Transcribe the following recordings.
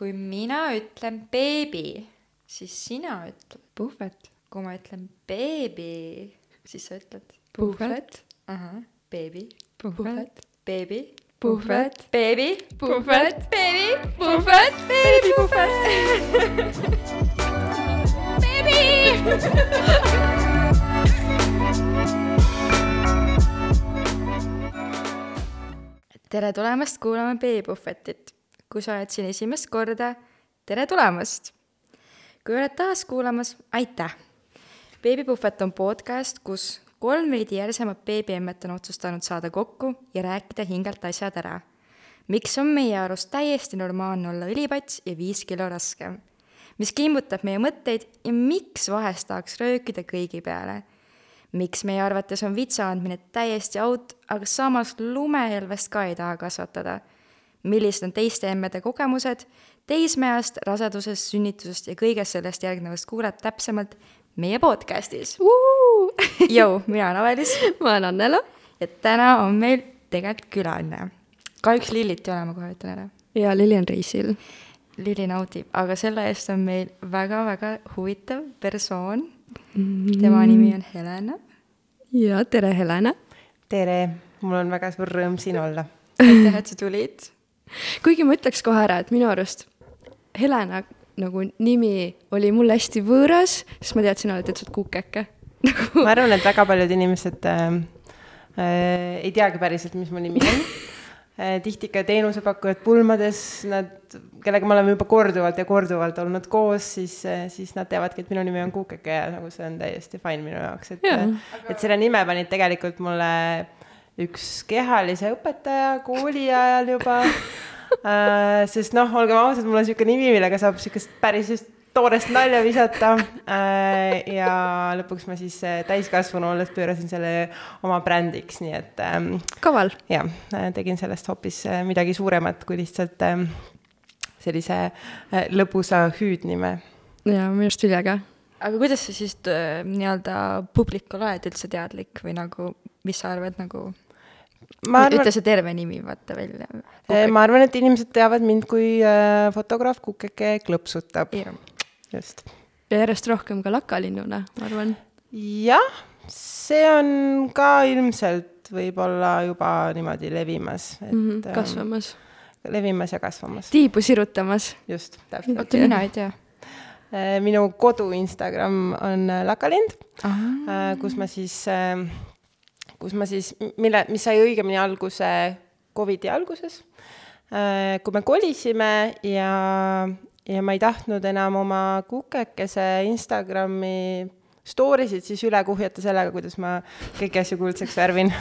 kui mina ütlen beebi, siis sina ütled. puhvet. kui ma ütlen beebi, siis sa ütled. puhvet. ahah, beebi, puhvet. beebi, puhvet. beebi, puhvet. beebi, puhvet. beebi, puhvet. tere tulemast kuulama Beebipuhvetit. Kui sa oled siin esimest korda, tere tulemast! kui oled taas kuulamas, aitäh! beebipuhvet on podcast, kus kolm veidi järsemat beebiemmet on otsustanud saada kokku ja rääkida hingelt asjad ära. miks on meie arust täiesti normaalne olla õlipats ja viis kilo raskem? mis kimbutab meie mõtteid ja miks vahest tahaks röökida kõigi peale? miks meie arvates on vitsa andmine täiesti out, aga samas lumehelvest ka ei taha kasvatada? Millised on teiste emmede kogemused teismeajast, rasedusest, sünnitusest ja kõigest sellest järgnevast kuuled täpsemalt meie podcastis. Jõu, mina olen Avelis ma olen Annela. ja täna on meil tegelikult külaline. kahjuks Lillit ei ole, ma kohe ütlen ära. ja Lili on reisil. Lili naudib, aga selle eest on meil väga-väga huvitav persoon. tema nimi on Helena. ja tere, Helena. tere, mul on väga suur rõõm siin olla. aitäh, et sa tulid. Kuigi ma ütleks kohe ära, et minu arust Helena nagu nimi oli mulle hästi võõras, sest ma teadsin, et sa oled kukeke nagu ma arvan, et väga paljud inimesed äh, äh, ei teagi päriselt, mis mu nimi on äh,. tihti ka teenusepakkujad pulmades, nad, kellega me oleme juba korduvalt ja korduvalt olnud koos, siis äh,, siis nad teavadki, et minu nimi on Kukeke ja nagu see on täiesti fine minu jaoks, et Jaa. äh, et selle nime panid tegelikult mulle üks kehalise õpetaja kooli ajal juba äh, sest noh, olgem ausad, mul on niisugune nimi, millega saab niisugust päris just toorest nalja visata äh, ja lõpuks ma siis äh, täiskasvanu olles pöörasin selle oma brändiks, nii et ähm, kaval. jah, tegin sellest hoopis äh, midagi suuremat kui lihtsalt ähm, sellise äh, lõbusa hüüdnime. ja minu arust üliäge. aga kuidas sa siis nii-öelda publikule oled üldse teadlik või nagu, mis sa arvad nagu, ma arvan, ütle see terve nimi, vaata välja. äh, ma arvan, et inimesed teavad mind kui äh, fotograaf Kukeke klõpsutab, just. ja järjest rohkem ka lakalinnuna, ma arvan. jah, see on ka ilmselt võib-olla juba niimoodi levimas, et Mm -hmm, kasvamas. levimas ja kasvamas, tiibu sirutamas. just, täpselt. oota, mina ei tea. Äh, minu kodu Instagram on äh, lakalind, äh, kus ma siis, kus ma siis, mille, mis sai õigemini alguse Covidi alguses, kui me kolisime ja, ja ma ei tahtnud enam oma kukekese Instagrami story sid siis üle kuhjata sellega, kuidas ma kõiki asju kuldseks värvin.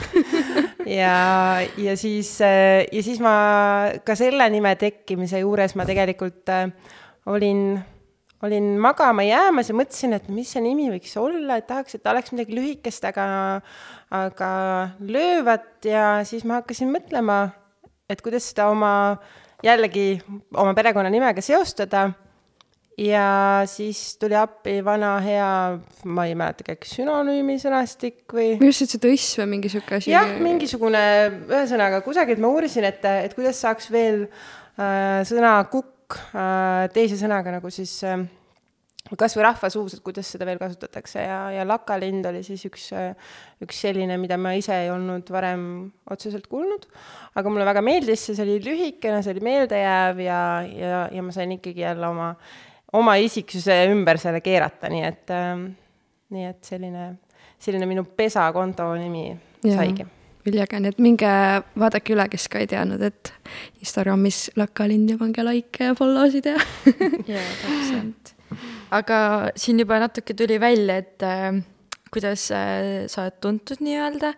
Ja, ja siis, ja siis ma ka selle nime tekkimise juures ma tegelikult äh, olin, olin magama jäämas ja mõtlesin, et mis see nimi võiks olla, et tahaks, et oleks midagi lühikest, aga, aga löövat ja siis ma hakkasin mõtlema, et kuidas seda oma, jällegi oma perekonnanimega seostada ja siis tuli appi vana hea, ma ei mäletagi, äkki sünonüümi sõnastik või? ma just ütlesin, et õiss või mingi sihuke asi. jah, mingisugune, ühesõnaga kusagilt ma uurisin, et, et kuidas saaks veel äh, sõna kukk äh, teise sõnaga nagu siis äh, kas või rahvasuus, et kuidas seda veel kasutatakse ja, ja lakalind oli siis üks, üks selline, mida ma ise ei olnud varem otseselt kuulnud. aga mulle väga meeldis see, see oli lühikene, see oli meeldejääv ja, ja, ja ma sain ikkagi jälle oma, oma isiksuse ümber selle keerata, nii et äh,, nii et selline, selline minu pesakonto nimi Jaa. saigi üliäge, nii et minge vaadake üle, kes ka ei teadnud, et Instagramis lakalind ja pange like ja follow sid ja jaa, täpselt. aga siin juba natuke tuli välja, et äh, kuidas äh, sa oled tuntud nii-öelda,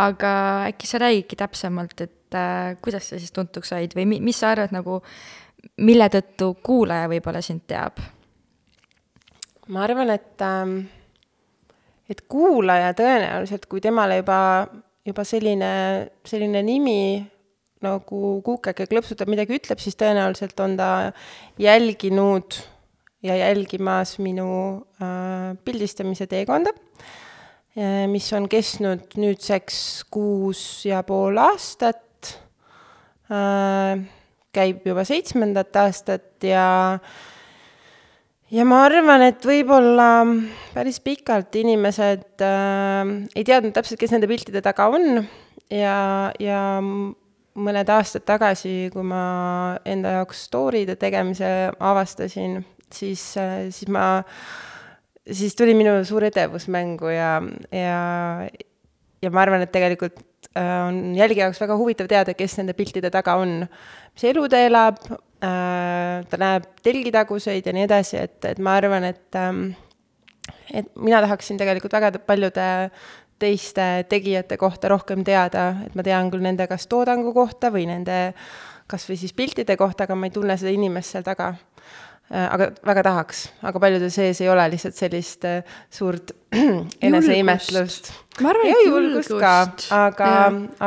aga äkki sa räägidki täpsemalt, et äh, kuidas sa siis tuntuks said või mi-, mis sa arvad nagu, mille tõttu kuulaja võib-olla sind teab? ma arvan, et ähm, et kuulaja tõenäoliselt, kui temale juba, juba selline, selline nimi nagu Kukeke klõpsutab midagi ütleb, siis tõenäoliselt on ta jälginud ja jälgimas minu äh, pildistamise teekonda äh,, mis on kestnud nüüdseks kuus ja pool aastat äh,. käib juba seitsmendat aastat ja ja ma arvan, et võib-olla päris pikalt inimesed äh, ei teadnud täpselt, kes nende piltide taga on. Ja, ja mõned aastad tagasi, kui ma enda jaoks story'de tegemise avastasin, siis, siis ma, siis tuli minu suur edevus mängu ja, ja, ja ma arvan, et tegelikult äh, on jälgija jaoks väga huvitav teada, kes nende piltide taga on, mis elu ta elab, äh, ta näeb telgitaguseid ja nii edasi, et, et ma arvan, et ähm, et mina tahaksin tegelikult väga paljude teiste tegijate kohta rohkem teada, et ma tean küll nende kas toodangu kohta või nende kas või siis piltide kohta, aga ma ei tunne seda inimest seal taga. Äh, aga väga tahaks, aga paljude sees ei ole lihtsalt sellist äh, suurt eneseimetlust. Ma arvan, et julgust ka, aga,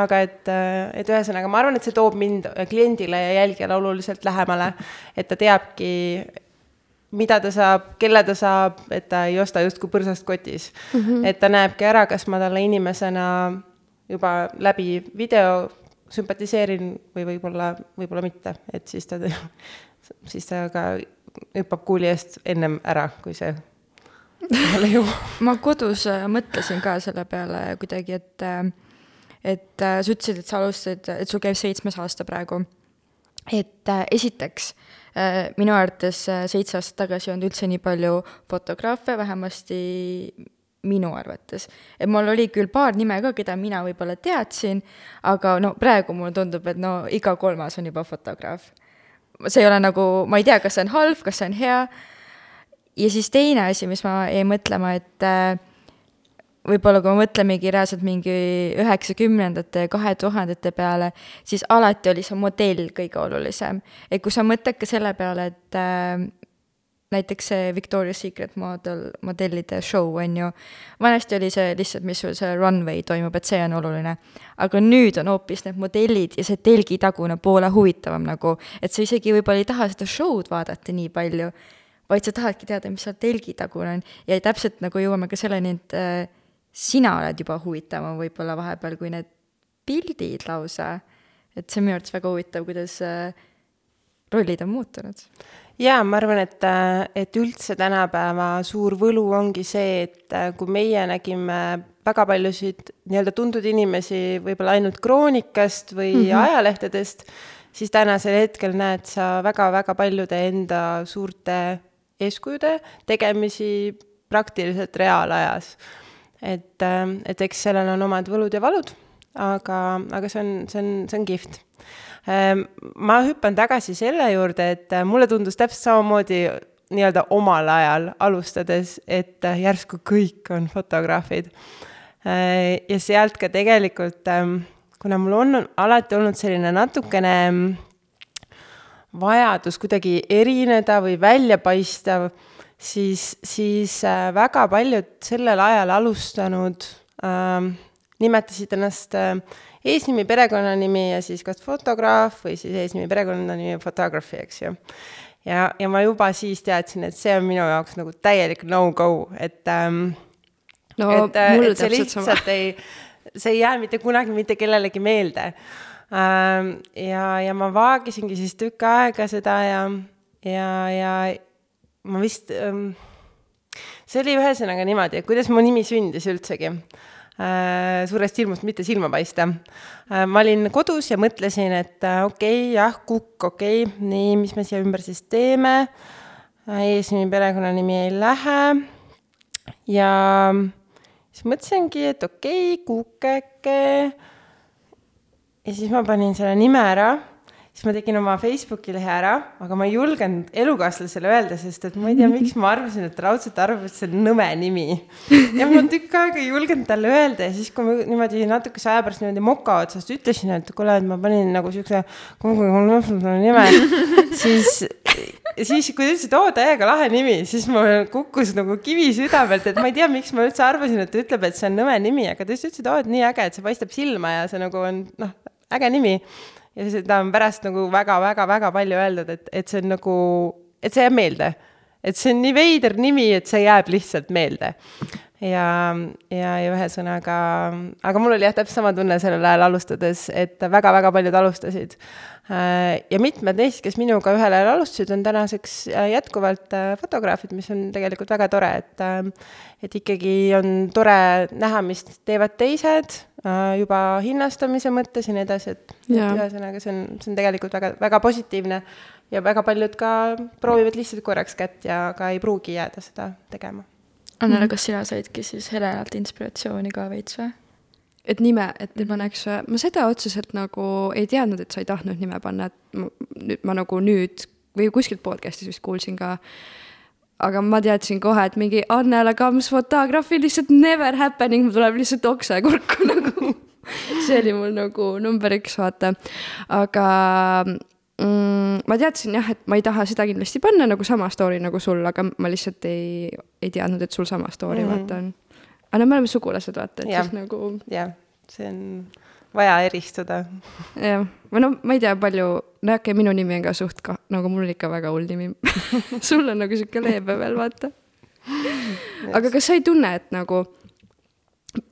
aga et, äh, et ühesõnaga, ma arvan, et see toob mind kliendile ja jälgijale oluliselt lähemale, et ta teabki, mida ta saab, kelle ta saab, et ta ei osta justkui põrsast kotis mm. -hmm. et ta näebki ära, kas ma talle inimesena juba läbi video sümpatiseerin või võib-olla, võib-olla mitte, et siis ta, siis ta ka hüppab kuuli eest ennem ära, kui see kohale jõuab. ma kodus äh, mõtlesin ka selle peale kuidagi, et, äh, et äh, sa ütlesid, et sa alustasid, et sul käib seitsmes aasta praegu. et esiteks, minu arvates seitse aastat tagasi ei olnud üldse nii palju fotograafe, vähemasti minu arvates. et mul oli küll paar nime ka, keda mina võib-olla teadsin, aga no praegu mulle tundub, et no iga kolmas on juba fotograaf. see ei ole nagu, ma ei tea, kas see on halb, kas see on hea ja siis teine asi, mis ma jäin mõtlema, et äh, võib-olla kui me mõtlemegi reaalselt mingi üheksakümnendate kahe tuhandete peale, siis alati oli see modell kõige olulisem. et kui sa mõtled ka selle peale, et äh, näiteks see Victoria's Secret model, modellide show, on ju, vanasti oli see lihtsalt, mis sul see runway toimub, et see on oluline. aga nüüd on hoopis need modellid ja see telgitagune poole huvitavam nagu, et sa isegi võib-olla ei taha seda show'd vaadata nii palju vaid sa tahadki teada, mis seal telgi tagune on ja täpselt nagu jõuame ka selleni, et äh, sina oled juba huvitavam võib-olla vahepeal kui need pildid lausa. et see on minu arvates väga huvitav, kuidas äh, rollid on muutunud. jaa, ma arvan, et, äh, et üldse tänapäeva suur võlu ongi see, et äh, kui meie nägime väga paljusid nii-öelda tuntud inimesi võib-olla ainult kroonikast või mm -hmm. ajalehtedest, siis tänasel hetkel näed sa väga-väga paljude enda suurte eeskujude tegemisi praktiliselt reaalajas. et, äh, et eks sellel on omad võlud ja valud, aga, aga see on, see on, see on kihvt. Ähm, ma hüppan tagasi selle juurde, et äh, mulle tundus täpselt samamoodi nii-öelda omal ajal alustades, et äh, järsku kõik on fotograafid. ja sealt ka tegelikult, ähm, kuna mul on alati olnud selline natukene vajadus kuidagi erineda või välja paista, siis, siis äh, väga paljud sellel ajal alustanud äh, nimetasid ennast äh, eesnimi, perekonnanimi ja siis kas fotograaf või siis eesnimi, perekonnanimi, photography, eks ju. ja, ja ma juba siis teadsin, et see on minu jaoks nagu täielik no-go, et ähm, no et, äh, mul et see täpselt sama. lihtsalt ei, see ei jää mitte kunagi mitte kellelegi meelde ja, ja ma vaagisingi siis tükk aega seda ja, ja, ja ma vist, ähm, see oli ühesõnaga niimoodi, et kuidas mu nimi sündis üldsegi äh, suurest hirmust mitte silma paista. Äh, ma olin kodus ja mõtlesin, et äh, okei okay,, jah, kukk, okei okay,, nii, mis me siia ümber siis teeme. eesnimi, perekonnanimi ei lähe. ja siis mõtlesingi, et okei okay,, kukeke ja siis ma panin selle nime ära, siis ma tegin oma Facebooki lehe ära, aga ma ei julgenud elukaaslasele öelda, sest et ma ei tea, miks ma arvasin, et raudselt arvab, et see on nõme nimi. ja ma tükk aega ei julgenud talle öelda ja siis, kui ma niimoodi natukese aja pärast niimoodi moka otsast ütlesin, et kuule, et ma panin nagu siukse nime, siis siis, kui ta ütles, et oo, täiega lahe nimi, siis mul kukkus nagu kivi südamelt, et ma ei tea, miks ma üldse arvasin, et ta ütleb, et see on nõme nimi, aga ta lihtsalt ütles, et oo, et nii äge, et see paistab silma ja see nagu on noh, äge nimi. ja seda on pärast nagu väga-väga-väga palju öeldud, et, et see on nagu, et see jääb meelde. et see on nii veider nimi, et see jääb lihtsalt meelde. Ja, ja, ja ühesõnaga, aga mul oli jah, täpselt sama tunne sellel ajal alustades, et väga-väga paljud alustasid. Äh, ja mitmed neist, kes minuga ühel ajal alustasid, on tänaseks äh, jätkuvalt äh, fotograafid, mis on tegelikult väga tore, et et ikkagi on tore näha, mis teevad teised juba hinnastamise mõttes ja nii edasi, et, et ühesõnaga, see on, see on tegelikult väga, väga positiivne ja väga paljud ka proovivad lihtsalt korraks kätt ja ka ei pruugi jääda seda tegema Annele, mhm. kas sina saidki siis Helenalt inspiratsiooni ka veits või? et nime ette mhm. paneks või? ma seda otseselt nagu ei teadnud, et sa ei tahtnud nime panna, et ma, nüüd ma nagu nüüd või kuskilt podcast'is vist kuulsin ka. aga ma teadsin kohe, et mingi Annele Kams fotograafi lihtsalt never happening, mul tuleb lihtsalt okse kurku nagu see oli mul nagu number üks, vaata. aga mm, ma teadsin jah, et ma ei taha seda kindlasti panna nagu sama story nagu sul, aga ma lihtsalt ei, ei teadnud, et sul sama story mm -hmm. vaata on. aga no me oleme sugulased, vaata, et ja. siis nagu. jah, see on vaja eristada. jah, või no ma ei tea, palju, no okei okay,, minu nimi on ka suht ka, nagu mul on ikka väga hull nimi sul on nagu sihuke leebe veel, vaata. aga kas sa ei tunne, et nagu,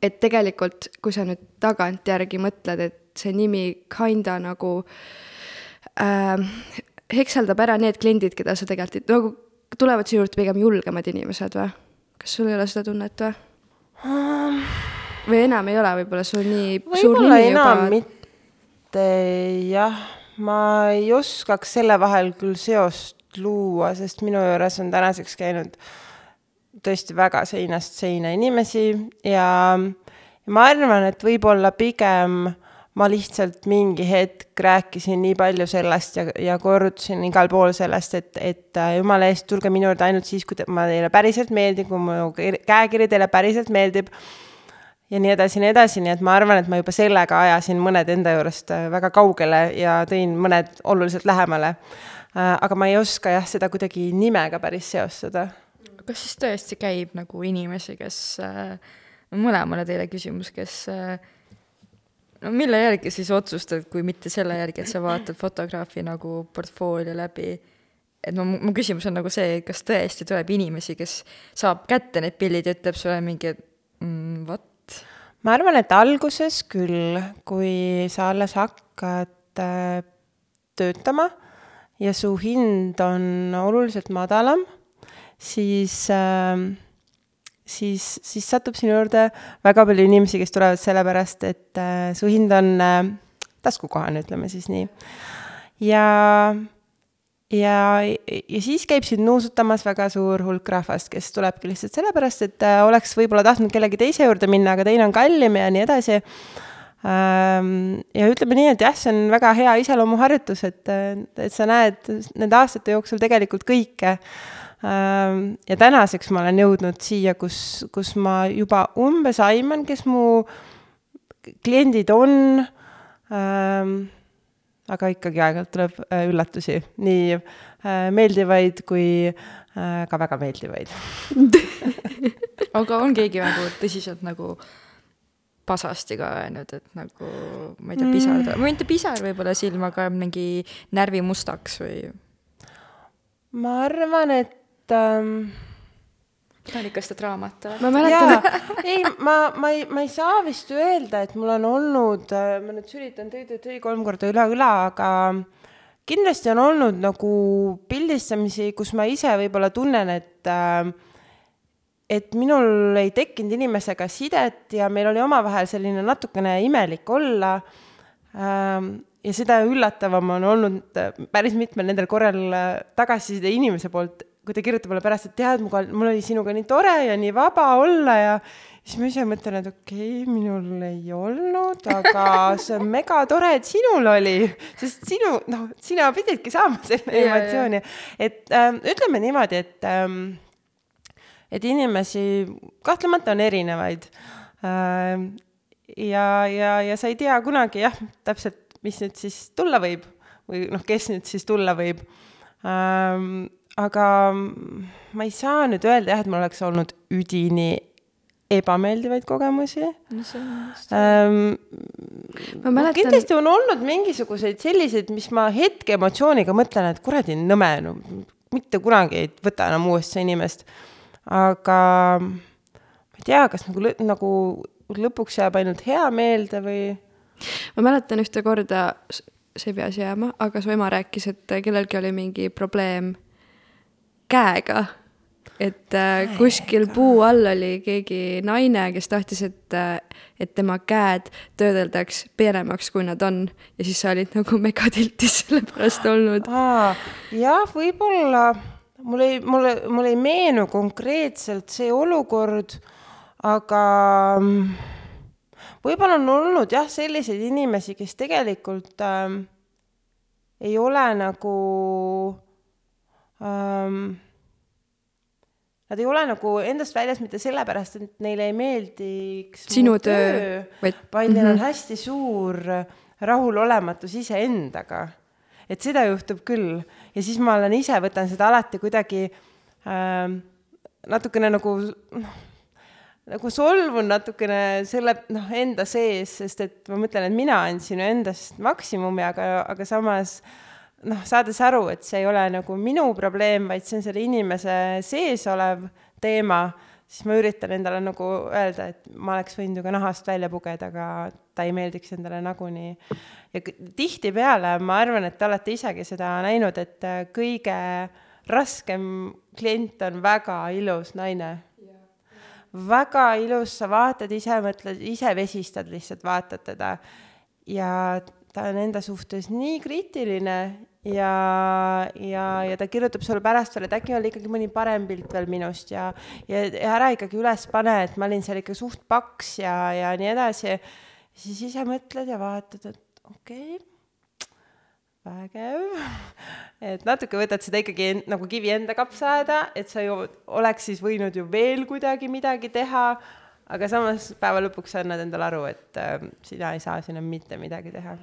et tegelikult, kui sa nüüd tagantjärgi mõtled, et see nimi kinda nagu äh, äh, hekseldab ära need kliendid, keda sa tegelikult, nagu tulevad sinu juurde pigem julgemad inimesed või? kas sul ei ole seda tunnet või um,? või enam ei ole võib-olla sul nii suur nimi juba? mitte jah, ma ei oskaks selle vahel küll seost luua, sest minu juures on tänaseks käinud tõesti väga seinast seina inimesi ja, ja ma arvan, et võib-olla pigem äh, ma lihtsalt mingi hetk rääkisin nii palju sellest ja, ja korrutasin igal pool sellest, et, et äh, jumala eest, tulge minu juurde ainult siis, kui te, ma teile päriselt meeldin, kui mu käekiri teile päriselt meeldib. ja nii edasi, nii edasi, nii et ma arvan, et ma juba sellega ajasin mõned enda juurest äh, väga kaugele ja tõin mõned oluliselt lähemale. Äh, aga ma ei oska jah, seda kuidagi nimega päris seostada. kas siis tõesti käib nagu inimesi, kes äh,, mõlemale teile küsimus, kes äh, no mille järgi siis otsustad, kui mitte selle järgi, et sa vaatad fotograafi nagu portfoolio läbi, et no mu küsimus on nagu see, kas tõesti tuleb inimesi, kes saab kätte need pildid ja ütleb sulle mingi mm, vot? ma arvan, et alguses küll, kui sa alles hakkad äh, töötama ja su hind on oluliselt madalam, siis äh, siis, siis satub sinu juurde väga palju inimesi, kes tulevad sellepärast, et äh, su hind on äh, taskukohane, ütleme siis nii. ja, ja, ja siis käib sind nuusutamas väga suur hulk rahvast, kes tulebki lihtsalt sellepärast, et äh, oleks võib-olla tahtnud kellegi teise juurde minna, aga teine on kallim ja nii edasi ähm, ja ütleme nii, et jah, see on väga hea iseloomuharjutus, et, et sa näed nende aastate jooksul tegelikult kõike Ähm, ja tänaseks ma olen jõudnud siia, kus, kus ma juba umbes aiman, kes mu kliendid on aga ikkagi aeg-ajalt tuleb üllatusi, nii meeldivaid kui ka väga meeldivaid aga on keegi nagu tõsiselt nagu pasasti ka öelnud, et nagu ma ei tea, pisar mm., või mitte pisar võib-olla silma, aga mingi närvi mustaks või? ma arvan, et ähm, ta on ikka seda draamat ma mäletan. ei, ma, ma ei, ma ei saa vist öelda, et mul on olnud, äh, ma nüüd sülitan tõi-tõi-tõi kolm korda üle õla, aga kindlasti on olnud nagu pildistamisi, kus ma ise võib-olla tunnen, et äh, et minul ei tekkinud inimesega sidet ja meil oli omavahel selline natukene imelik olla. Ähm, ja seda üllatavam on olnud äh, päris mitmel nendel korral tagasiside inimese poolt, kui ta kirjutab mulle pärast, et tead, mul oli sinuga nii tore ja nii vaba olla ja siis ma ise mõtlen, et okei okay,, minul ei olnud, aga see on mega tore, et sinul oli, sest sinu, noh, sina pididki saama selle emotsiooni. et ähm, ütleme niimoodi, et ähm, et inimesi kahtlemata on erinevaid ähm,. ja, ja, ja sa ei tea kunagi jah, täpselt, mis nüüd siis tulla võib või noh, kes nüüd siis tulla võib ähm, aga ma ei saa nüüd öelda jah, et mul oleks olnud üdini ebameeldivaid kogemusi no,. Ähm, mäletan. kindlasti on olnud mingisuguseid selliseid, mis ma hetke emotsiooniga mõtlen, et kuradi nõme, no mitte kunagi ei võta enam uuesti inimest. aga ma ei tea, kas nagu nagu lõpuks jääb ainult hea meelde või ma mäletan ühte korda, see ei pea jääma, aga su ema rääkis, et kellelgi oli mingi probleem käega. et äh, kuskil puu all oli keegi naine, kes tahtis, et, et tema käed töödeldaks peenemaks, kui nad on. ja siis sa olid nagu megatiltis selle pärast olnud. jah, võib-olla mul ei, mulle, mul ei meenu konkreetselt see olukord, aga mm, võib-olla on olnud jah, selliseid inimesi, kes tegelikult ähm, ei ole nagu ähm, Nad ei ole nagu endast väljas mitte sellepärast, et neile ei meeldiks Sinu töö, vaid- vaid neil on hästi suur rahulolematus iseendaga. et seda juhtub küll ja siis ma olen ise, võtan seda alati kuidagi ähm, natukene nagu noh, nagu solvun natukene selle noh, enda sees, sest et ma mõtlen, et mina andsin ju endast maksimumi, aga, aga samas noh, saades aru, et see ei ole nagu minu probleem, vaid see on selle inimese sees olev teema, siis ma üritan endale nagu öelda, et ma oleks võinud ju ka nahast välja pugeda, aga ta ei meeldiks endale nagunii. ja tihtipeale ma arvan, et te olete isegi seda näinud, et äh, kõige raskem klient on väga ilus naine väga ilus, sa vaatad ise, mõtled, ise vesistad lihtsalt, vaatad teda ja ta on enda suhtes nii kriitiline ja, ja, ja ta kirjutab sulle pärast veel, et äkki oli ikkagi mõni parem pilt veel minust ja, ja, ja ära ikkagi üles pane, et ma olin seal ikka suht paks ja, ja nii edasi. siis ise mõtled ja vaatad, et okei okay,, vägev. et natuke võtad seda ikkagi en- nagu kivi enda kapsaaeda, et sa ju oleks siis võinud ju veel kuidagi midagi teha, aga samas päeva lõpuks sa annad endale aru, et äh, sina ei saa sinna mitte midagi teha.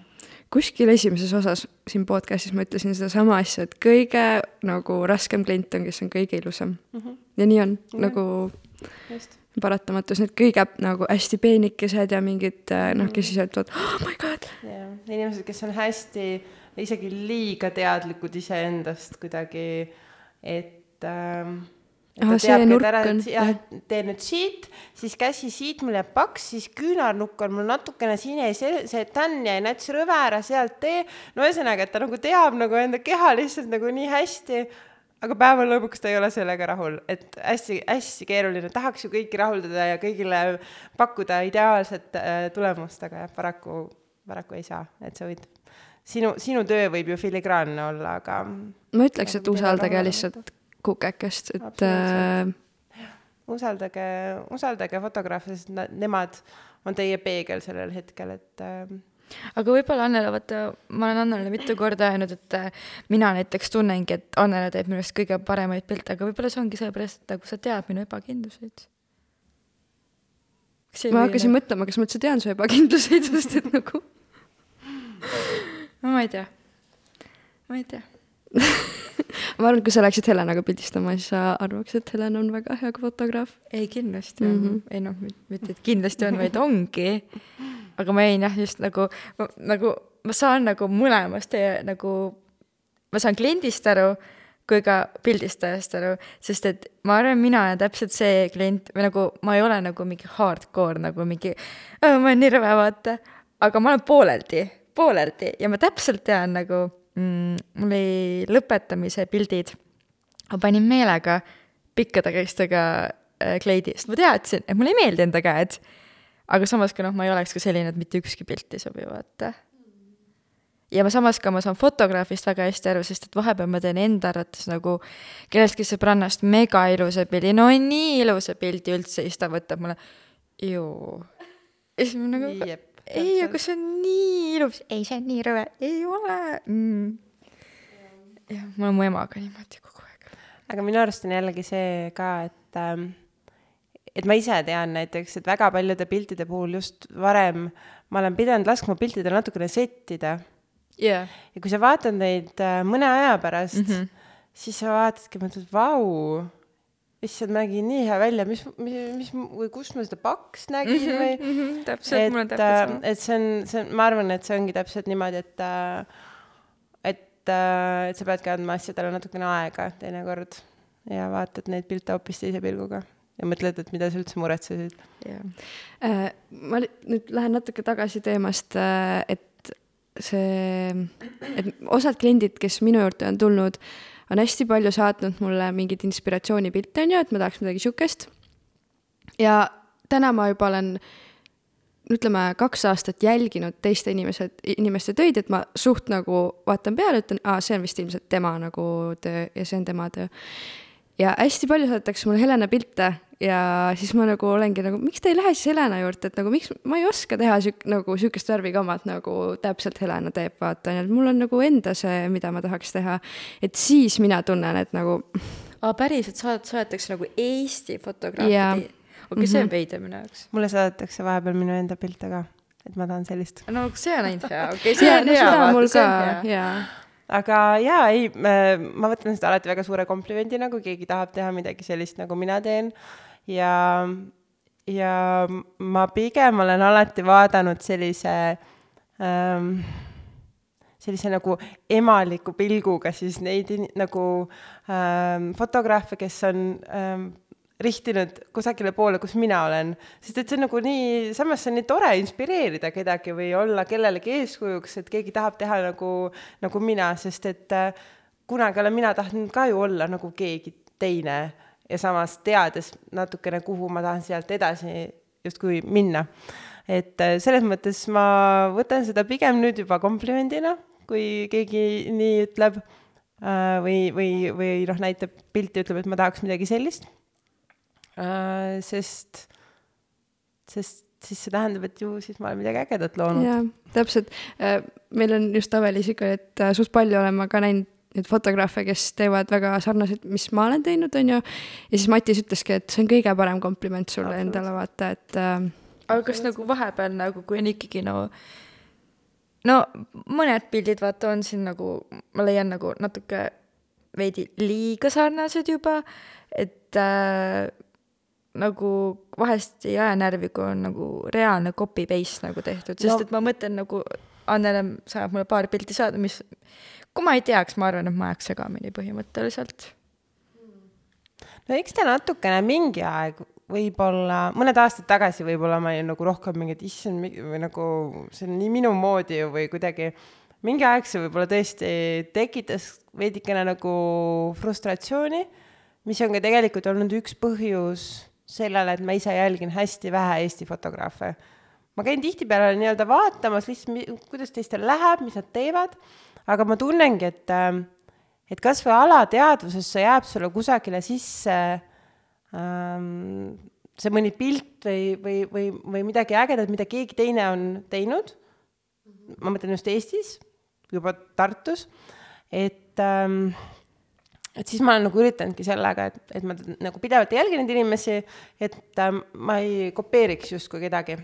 Kuskil esimeses osas siin podcast'is ma ütlesin sedasama asja, et kõige nagu raskem klient on, kes on kõige ilusam mm. -hmm. ja nii on mm, -hmm. nagu just. paratamatus, need kõige nagu hästi peenikesed ja mingid äh, noh, kes siis ütlevad oh my god, jah, inimesed, kes on hästi, isegi liiga teadlikud iseendast kuidagi, et ähm, ta see teabki, et nurk ära- on, jah teen nüüd siit, siis käsi siit mul jääb paks, siis küünarnukk on mul natukene siin ja see, see tänn jäi nats rõve ära, sealt tee. no ühesõnaga, et ta nagu teab nagu enda keha lihtsalt nagu nii hästi, aga päeva lõpuks ta ei ole sellega rahul, et hästi-hästi keeruline, tahaks ju kõiki rahuldada ja kõigile pakkuda ideaalset äh, tulemust, aga jah, paraku, paraku ei saa, et sa võid, sinu, sinu töö võib ju filigraanne olla, aga ma ütleks, et usaldage lihtsalt kukekest, et äh, usaldage, usaldage fotograafe, sest nad, nemad on teie peegel sellel hetkel, et äh, aga võib-olla Annele, vaata, ma olen Annele mitu korda öelnud, et äh, mina näiteks tunnengi, et Annele teeb minu arust kõige paremaid pilte, aga võib-olla see ongi sellepärast, et nagu sa tead minu ebakindluseid. ma hakkasin mõtlema, kas ma üldse tean su ebakindluseid, sest et nagu ma ei tea, ma ei tea. ma arvan, et kui sa läksid Helenaga pildistama, siis sa arvaks, et Helen on väga hea fotograaf. ei, kindlasti Mhm. mm, -hmm. ei noh, mitte, et kindlasti on, vaid ongi. aga ma jäin jah, just nagu, nagu ma saan nagu mõlemast teie nagu, ma saan kliendist aru kui ka pildistajast aru, sest et ma arvan, mina olen täpselt see klient või nagu ma ei ole nagu mingi hardcore nagu mingi, ma olen nii rõve, vaata, aga ma olen pooleldi, pooleldi ja ma täpselt tean nagu mm,, mul oli lõpetamise pildid, ma panin meelega pikkade käistega äh, kleidi, sest ma teadsin, et mulle ei meeldi enda käed. aga samas ka noh, ma ei oleks ka selline, et mitte ükski pilt ei sobi, vaata ja ma samas ka, ma saan fotograafist väga hästi aru, sest et vahepeal ma teen enda arvates nagu kellestki sõbrannast mega ilusa pildi, no nii ilusa pildi üldse, siis ta võtab mulle, ju. ja siis ma nagu, jep. ei, aga see on nii ilus, ei, see on nii rõve, ei ole mm.. jah, mul on mu emaga niimoodi kogu aeg. aga minu arust on jällegi see ka, et ähm, et ma ise tean näiteks, et väga paljude piltide puhul just varem ma olen pidanud laskma piltidel natukene settida jah, ja kui sa vaatad neid äh, mõne aja pärast mm. -hmm. siis sa vaatadki, mõtled, vau, issand, ma nägin nii hea välja, mis, mis, mis või kus ma seda paks nägin mm -hmm. või täpselt, mul on täpselt sama. et see on, see on, ma arvan, et see ongi täpselt niimoodi, et äh, et, et sa peadki andma asjadele natukene aega teinekord ja vaatad neid pilte hoopis teise pilguga. ja mõtled, et mida sa üldse muretsesid. jah. Äh, ma nüüd lähen natuke tagasi teemast, et see, et osad kliendid, kes minu juurde on tulnud, on hästi palju saatnud mulle mingeid inspiratsioonipilte, on ju, et ma tahaks midagi sihukest. ja täna ma juba olen ütleme, kaks aastat jälginud teiste inimesed, inimeste töid, et ma suht nagu vaatan peale, ütlen, aa, see on vist ilmselt tema nagu töö ja see on tema töö. ja hästi palju saadetakse mulle Helena pilte ja siis ma nagu olengi nagu, miks te ei lähe siis Helena juurde, et nagu miks ma ei oska teha siuk-, nagu sihukest värvikammat nagu täpselt Helena teeb, vaata, onju, et mul on nagu enda see, mida ma tahaks teha. et siis mina tunnen, et nagu aa, päriselt saad, saadetakse nagu Eesti Jaa. fotograafide. okei, see on veider minu jaoks. mulle saadetakse vahepeal minu enda pilte ka, et ma tahan sellist. no see on ainult hea, okei, see ja on hea, seda mul vaata, see ka on hea. ja aga jaa, ei, ma võtan seda alati väga suure komplimendina, kui keegi tahab teha midagi sellist, nagu mina teen. ja, ja ma pigem olen alati vaadanud sellise ähm, sellise nagu emaliku pilguga siis neid in- nagu ähm, fotograafe, kes on ähm, rihtinud kusagile poole, kus mina olen, sest et see on nagu nii, samas see on nii tore inspireerida kedagi või olla kellelegi eeskujuks, et keegi tahab teha nagu, nagu mina, sest et äh, kunagi olen mina tahtnud ka ju olla nagu keegi teine ja samas teades natukene, kuhu ma tahan sealt edasi justkui minna. et äh, selles mõttes ma võtan seda pigem nüüd juba komplimendina, kui keegi nii ütleb äh, või, või, või noh, näitab pilti, ütleb, et ma tahaks midagi sellist äh,. sest, sest siis see tähendab, et ju siis ma olen midagi ägedat loonud. jah, täpselt. meil on just Avelis ikka, et suht palju olen ma ka näinud neid fotograafe, kes teevad väga sarnaselt, mis ma olen teinud, on ju. ja siis Matis ütleski, et see on kõige parem kompliment sulle Absoluutselt. endale, vaata, et äh, aga kas nagu vahepeal nagu, kui on ikkagi no no mõned pildid vaata on siin nagu, ma leian nagu natuke veidi liiga sarnased juba, et äh, nagu vahest ei aja närvi, kui on nagu reaalne copy-paste nagu tehtud, sest No- et ma mõtlen nagu Annele saab mulle paar pilti saada, mis kui ma ei teaks, ma arvan, et ma ajaks segamini põhimõtteliselt. no eks ta natukene mingi aeg võib-olla, mõned aastad tagasi võib-olla ma olin nagu rohkem mingi, et issand, või nagu see on nii minu moodi ju või kuidagi mingi aeg see võib-olla tõesti tekitas veidikene nagu frustratsiooni, mis on ka tegelikult olnud üks põhjus sellele, et ma ise jälgin hästi vähe Eesti fotograafe. ma käin tihtipeale nii-öelda vaatamas lihtsalt, kuidas teistel läheb, mis nad teevad, aga ma tunnengi, et äh, et kas või alateadvusesse jääb sulle kusagile sisse ähm, see mõni pilt või, või, või, või midagi ägedat, mida keegi teine on teinud, ma mõtlen just Eestis, juba Tartus, et ähm, et siis ma olen nagu üritanudki sellega, et, et ma nagu pidevalt jälgin neid inimesi, et ähm, ma ei kopeeriks justkui kedagi.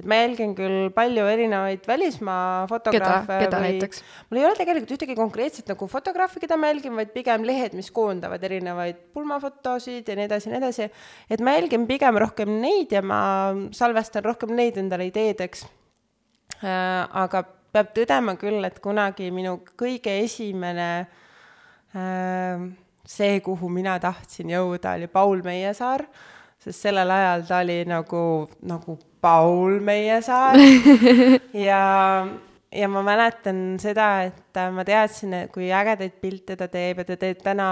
Et ma jälgin küll palju erinevaid välismaa keda, fotograafe keda või näiteks? mul ei ole tegelikult ühtegi konkreetset nagu fotograafi, keda ma jälgin, vaid pigem lehed, mis koondavad erinevaid pulmafotosid ja nii edasi ja nii edasi. et ma jälgin pigem rohkem neid ja ma salvestan rohkem neid endale ideedeks. aga peab tõdema küll, et kunagi minu kõige esimene äh, see, kuhu mina tahtsin jõuda, oli Paul Meiesaar, sest sellel ajal ta oli nagu, nagu Paul Meiesaar ja, ja ma mäletan seda, et äh, ma teadsin, kui ägedaid pilte ta teeb ja ta teeb täna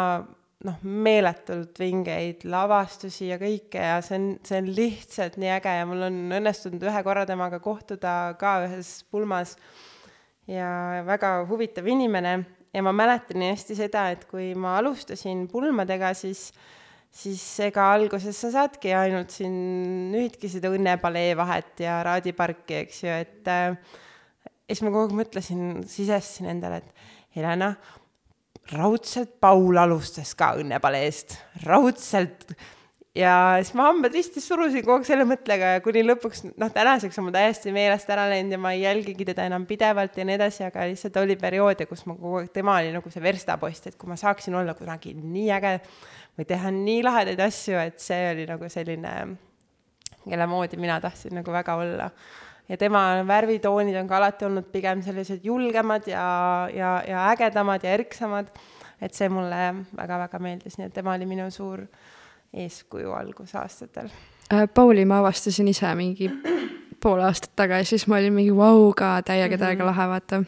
noh, meeletult vingeid lavastusi ja kõike ja see on, see on lihtsalt nii äge ja mul on õnnestunud ühe korra temaga kohtuda ka ühes pulmas. Ja väga huvitav inimene. Ja ma mäletan hästi seda, et kui ma alustasin pulmadega, siis siis ega alguses sa saadki ainult siin nüüdki seda õnnepalee vahet ja raadiparki, eks ju, et äh, siis ma kogu aeg mõtlesin, sisestasin endale, et Helena, raudselt Paul alustas ka õnnepaleest, raudselt. ja siis ma hambad risti surusin kogu aeg selle mõttega ja kuni lõpuks, noh, tänaseks on mul täiesti meelest ära läinud ja ma ei jälgigi teda enam pidevalt ja nii edasi, aga lihtsalt oli perioode, kus ma kogu aeg, tema oli nagu see verstapost, et kui ma saaksin olla kunagi nii äge või teha nii lahedaid asju, et see oli nagu selline, kelle moodi mina tahtsin nagu väga olla ja tema värvitoonid on ka alati olnud pigem sellised julgemad ja, ja, ja ägedamad ja erksamad. et see mulle väga-väga meeldis, nii et tema oli minu suur eeskuju algusaastatel. Äh, Pauli ma avastasin ise mingi pool aastat tagasi, siis ma olin mingi vau ka täiega täiega lahe, vaata.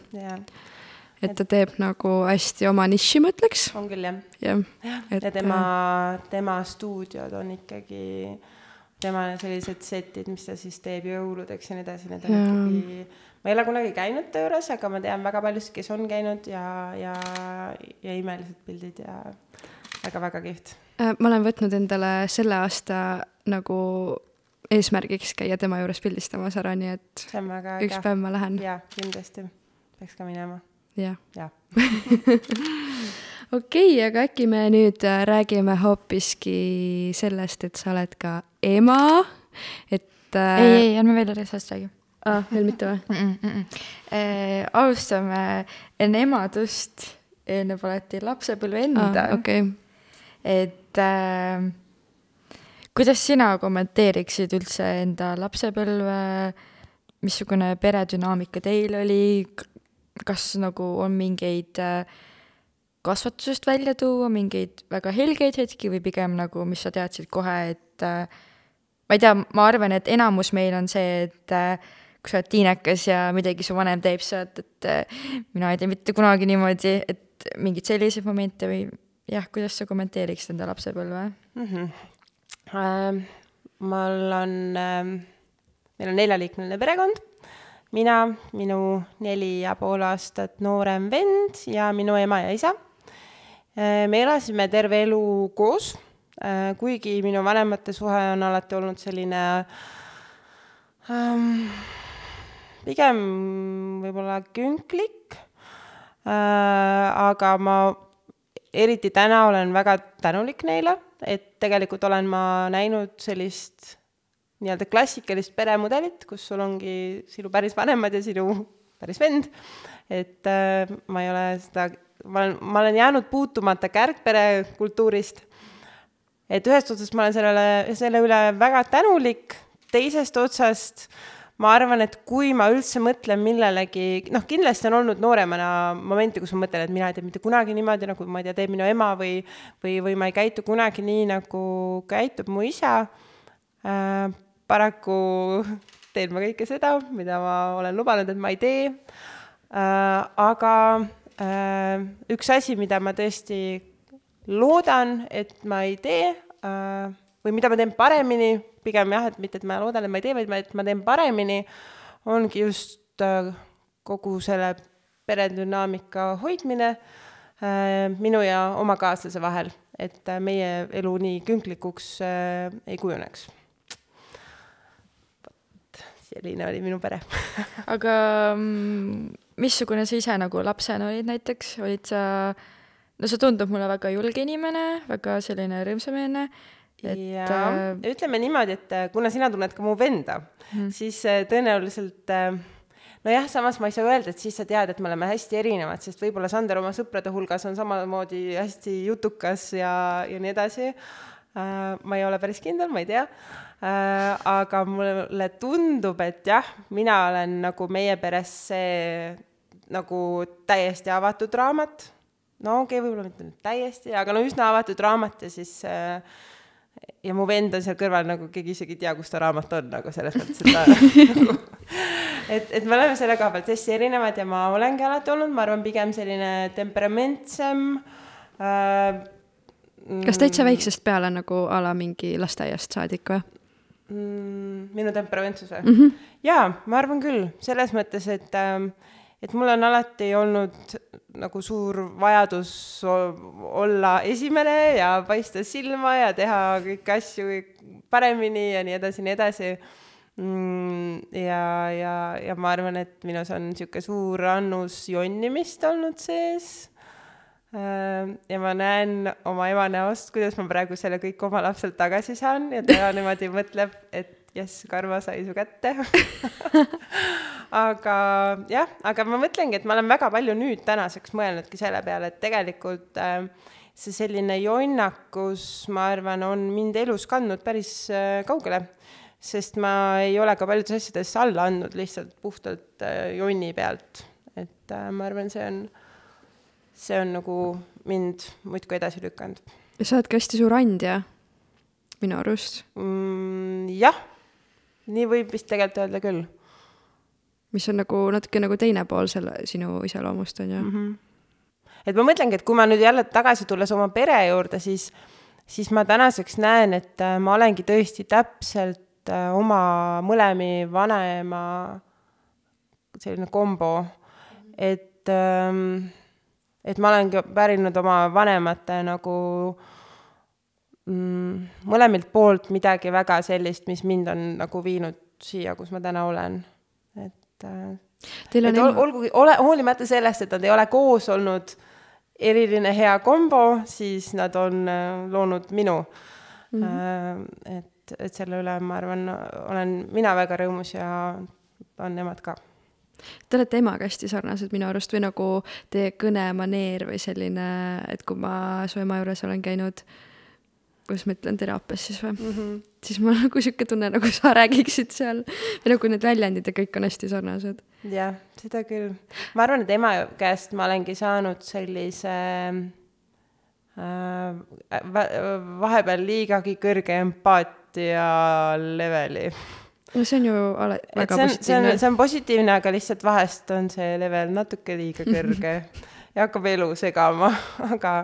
Et ta teeb nagu hästi oma niši, ma ütleks. on küll, jah. jah. ja tema, tema stuudiod on ikkagi, tema sellised setid, mis ta siis teeb jõuludeks ja nii edasi, need on ja. ikkagi ma ei ole kunagi käinud ta juures, aga ma tean väga paljusid, kes on käinud ja, ja, ja imelised pildid ja väga-väga kihvt. Äh, ma olen võtnud endale selle aasta nagu eesmärgiks käia tema juures pildistamas ära, nii et see on väga äge. üks päev ma lähen. jaa, kindlasti. peaks ka minema ja.. jah. okei, aga äkki me nüüd äh, räägime hoopiski sellest, et sa oled ka ema, et äh.... ei, ei, ärme veel sellest räägi ah,. veel mitte või mm? -mm. Eh, alustame enne emadust, eelneb alati lapsepõlve enda ah,. okei okay.. et äh, kuidas sina kommenteeriksid üldse enda lapsepõlve, missugune peredünaamika teil oli, kas nagu on mingeid äh, kasvatusest välja tuua mingeid väga helgeid hetki või pigem nagu, mis sa teadsid kohe, et äh, ma ei tea, ma arvan, et enamus meil on see, et äh, kui sa oled tiinekas ja midagi su vanem teeb, sa oled, et mina ei tee mitte kunagi niimoodi, et mingeid selliseid momente või jah, kuidas sa kommenteeriksid enda lapsepõlve mm? -hmm. Äh, mul on äh,, meil on neljaliikmeline perekond, mina, minu neli ja pool aastat noorem vend ja minu ema ja isa äh,. me elasime terve elu koos äh,, kuigi minu vanemate suhe on alati olnud selline ähm, pigem võib-olla künklik äh,, aga ma eriti täna olen väga tänulik neile, et tegelikult olen ma näinud sellist nii-öelda klassikalist peremudelit, kus sul ongi sinu päris vanemad ja sinu päris vend, et äh, ma ei ole seda, ma olen, ma olen jäänud puutumata kärgpere kultuurist, et ühest otsast ma olen sellele, selle üle väga tänulik, teisest otsast ma arvan, et kui ma üldse mõtlen millelegi, noh, kindlasti on olnud nooremana momente, kus ma mõtlen, et mina ei tee mitte kunagi niimoodi, nagu ma ei tea, teeb minu ema või, või, või ma ei käitu kunagi nii, nagu käitub mu isa äh,. Paraku teen ma kõike seda, mida ma olen lubanud, et ma ei tee äh,. aga äh, üks asi, mida ma tõesti loodan, et ma ei tee äh, või mida ma teen paremini pigem jah, et mitte, et ma loodan, et ma ei tee, vaid ma, et ma teen paremini, ongi just kogu selle peredünaamika hoidmine minu ja oma kaaslase vahel, et meie elu nii künklikuks ei kujuneks. Selline oli minu pere aga mm, missugune sa ise nagu lapsena olid näiteks, olid sa, no sa tundub mulle väga julge inimene, väga selline rõõmsameelne et ja äh, ütleme niimoodi, et äh, kuna sina tunned ka mu venda mm., siis äh, tõenäoliselt äh, nojah, samas ma ei saa öelda, et siis sa tead, et me oleme hästi erinevad, sest võib-olla Sander oma sõprade hulgas on samamoodi hästi jutukas ja, ja nii edasi äh,. Ma ei ole päris kindel, ma ei tea äh,. aga mulle tundub, et jah, mina olen nagu meie peres see nagu täiesti avatud raamat. no okei okay,, võib-olla mitte nüüd täiesti, aga no üsna avatud raamat ja siis äh, ja mu vend on seal kõrval nagu keegi isegi ei tea, kus ta raamat on, nagu selles mõttes, et ta nagu, et, et me oleme selle koha pealt hästi erinevad ja ma olengi alati olnud, ma arvan, pigem selline temperamentsem äh,. Kas täitsa väiksest peale nagu a la mingi lasteaiast saadik või mm,? minu temperamentsus või mm? -hmm. jaa, ma arvan küll, selles mõttes, et äh, et mul on alati olnud nagu suur vajadus olla esimene ja paista silma ja teha kõiki asju paremini ja nii edasi, nii edasi mm,. ja, ja, ja ma arvan, et minus on niisugune suur annus jonnimist olnud sees. Äh, ja ma näen oma ema näost, kuidas ma praegu selle kõik oma lapselt tagasi saan ja ta niimoodi mõtleb, et jess, karva sai su kätte aga jah, aga ma mõtlengi, et ma olen väga palju nüüd tänaseks mõelnudki selle peale, et tegelikult äh, see selline jonnakus, ma arvan, on mind elus kandnud päris äh, kaugele. sest ma ei ole ka paljudes asjades alla andnud lihtsalt puhtalt jonni pealt. et ma arvan, see on, see on nagu mind muudkui edasi lükanud. sa oled ka hästi suur andja minu arust, mm,. jah, nii võib vist tegelikult öelda küll mis on nagu natuke nagu teine pool selle sinu iseloomust on ju mm. -hmm. et ma mõtlengi, et kui ma nüüd jälle tagasi tulles oma pere juurde, siis, siis ma tänaseks näen, et äh, ma olengi tõesti täpselt äh, oma mõlemi vanema selline kombo, et ähm, et ma olengi pärinud oma vanemate nagu mm, mõlemilt poolt midagi väga sellist, mis mind on nagu viinud siia, kus ma täna olen. et äh, Teil on et ol, olgugi, ole, hoolimata sellest, et nad ei ole koos olnud eriline hea kombo, siis nad on äh, loonud minu mm. -hmm. et, et selle üle, ma arvan, olen mina väga rõõmus ja on nemad ka. Te olete emaga hästi sarnased minu arust või nagu teie kõnemaneer või selline, et kui ma su ema juures olen käinud, kuidas ma ütlen, teraapias siis või mm, -hmm. siis mul on nagu sihuke tunne, nagu sa räägiksid seal või nagu need väljendid ja kõik on hästi sarnased. jah, seda küll. ma arvan, et ema käest ma olengi saanud sellise äh, va- vahepeal liigagi kõrge empaatia leveli no see on ju ale-, väga see on, positiivne. see on positiivne, aga lihtsalt vahest on see level natuke liiga kõrge ja hakkab elu segama, aga,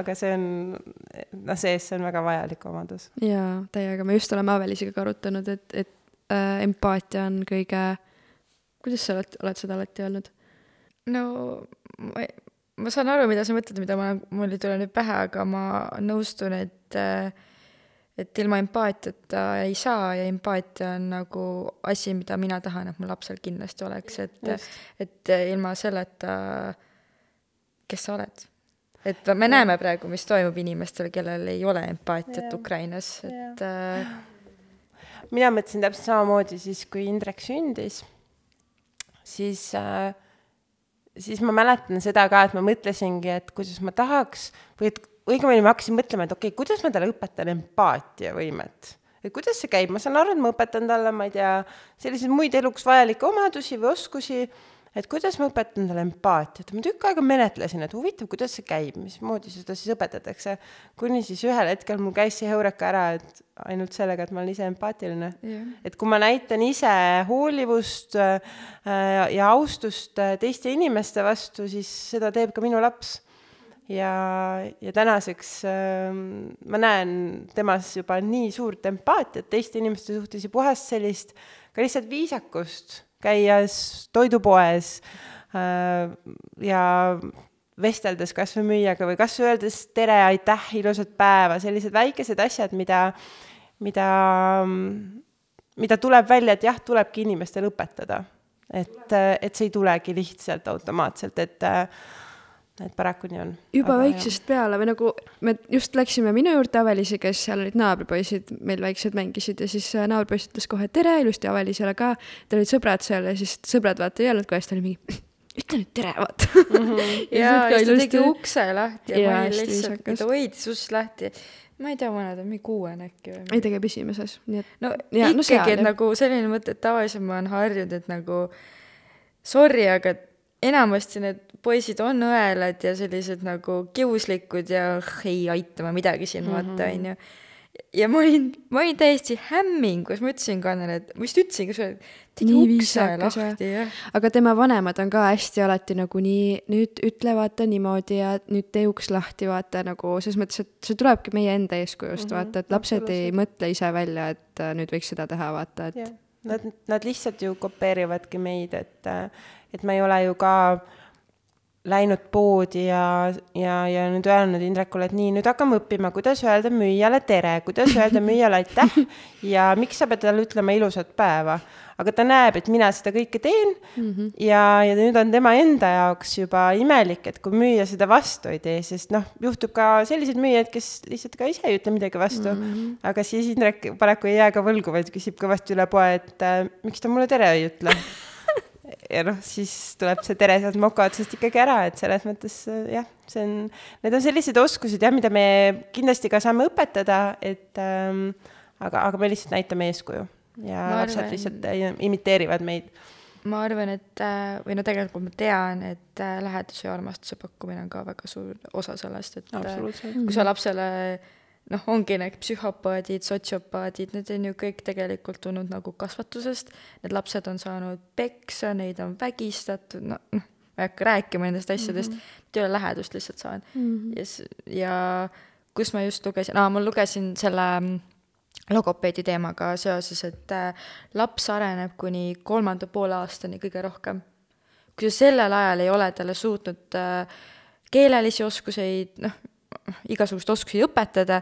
aga see on, noh, sees see on väga vajalik omadus. jaa, täiega, me just oleme Avelisiga ka arutanud, et, et äh, empaatia on kõige, kuidas sa oled, oled seda alati öelnud? no ma, ma saan aru, mida sa mõtled, mida ma, mul ei tule nüüd pähe, aga ma nõustun, et et ilma empaatiata ei saa ja empaatia on nagu asi, mida mina tahan, et mu lapsel kindlasti oleks, et et ilma selleta, kes sa oled. et me näeme praegu, mis toimub inimestel, kellel ei ole empaatiat Jah. Ukrainas, et äh, mina mõtlesin täpselt samamoodi siis, kui Indrek sündis, siis äh, siis ma mäletan seda ka, et ma mõtlesingi, et kuidas ma tahaks või et õigemini ma hakkasin mõtlema, et okei okay,, kuidas ma talle õpetan empaatiavõimet. et kuidas see käib, ma saan aru, et ma õpetan talle, ma ei tea, selliseid muid eluks vajalikke omadusi või oskusi, et kuidas ma õpetan talle empaatiat, ma tükk aega menetlesin, et huvitav, kuidas see käib, mismoodi seda siis õpetatakse, kuni siis ühel hetkel mul käis see heureka ära, et ainult sellega, et ma olen ise empaatiline jah. et kui ma näitan ise hoolivust äh, ja austust teiste inimeste vastu, siis seda teeb ka minu laps. ja, ja tänaseks äh, ma näen temas juba nii suurt empaatiat teiste inimeste suhtes ja puhast sellist ka lihtsalt viisakust, käies toidupoes äh, ja vesteldes kas või müüjaga või kas või öeldes tere, aitäh, ilusat päeva, sellised väikesed asjad, mida, mida, mida tuleb välja, et jah, tulebki inimestel õpetada. et, et see ei tulegi lihtsalt automaatselt, et, et paraku nii on. juba väiksest peale või nagu me just läksime minu juurde Avelisi, kes seal olid naabripoisid, meil väiksed mängisid ja siis äh, naabripoiss ütles kohe tere ilusti Avelisele ka. Tal olid sõbrad seal ja siis sõbrad vaata ei öelnud kohe, siis ta oli mingi, ütle nüüd tere, vaata. ja, ja siis ta tegi ukse lahti ja, Jaa, ma olin lihtsalt, ta hoidis ust lahti. ma ei tea, vanad on mingi kuuene äkki või ei, ta käib esimeses, nii et no no ikkagi seal, et jah. nagu selline mõte, et tavaliselt ma olen harjunud, et nagu sorry, aga enamasti need poisid on õelad ja sellised nagu kiuslikud ja "Ugh, ei aita ma midagi siin mm -hmm. vaata onju. ja ma olin, ma olin täiesti hämmingus, ma ütlesin Kannele, et ma vist ütlesingi sulle, et tegi ukse lahti jah. aga tema vanemad on ka hästi alati nagu nii, nüüd ütle vaata niimoodi ja nüüd tee uks lahti, vaata nagu selles mõttes, et see tulebki meie enda eeskujust mm, -hmm, vaata, et lapsed ei mõtle ise välja, et äh, nüüd võiks seda teha, vaata, et nad, nad lihtsalt ju kopeerivadki meid, et, et ma ei ole ju ka läinud poodi ja, ja, ja nüüd öelnud Indrekule, et nii, nüüd hakkame õppima, kuidas öelda müüjale tere, kuidas öelda müüjale aitäh ja miks sa pead talle ütlema ilusat päeva. aga ta näeb, et mina seda kõike teen mm -hmm. ja, ja nüüd on tema enda jaoks juba imelik, et kui müüja seda vastu ei tee, sest noh, juhtub ka selliseid müüjaid, kes lihtsalt ka ise ei ütle midagi vastu mm, -hmm. aga siis Indrek paraku ei jää ka võlgu, vaid küsib kõvasti üle poe, et äh, miks ta mulle tere ei ütle ja noh, siis tuleb see tere sealt moka otsast ikkagi ära, et selles mõttes äh, jah, see on, need on sellised oskused jah, mida me kindlasti ka saame õpetada, et ähm, aga, aga me lihtsalt näitame eeskuju ja Ma lapsed arvan- lihtsalt äh, imiteerivad meid. ma arvan, et äh, või no tegelikult ma tean, et äh, läheduse ja armastuse pakkumine on ka väga suur osa sellest, et äh, absoluutselt. kui sa lapsele noh, ongi need psühhopaadid, sotsiopaadid, need on ju kõik tegelikult tulnud nagu kasvatusest, need lapsed on saanud peksa, neid on vägistatud, no noh, ma ei hakka rääkima nendest asjadest mm, -hmm. ei ole lähedust lihtsalt saanud mm. -hmm. ja, ja kus ma just lugesin, aa, ma lugesin selle mm, logopeedi teemaga seoses, et äh, laps areneb kuni kolmanda poole aastani kõige rohkem. kui sa sellel ajal ei ole talle suutnud äh, keelelisi oskuseid, noh, igasuguseid oskusi õpetada,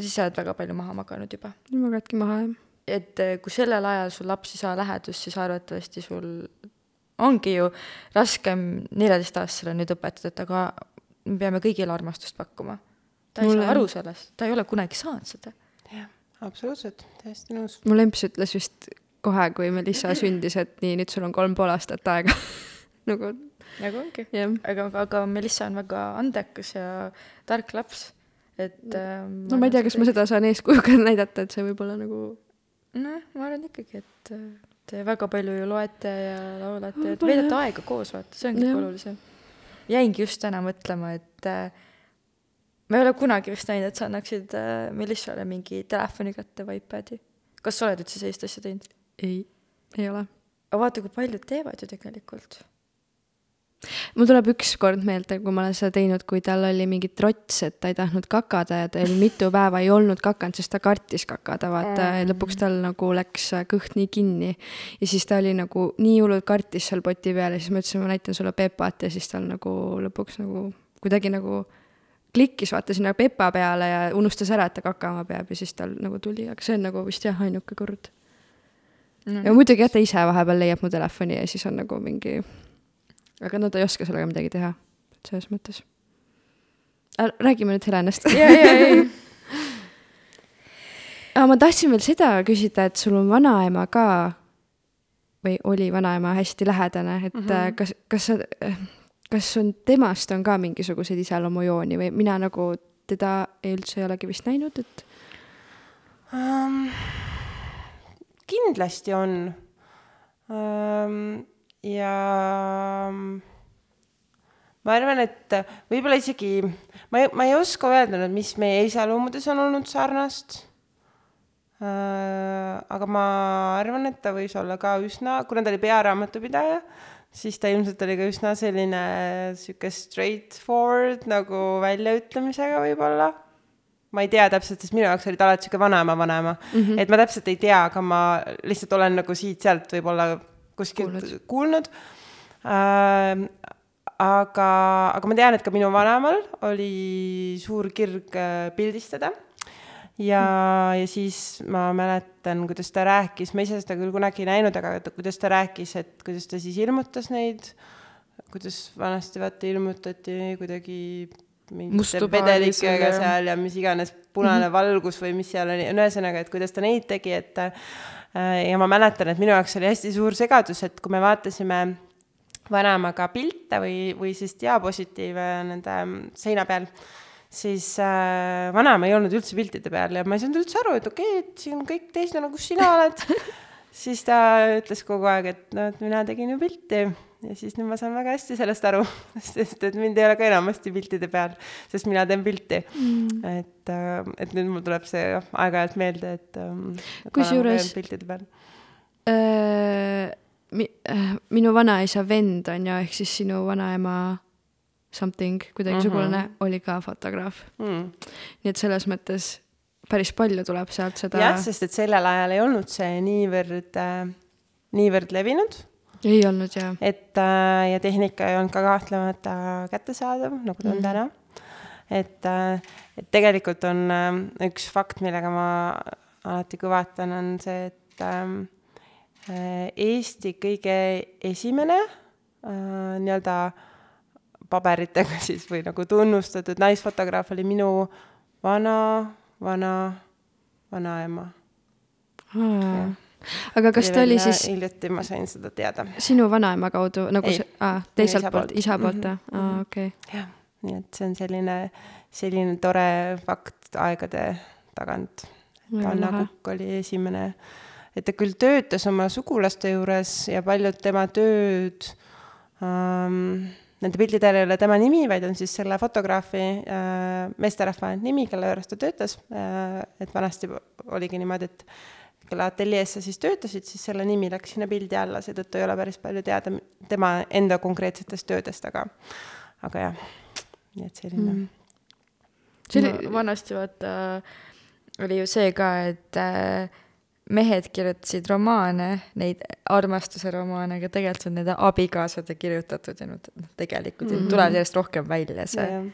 siis sa oled väga palju maha maganud juba. magadki maha jah. et äh, kui sellel ajal sul laps ei saa lähedust, siis arvatavasti sul ongi ju raskem neljateistaastasele nüüd õpetada, et aga me peame kõigile armastust pakkuma. ta ei Mulle- saa aru sellest, ta ei ole kunagi saanud seda. jah, absoluutselt, täiesti nõus. mu lemps ütles vist kohe, kui Melissa sündis, et nii, nüüd sul on kolm pool aastat aega nagu nagu ongi. jah, aga, aga Melissa on väga andekas ja tark laps, et ähm, no ma ei tea, kas ma seda saan eeskujuga näidata, et see võib olla nagu noh, ma arvan ikkagi, et te väga palju ju loete ja laulate, Võib-olla veedate aega koos, vaata, see on kõige olulisem. jäingi just täna mõtlema, et äh, ma ei ole kunagi vist näinud, et sa annaksid äh, Melissale mingi telefoni kätte või iPadi. kas sa oled üldse sellist asja teinud? ei, ei ole. aga vaata, kui paljud teevad ju tegelikult. Mul tuleb ükskord meelde, kui ma olen seda teinud, kui tal oli mingi trots, et ta ei tahtnud kakada ja ta oli mitu päeva ei olnud kakanud, sest ta kartis kakada, vaata ja lõpuks tal nagu läks kõht nii kinni. ja siis ta oli nagu nii hullult kartis seal poti peal ja siis ma ütlesin, ma näitan sulle Pepat ja siis tal nagu lõpuks nagu kuidagi nagu klikkis vaata sinna Pepa peale ja unustas ära, et ta kakama peab ja siis tal nagu tuli, aga see on nagu vist jah, ainuke kord. ja muidugi jah, ta ise vahepeal leiab mu telefoni ja siis on nagu mingi, aga ta ei oska sellega midagi teha, selles mõttes. räägime nüüd Helenast. ja, ja, ei. aga ma tahtsin veel seda küsida, et sul on vanaema ka või oli vanaema hästi lähedane, et mm -hmm. kas, kas sa, kas on temast on ka mingisuguseid iseloomujooni või mina nagu teda ei üldse ei olegi vist näinud, et um,. kindlasti on um,. Ja ma arvan, et võib-olla isegi, ma ei, ma ei oska öelda nüüd, mis meie iseloomudes on olnud sarnast uh,. aga ma arvan, et ta võis olla ka üsna, kuna ta oli pearaamatupidaja, siis ta ilmselt oli ka üsna selline sihuke straightforward nagu väljaütlemisega võib-olla ma ei tea täpselt, sest minu jaoks oli ta alati sihuke vanaema vanaema mm, -hmm. et ma täpselt ei tea, aga ma lihtsalt olen nagu siit-sealt võib-olla kuskilt kuulnud, kuulnud. äh,. aga, aga ma tean, et ka minu vanaemal oli suur kirg äh, pildistada ja mm., ja siis ma mäletan, kuidas ta rääkis, ma ise seda küll kunagi ei näinud, aga kuidas ta rääkis, et kuidas ta siis ilmutas neid, kuidas vanasti vaata ilmutati kuidagi mingite vedelikega seal ja mis iganes punane mm -hmm. valgus või mis seal oli, ühesõnaga, et kuidas ta neid tegi, et ja ma mäletan, et minu jaoks oli hästi suur segadus, et kui me vaatasime vanaemaga pilte või, või siis diapositiive nende seina peal, siis äh, vanaema ei olnud üldse piltide peal ja ma ei saanud üldse aru, et okei okay,, et siin kõik teised on, kus sina oled. siis ta ütles kogu aeg, et no, et mina tegin ju pilti ja siis nüüd ma saan väga hästi sellest aru, sest et mind ei ole ka enamasti piltide peal, sest mina teen pilti mm.. et, et nüüd mul tuleb see aeg-ajalt meelde, et, et kusjuures piltide peal äh, mi, äh, minu vanaisa vend on ju, ehk siis sinu vanaema something, kuidagi mm -hmm. oli ka fotograaf mm.. nii et selles mõttes päris palju tuleb sealt seda jah, sest et sellel ajal ei olnud see niivõrd äh,, niivõrd levinud ei olnud jaa. et äh, ja tehnika ei olnud ka kahtlemata kättesaadav, nagu ta on mm. täna. et äh,, et tegelikult on äh, üks fakt, millega ma alati kõvatan, on see, et äh, Eesti kõige esimene äh, nii-öelda paberitega siis või nagu tunnustatud naisfotograaf oli minu vana, vana, vanaema. Aga kas ta oli siis hiljuti ma sain seda teada. sinu vanaema kaudu nagu Ei, see, aa, teiselt poolt, isa poolt Mhm, või? aa, okei. jah, nii et see on selline, selline tore fakt aegade tagant. Anna. Kukk oli esimene, et ta küll töötas oma sugulaste juures ja paljud tema tööd ähm, nende piltidel ei ole tema nimi, vaid on siis selle fotograafi äh, meesterahva nimi, kelle juures ta töötas äh,. et vanasti oligi niimoodi, et kelle ateljees sa siis töötasid, siis selle nimi läks sinna pildi alla, seetõttu ei ole päris palju teada tema enda konkreetsetest töödest, aga, aga jah, nii et selline mm. see oli no, vanasti vaata, oli ju see ka, et äh, mehed kirjutasid romaane, neid armastuse romaane, aga tegelikult on nende abikaasade kirjutatud ja nad tegelikult mm -hmm. tuleb järjest rohkem välja see yeah..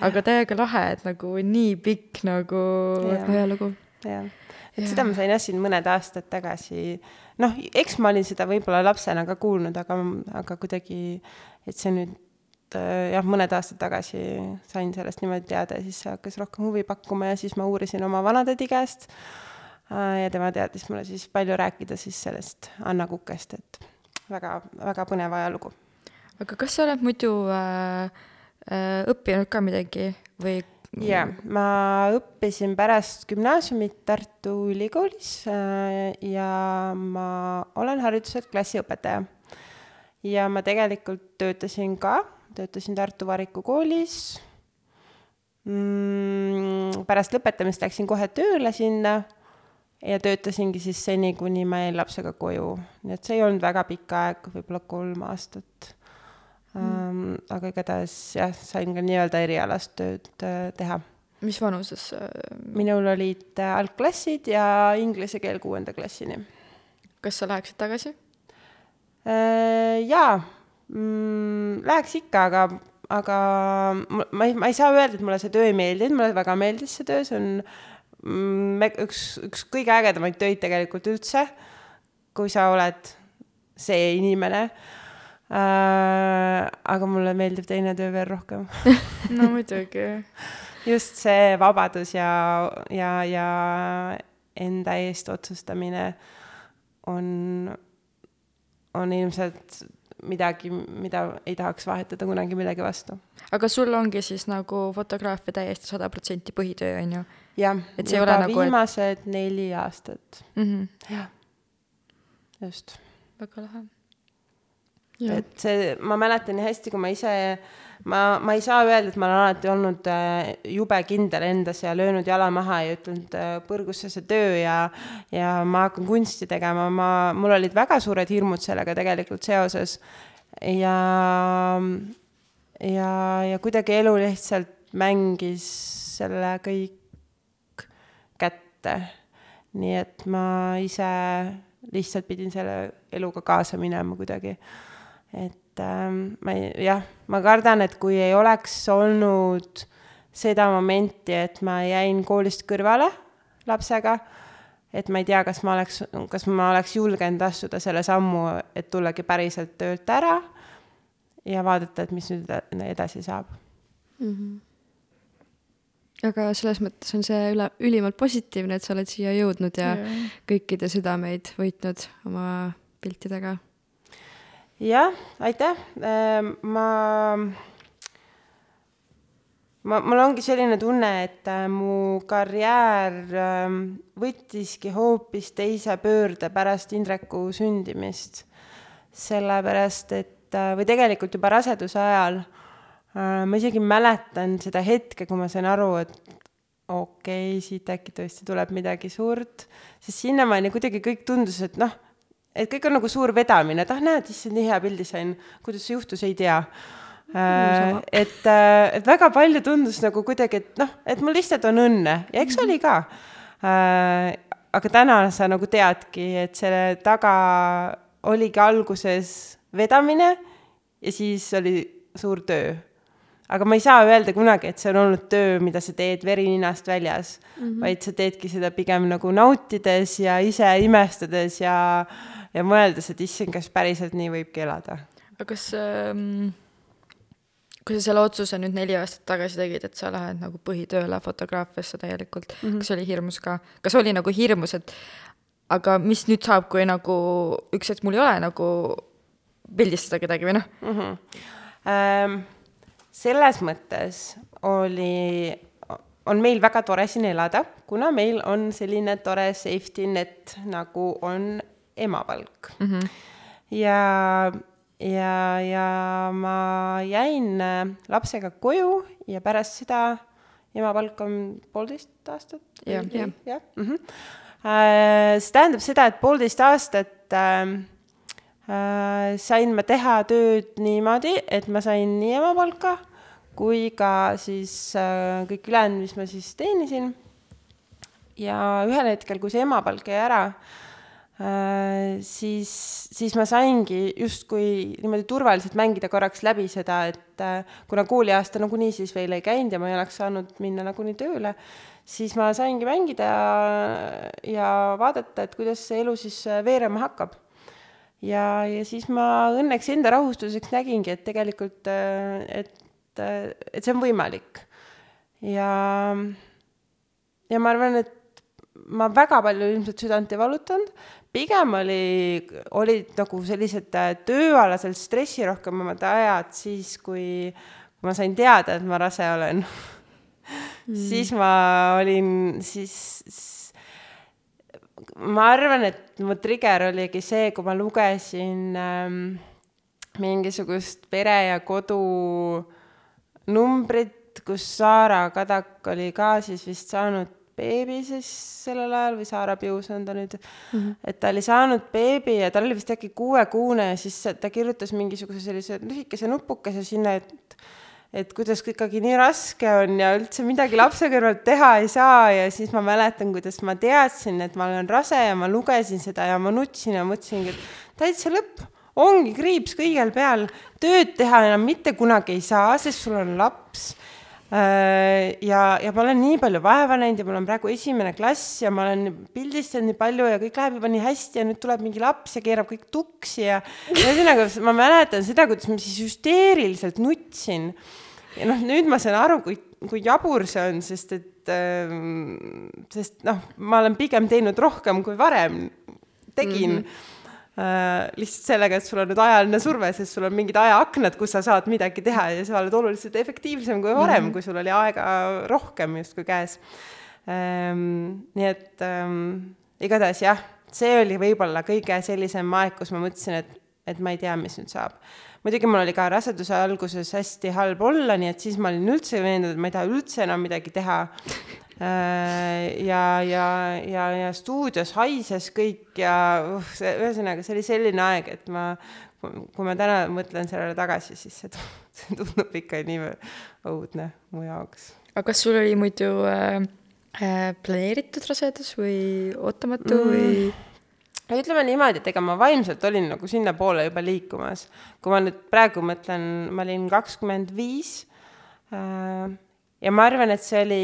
aga täiega lahe, et nagu nii pikk nagu ajalugu. jah, et ja. seda ma sain jah siin mõned aastad tagasi, noh, eks ma olin seda võib-olla lapsena ka kuulnud, aga, aga kuidagi, et see nüüd äh, jah, mõned aastad tagasi sain sellest niimoodi teada ja siis see hakkas rohkem huvi pakkuma ja siis ma uurisin oma vanatädi käest Äh, ja tema teadis mulle siis palju rääkida siis sellest Anna Kukest, et väga, väga põnev ajalugu. aga kas sa oled muidu äh, äh, õppinud ka midagi või? Jaa, ma õppisin pärast gümnaasiumit Tartu Ülikoolis äh, ja ma olen hariduselt klassiõpetaja. ja ma tegelikult töötasin ka, töötasin Tartu Variku koolis mm,. pärast lõpetamist läksin kohe tööle sinna ja töötasingi siis seni, kuni ma jäin lapsega koju, nii et see ei olnud väga pikk aeg, võib-olla kolm aastat mm.. Aga igatahes jah, sain ka nii-öelda erialast tööd äh, teha. mis vanuses äh...? minul olid äh, algklassid ja inglise keel kuuenda klassini. kas sa läheksid tagasi jaa mm,, läheks ikka, aga aga ma ei, ma ei saa öelda, et mulle see töö ei meeldinud, mulle väga meeldis see töö, see on me, üks, üks kõige ägedamaid töid tegelikult üldse, kui sa oled see inimene. Aga mulle meeldib teine töö veel rohkem no muidugi. just see vabadus ja, ja, ja enda eest otsustamine on, on ilmselt midagi, mida ei tahaks vahetada kunagi millegi vastu. aga sul ongi siis nagu fotograafia täiesti sada protsenti põhitöö, on ju? jah, juba nagu, viimased et... neli aastat mm. -hmm. jah, just. väga lahe. Et see, ma mäletan nii hästi, kui ma ise, ma, ma ei saa öelda, et ma olen alati olnud äh, jube kindel endas ja löönud jala maha ja ütelnud äh, põrgusse see töö ja, ja ma hakkan kunsti tegema, ma, mul olid väga suured hirmud sellega tegelikult seoses. ja, ja, ja kuidagi elu lihtsalt mängis selle kõik kätte. nii et ma ise lihtsalt pidin selle eluga kaasa minema kuidagi. Et ähm, ma ei, jah, ma kardan, et kui ei oleks olnud seda momenti, et ma jäin koolist kõrvale lapsega, et ma ei tea, kas ma oleks, kas ma oleks julgenud astuda selle sammu, et tullagi päriselt töölt ära ja vaadata, et mis nüüd edasi saab mm. -hmm aga selles mõttes on see üle, ülimalt positiivne, et sa oled siia jõudnud ja, ja. kõikide südameid võitnud oma piltidega. Jah, aitäh, ehm, ma, ma, mul ongi selline tunne, et äh, mu karjäär ähm, võttiski hoopis teise pöörde pärast Indreku sündimist. sellepärast, et äh, või tegelikult juba raseduse ajal Äh, ma isegi mäletan seda hetke, kui ma sain aru, et okei okay,, siit äkki tõesti tuleb midagi suurt, sest sinnamaani kuidagi kõik tundus, et noh, et kõik on nagu suur vedamine, et ah näed, issand, nii hea pildi sain, kuidas see juhtus, ei tea äh,. et, äh, et väga palju tundus nagu kuidagi, et noh, et mul lihtsalt on õnne ja eks oli ka äh,. aga täna sa nagu teadki, et selle taga oligi alguses vedamine ja siis oli suur töö aga ma ei saa öelda kunagi, et see on olnud töö, mida sa teed veri ninast väljas mm, -hmm. vaid sa teedki seda pigem nagu nautides ja ise imestades ja, ja mõeldes, et issand, kas päriselt nii võibki elada. aga kas ähm,, kui sa selle otsuse nüüd neli aastat tagasi tegid, et sa lähed nagu põhitööle fotograafiasse täielikult mm, -hmm. kas oli hirmus ka, kas oli nagu hirmus, et aga mis nüüd saab, kui nagu üks hetk mul ei ole nagu pildistada kedagi või noh mm -hmm. um, selles mõttes oli, on meil väga tore siin elada, kuna meil on selline tore safety net, nagu on emapalk mm. -hmm. ja, ja, ja ma jäin äh, lapsega koju ja pärast seda emapalk on poolteist aastat. Jah. Jah. mm -hmm. see tähendab seda, et poolteist aastat äh, äh, sain ma teha tööd niimoodi, et ma sain nii emapalka kui ka siis äh, kõik ülejäänud, mis ma siis teenisin. ja ühel hetkel, kui see emapalk jäi ära äh,, siis, siis ma saingi justkui niimoodi turvaliselt mängida korraks läbi seda, et äh, kuna kooliaasta nagunii siis veel ei käinud ja ma ei oleks saanud minna nagunii tööle, siis ma saingi mängida ja, ja vaadata, et kuidas see elu siis äh, veerema hakkab ja, ja siis ma õnneks enda rahustuseks nägingi, et tegelikult, et, et see on võimalik. ja, ja ma arvan, et ma väga palju ilmselt südant ei valutanud, pigem oli, olid nagu sellised tööalased stressirohkemad ajad siis, kui, kui ma sain teada, et ma rase olen mm. siis ma olin, siis ma arvan, et mu trigger oligi see, kui ma lugesin ähm, mingisugust pere ja kodu numbrit, kus Saara Kadak oli ka siis vist saanud beebi siis sellel ajal või Saara Pius on ta nüüd mm, -hmm. et ta oli saanud beebi ja tal oli vist äkki kuuekuune ja siis ta kirjutas mingisuguse sellise lühikese nupukese sinna, et et kuidas ikkagi nii raske on ja üldse midagi lapse kõrvalt teha ei saa ja siis ma mäletan, kuidas ma teadsin, et ma olen rase ja ma lugesin seda ja ma nutsin ja mõtlesingi, et täitsa lõpp, ongi kriips kõigel peal, tööd teha enam mitte kunagi ei saa, sest sul on laps ja, ja ma olen nii palju vaeva näinud ja mul on praegu esimene klass ja ma olen pildistanud nii palju ja kõik läheb juba nii hästi ja nüüd tuleb mingi laps ja keerab kõik tuksi ja ühesõnaga ma mäletan seda, kuidas ma siis hüsteeriliselt nutsin. ja noh, nüüd ma saan aru, kui, kui jabur see on, sest et äh,, sest noh, ma olen pigem teinud rohkem kui varem tegin mm. -hmm Uh, lihtsalt sellega, et sul on nüüd ajaline surve, sest sul on mingid ajaaknad, kus sa saad midagi teha ja sa oled oluliselt efektiivsem kui varem mm, -hmm. kui sul oli aega rohkem justkui käes um,. nii et um, igatahes jah, see oli võib-olla kõige sellisem aeg, kus ma mõtlesin, et, et ma ei tea, mis nüüd saab. Muidugi mul oli ka raseduse alguses hästi halb olla, nii et siis ma olin üldse veendunud, et ma ei taha üldse enam midagi teha Äh, ja, ja, ja, ja stuudios haises kõik ja uh, see, ühesõnaga, see oli selline aeg, et ma, kui ma täna mõtlen sellele tagasi, siis see, see tundub ikka nii õudne mu jaoks. aga kas sul oli muidu äh, äh, planeeritud rasedus või ootamatu mm. või? Ütleme niimoodi, et ega ma vaimselt olin nagu sinnapoole juba liikumas. kui ma nüüd praegu mõtlen, ma olin kakskümmend viis äh, ja ma arvan, et see oli,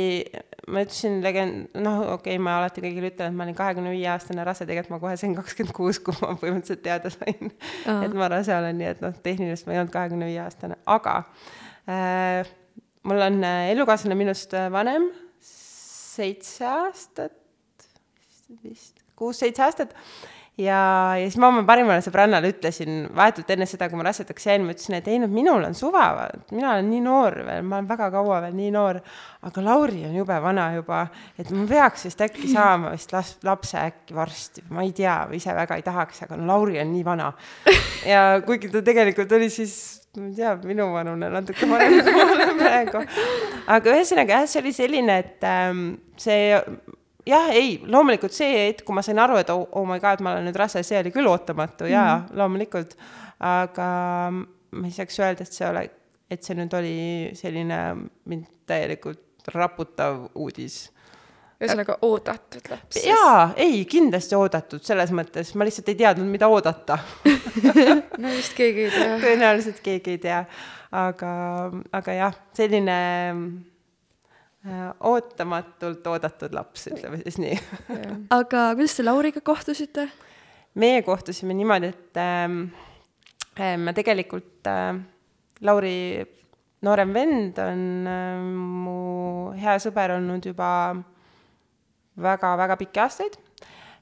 ma ütlesin legend-, noh, okei okay,, ma alati kõigile ütlen, et ma olin kahekümne viie aastane rase, tegelikult ma kohe sain kakskümmend kuus, kui ma põhimõtteliselt teada sain, et ma rase olen, nii et noh, tehniliselt ma ei olnud kahekümne viie aastane, aga äh, mul on äh, elukaaslane minust äh, vanem, seitse aastat, vist kuus-seitse aastat ja, ja siis ma oma parimale sõbrannale ütlesin vahetult enne seda, kui ma rasedaks jäin, ma ütlesin, et ei noh, minul on suva, mina olen nii noor veel, ma olen väga kaua veel nii noor, aga Lauri on jube vana juba, et ma peaks vist äkki saama vist las-, lapse äkki varsti, ma ei tea, ise väga ei tahaks, aga no Lauri on nii vana. ja kuigi ta tegelikult oli siis ma ei tea, minuvanune natuke vanem kui ma olen praegu. aga ühesõnaga jah, see oli selline, et ähm, see jah, ei, loomulikult see hetk, kui ma sain aru, et oh, oh my god, ma olen nüüd rase, see oli küll ootamatu mm jaa, mhm. loomulikult. aga ma ei saaks öelda, et see ole, et see nüüd oli selline mind täielikult raputav uudis ühesõnaga oodatud laps. jaa, ei, kindlasti oodatud, selles mõttes ma lihtsalt ei teadnud, mida oodata no vist keegi ei tea. tõenäoliselt keegi ei tea, aga, aga jah, selline ootamatult oodatud laps, ütleme siis nii. Aga kuidas te Lauriga kohtusite? meie kohtusime niimoodi, et äh, me tegelikult äh,, Lauri noorem vend on äh, mu hea sõber olnud juba väga-väga pikki aastaid.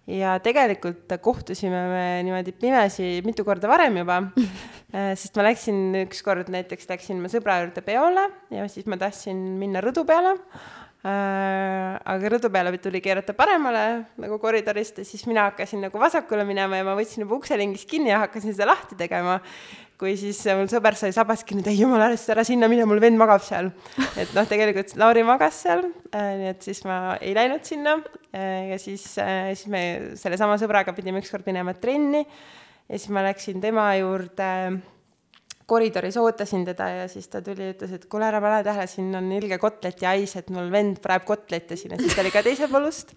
Ja tegelikult kohtusime me niimoodi pimesi mitu korda varem juba. äh, sest ma läksin ükskord näiteks läksin ma sõbra juurde peole ja siis ma tahtsin minna rõdu peale äh,. aga rõdu peale tuli keerata paremale nagu koridorist ja siis mina hakkasin nagu vasakule minema ja ma võtsin juba ukselingist kinni ja hakkasin seda lahti tegema. kui siis mul sõber sai sabast kinni, et ei jumala eest, ära sinna mine, mul vend magab seal. et noh, tegelikult Lauri magas seal äh,, nii et siis ma ei läinud sinna äh, ja siis äh,, siis me sellesama sõbraga pidime ükskord minema trenni ja siis ma läksin tema juurde koridoris ootasin teda ja siis ta tuli ja ütles, et kuule, ära pane tähele, siin on ilge kotleti hais, et mul vend praeb kotletti siin ja siis ta oli ka teisel poolust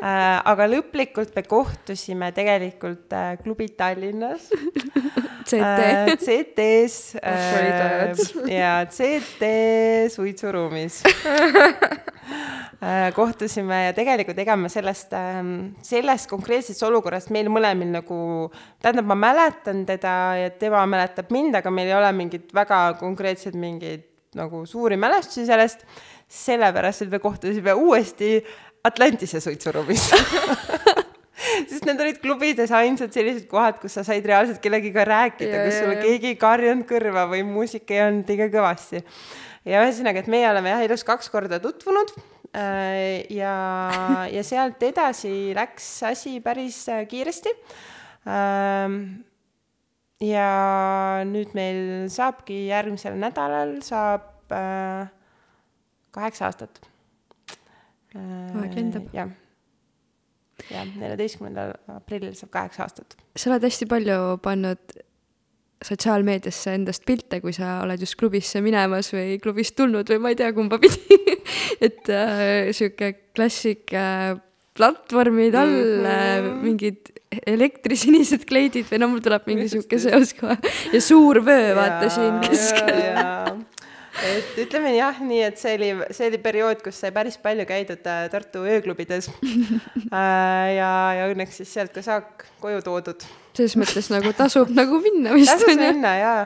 äh,. aga lõplikult me kohtusime tegelikult äh, klubi Tallinnas CT äh,. CT-s äh, ja CT suitsuruumis äh, kohtusime ja tegelikult ega me sellest äh,, sellest konkreetsest olukorrast meil mõlemil nagu, tähendab, ma mäletan teda ja tema mäletab mind, aga meil ei ole mingit väga konkreetseid mingeid nagu suuri mälestusi sellest, sellepärast et me kohtusime uuesti Atlantise suitsuruumis. Sest need olid klubides ainsad sellised kohad, kus sa said reaalselt kellegiga rääkida, kus sulle keegi ei karjunud kõrva või muusika ei olnud liiga kõvasti. ja ühesõnaga, et meie oleme jah, elus kaks korda tutvunud äh, ja, ja sealt edasi läks asi päris äh, kiiresti. Ähm, ja nüüd meil saabki järgmisel nädalal saab äh, kaheksa aastat äh,. aeg lendab. jah, jah, neljateistkümnendal aprillil saab kaheksa aastat. sa oled hästi palju pannud sotsiaalmeediasse endast pilte, kui sa oled just klubisse minemas või klubist tulnud või ma ei tea, kumba pidi et äh, sihuke klassik äh, platvormid all mm, -hmm. mingid elektrisinised kleidid või no mul tuleb mingi sihuke seos kohe. Ja suur vöö vaata siin keskel. et ütleme jah, nii, et see oli, see oli periood, kus sai päris palju käidud äh, Tartu ööklubides. Äh, ja, ja õnneks siis sealt ka saak koju toodud. Selles mõttes nagu tasub nagu minna vist. tasub minna jaa,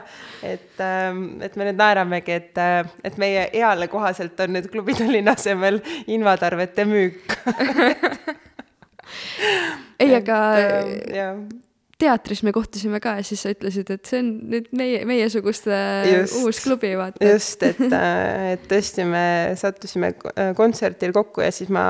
et, ähm, et me nüüd naeramegi, et, äh, et meie eale kohaselt on nüüd klubi Tallinna asemel invatarvete müük ei, aga äh, teatris me kohtusime ka ja siis sa ütlesid, et see on nüüd meie, meiesuguste just, uus klubi, vaata. just, et, äh, et tõesti, me sattusime kontserdil kokku ja siis ma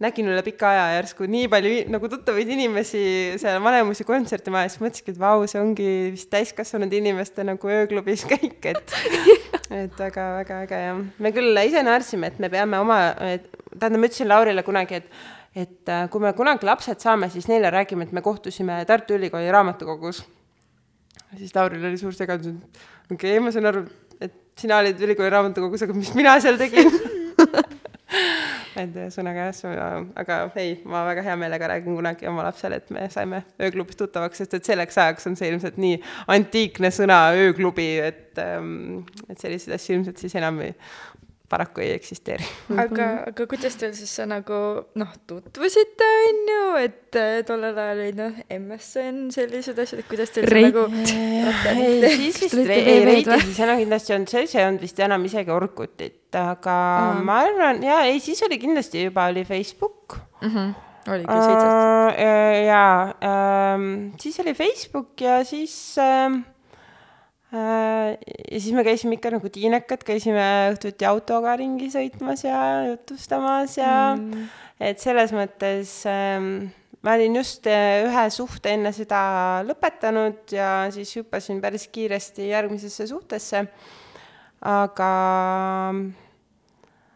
nägin üle pika aja järsku nii palju nagu tuttavaid inimesi seal Vanemuise kontserdimajas, mõtlesingi, et vau, see ongi vist täiskasvanud inimeste nagu ööklubis käik, et et väga-väga äge ja me küll ise naersime, et me peame oma, tähendab, ma ütlesin Laurile kunagi, et et äh, kui me kunagi lapsed saame, siis neile räägime, et me kohtusime Tartu Ülikooli raamatukogus. siis Lauril oli suur segadus, et okei okay,, ma saan aru, et sina olid ülikooli raamatukogus, aga mis mina seal tegin et ühesõnaga jah, aga ei, ma väga hea meelega räägin kunagi oma lapsele, et me saime ööklubis tuttavaks, sest et selleks ajaks on see ilmselt nii antiikne sõna ööklubi, et, ähm, et selliseid asju ilmselt siis enam ei, paraku ei eksisteeri. aga, aga kuidas teil siis sa nagu noh, tutvusite, on ju, et äh, tollel ajal olid noh, MSN, sellised asjad, et kuidas teil Reit. nagu ei, siis vist, ei, Reitis siis enam kindlasti on see, see on vist enam isegi Orkutit, aga Aa. ma arvan, jaa, ei, siis oli kindlasti juba oli Facebook mm. -hmm. oligi seitsest uh,. jaa um,, siis oli Facebook ja siis Äh, ja siis me käisime ikka nagu tiinekad, käisime õhtuti autoga ringi sõitmas ja jutustamas ja mm. et selles mõttes ähm, ma olin just äh, ühe suhte enne seda lõpetanud ja siis hüppasin päris kiiresti järgmisesse suhtesse. aga,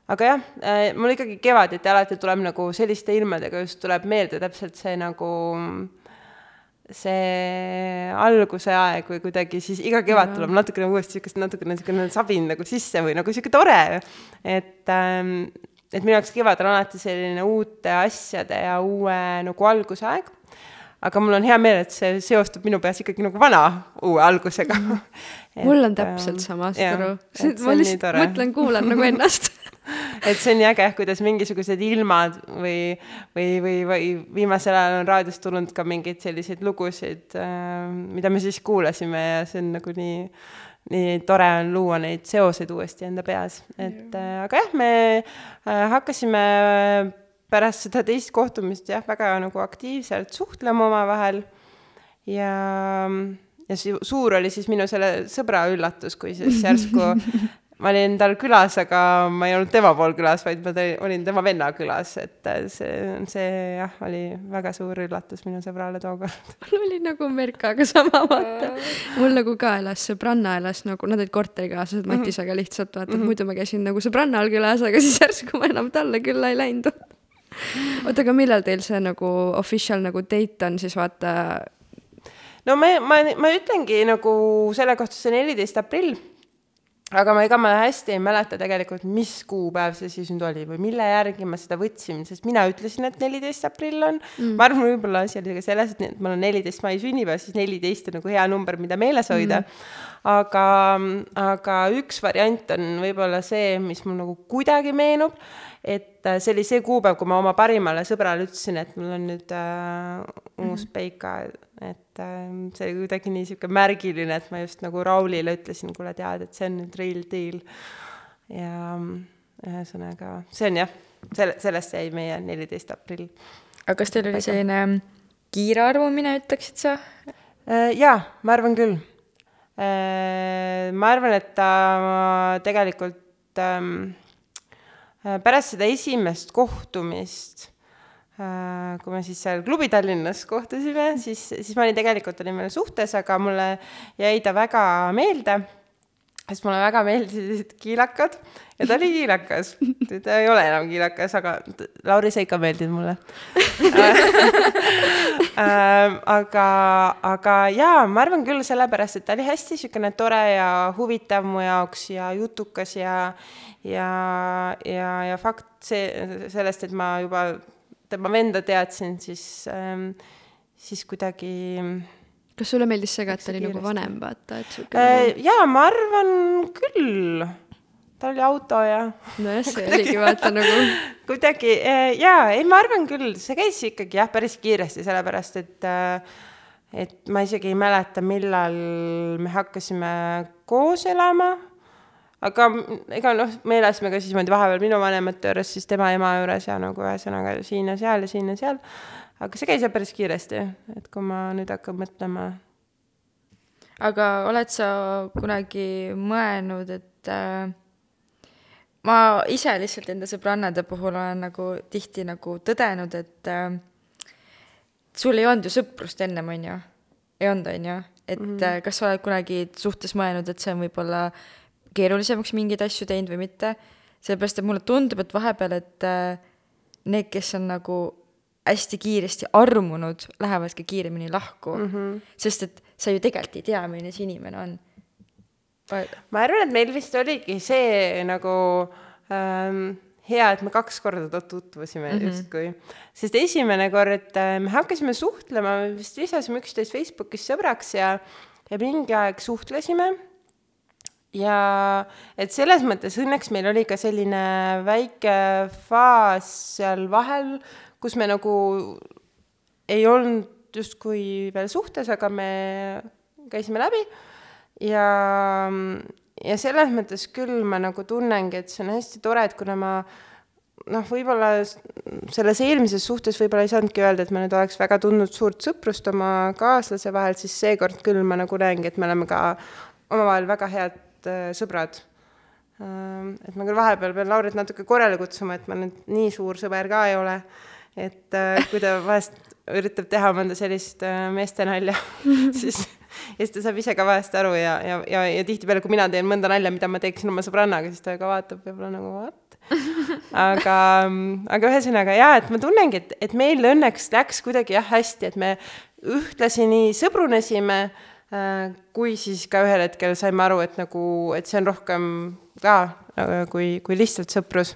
aga jah, äh, mul ikkagi kevaditi alati tuleb nagu selliste ilmadega just tuleb meelde täpselt see nagu äh, see alguse aeg või kuidagi siis iga kevad tuleb natukene uuesti niisugust natukene niisugune sabin nagu sisse või nagu niisugune tore. et ähm,, et minu jaoks kevad on alati selline uute asjade ja uue nagu alguse aeg. aga mul on hea meel, et see seostub minu peas ikkagi nagu vana uue algusega mm. Mul on täpselt ähm, sama, saad aru. ma lihtsalt mõtlen, kuulan nagu ennast et see on äge, kuidas mingisugused ilmad või, või, või, või viimasel ajal on raadiost tulnud ka mingeid selliseid lugusid äh,, mida me siis kuulasime ja see on nagu nii, nii tore on luua neid seoseid uuesti enda peas, et äh, aga jah, me äh, hakkasime pärast seda teist kohtumist jah, väga nagu aktiivselt suhtlema omavahel. Ja ja suur oli siis minu selle sõbra üllatus, kui siis järsku ma olin tal külas, aga ma ei olnud tema pool külas, vaid ma tõi, olin tema venna külas, et äh, see, see jah, oli väga suur üllatus minu sõbrale tookord. mul oli nagu Merkaga sama, vaata. mul nagu ka elas, sõbranna elas nagu, nad olid korterikaaslased Matisega lihtsalt, vaata, et mhm. muidu ma käisin nagu sõbrannal külas, aga siis järsku ma enam talle külla ei läinud oota, aga millal teil see nagu official nagu date on siis vaata? no ma, ma, ma ütlengi nagu selle kohta see neliteist aprill aga ma, ega ma hästi ei mäleta tegelikult, mis kuupäev see siis nüüd oli või mille järgi ma seda võtsin, sest mina ütlesin, et neliteist aprill on. Mm.. ma arvan, võib-olla asi oli ka selles, et mul on neliteist mai sünnipäev, siis neliteist on nagu hea number, mida meeles hoida. Mm aga, aga üks variant on võib-olla see, mis mul nagu kuidagi meenub, et äh, see oli see kuupäev, kui ma oma parimale sõbrale ütlesin, et mul on nüüd äh, uus mhm. peika, et äh, see oli kuidagi nii sihuke märgiline, et ma just nagu Raulile ütlesin, kuule, tead, et see on nüüd real deal. ja ühesõnaga, see on jah, selle, sellest jäi meie neliteist aprill. aga kas teil oli selline kiire arvumine, ütleksid sa? Äh, jaa, ma arvan küll Äh, ma arvan, et ta tegelikult ähm, äh, pärast seda esimest kohtumist, kui me siis seal klubi Tallinnas kohtusime, siis, siis ma olin tegelikult, olin veel suhtes, aga mulle jäi ta väga meelde sest mulle väga meeldisid kiilakad ja ta oli kiilakas. ta ei ole enam kiilakas, aga Lauri, sa ikka meeldid mulle ähm, aga, aga jaa, ma arvan küll sellepärast, et ta oli hästi niisugune tore ja huvitav mu jaoks ja jutukas ja ja, ja, ja fakt see, sellest, et ma juba tema venda teadsin, siis ähm,, siis kuidagi kas sulle meeldis see ka, et ta oli nagu vanem, vaata, et sihuke äh, nagu...? jaa, ma arvan küll. tal oli auto ja. nojah, see oligi vaata nagu. kuidagi äh, jaa, ei, ma arvan küll, see käis ikkagi jah, päris kiiresti, sellepärast et äh, et ma isegi ei mäleta, millal me hakkasime koos elama aga ega noh, me elasime ka siis niimoodi vahepeal minu vanemate juures, siis tema ema juures ja nagu ühesõnaga siin ja seal ja siin ja seal aga see käis jah päris kiiresti, et kui ma nüüd hakkan mõtlema. aga oled sa kunagi mõelnud, et äh, ma ise lihtsalt enda sõbrannade puhul olen nagu tihti nagu tõdenud, et äh, sul ei olnud ju sõprust ennem, on ju? ei olnud, on ju? et mm -hmm. kas sa oled kunagi suhtes mõelnud, et see on võib-olla keerulisemaks mingeid asju teinud või mitte, sellepärast et mulle tundub, et vahepeal, et äh, need, kes on nagu hästi kiiresti armunud, lähevad ka kiiremini lahku mm. -hmm. sest et sa ju tegelikult ei tea, milline see inimene on. ma arvan, et meil vist oligi see nagu ähm, hea, et me kaks korda tutvusime mm -hmm. justkui. sest esimene kord äh, me hakkasime suhtlema, vist lisasime üksteist Facebookis sõbraks ja, ja mingi aeg suhtlesime ja et selles mõttes õnneks meil oli ka selline väike faas seal vahel, kus me nagu ei olnud justkui veel suhtes, aga me käisime läbi. Ja, ja selles mõttes küll ma nagu tunnengi, et see on hästi tore, et kuna ma noh, võib-olla selles eelmises suhtes võib-olla ei saanudki öelda, et me nüüd oleks väga tundnud suurt sõprust oma kaaslase vahel, siis seekord küll ma nagu näengi, et me oleme ka omavahel väga head äh, sõbrad äh,. et ma küll vahepeal pean Laurit natuke korrale kutsuma, et ma nüüd nii suur sõber ka ei ole et äh, kui ta vahest üritab teha mõnda sellist äh, meeste nalja siis, ja siis ta saab ise ka vahest aru ja, ja, ja, ja tihtipeale, kui mina teen mõnda nalja, mida ma teeksin oma sõbrannaga, siis ta ka vaatab võib-olla nagu what aga, aga ühesõnaga jaa, et ma tunnengi, et, et meil õnneks läks kuidagi jah hästi, et me ühtlasi nii sõbrunesime kui siis ka ühel hetkel saime aru, et nagu, et see on rohkem ka äh, kui, kui lihtsalt sõprus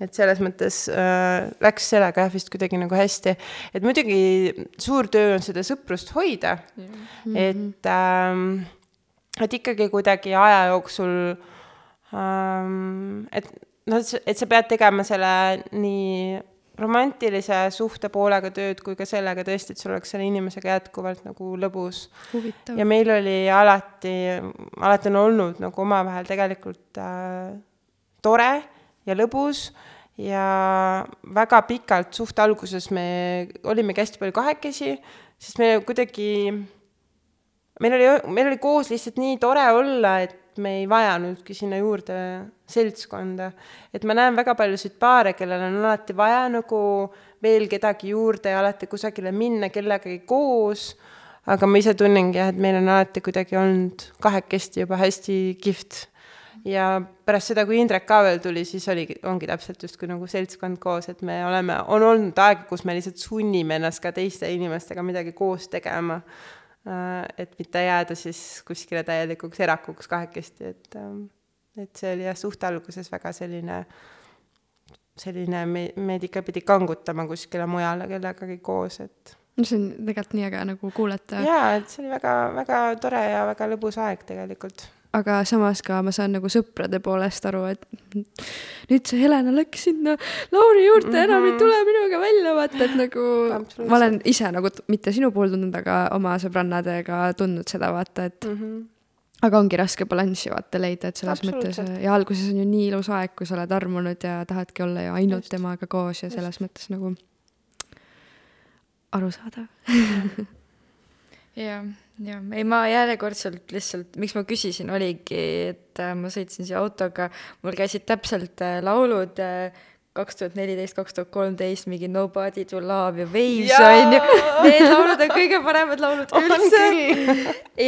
et selles mõttes äh, läks sellega jah vist kuidagi nagu hästi, et muidugi suur töö on seda sõprust hoida mm, -hmm. et ähm, et ikkagi kuidagi aja jooksul ähm,, et noh, et sa pead tegema selle nii romantilise suhte poolega tööd kui ka sellega tõesti, et sul oleks selle inimesega jätkuvalt nagu lõbus. ja meil oli alati, alati on olnud nagu omavahel tegelikult äh, tore ja lõbus ja väga pikalt suht alguses me olimegi hästi palju kahekesi, sest me kuidagi, meil oli, meil oli koos lihtsalt nii tore olla, et et me ei vajanudki sinna juurde seltskonda. et ma näen väga paljusid paare, kellel on alati vaja nagu veel kedagi juurde ja alati kusagile minna kellegagi koos, aga ma ise tunnengi jah, et meil on alati kuidagi olnud kahekesti juba hästi kihvt ja pärast seda, kui Indrek ka veel tuli, siis oligi, ongi täpselt justkui nagu seltskond koos, et me oleme, on olnud aeg, kus me lihtsalt sunnime ennast ka teiste inimestega midagi koos tegema. Äh, et mitte jääda siis kuskile täielikuks erakuks kahekesti, et, ähm, et see oli jah, suht alguses väga selline, selline, me, meid ikka pidi kangutama kuskile mujale kellegagi koos, et no see on tegelikult nii äge nagu kuulata. jaa, et see oli väga, väga tore ja väga lõbus aeg tegelikult aga samas ka ma saan nagu sõprade poolest aru, et nüüd see Helena läks sinna Lauri juurde mm, -hmm. enam ei tule minuga välja, vaata, et nagu ma olen ise nagu mitte sinu puhul tundnud, aga oma sõbrannadega tundnud seda, vaata, et mm. -hmm aga ongi raske balanssi vaata leida, et selles mõttes ja alguses on ju nii ilus aeg, kui sa oled armunud ja tahadki olla ju ainult Just. temaga koos ja selles Just. mõttes nagu arusaadav jah jah, ei ma järjekordselt lihtsalt, miks ma küsisin, oligi, et äh, ma sõitsin siia autoga, mul käisid täpselt äh, laulud äh, kaks tuhat neliteist, kaks tuhat kolmteist, mingi Nobody to love ja Waves on ju. Need laulud on kõige paremad laulud üldse.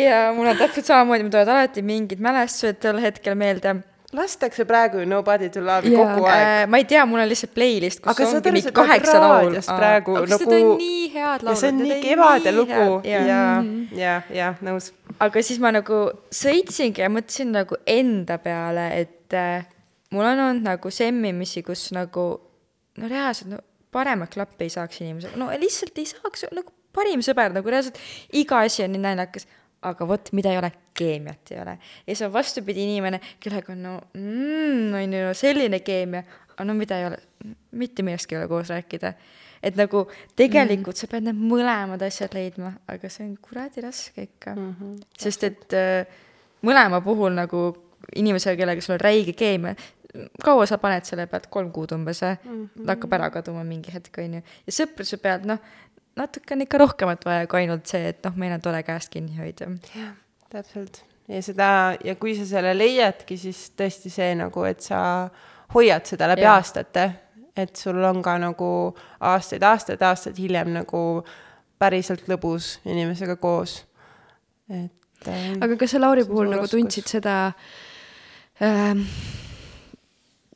ja mul on täpselt samamoodi, mul tulevad alati mingid mälestused tol hetkel meelde lastakse praegu ju Nobody to Love'i kogu aeg äh,. ma ei tea, mul on lihtsalt playlist, kus aga ongi mingi kaheksa laulu. praegu aga nagu. Need on nii head laulud. see on nii kevade lugu ja, ja, ja, ja nõus. aga siis ma nagu sõitsingi ja mõtlesin nagu enda peale, et äh, mul on olnud nagu semmimisi, kus nagu no reaalselt no paremat klappi ei saaks inimesele, no lihtsalt ei saaks nagu parim sõber nagu reaalselt iga asi on nii naljakas aga vot, mida ei ole, keemiat ei ole. ja siis on vastupidi inimene, kellega on no mm,, on ju, selline keemia, aga no mida ei ole, mitte millestki ei ole koos rääkida. et nagu tegelikult mm. sa pead need mõlemad asjad leidma, aga see on kuradi raske ikka mm. -hmm, sest et äh, mõlema puhul nagu inimesega, kellega sul on räige keemia, kaua sa paned selle pealt, kolm kuud umbes mm, -hmm. ta hakkab ära kaduma mingi hetk, on ju. ja sõpruse pealt, noh natuke on ikka rohkemat vaja kui ainult see, et noh, meil on tore käest kinni hoida. jah, täpselt. ja seda, ja kui sa selle leiadki, siis tõesti see nagu, et sa hoiad seda läbi ja. aastate, et sul on ka nagu aastaid, aastaid, aastaid hiljem nagu päriselt lõbus inimesega koos. et äh, aga kas sa Lauri puhul nagu tundsid seda äh,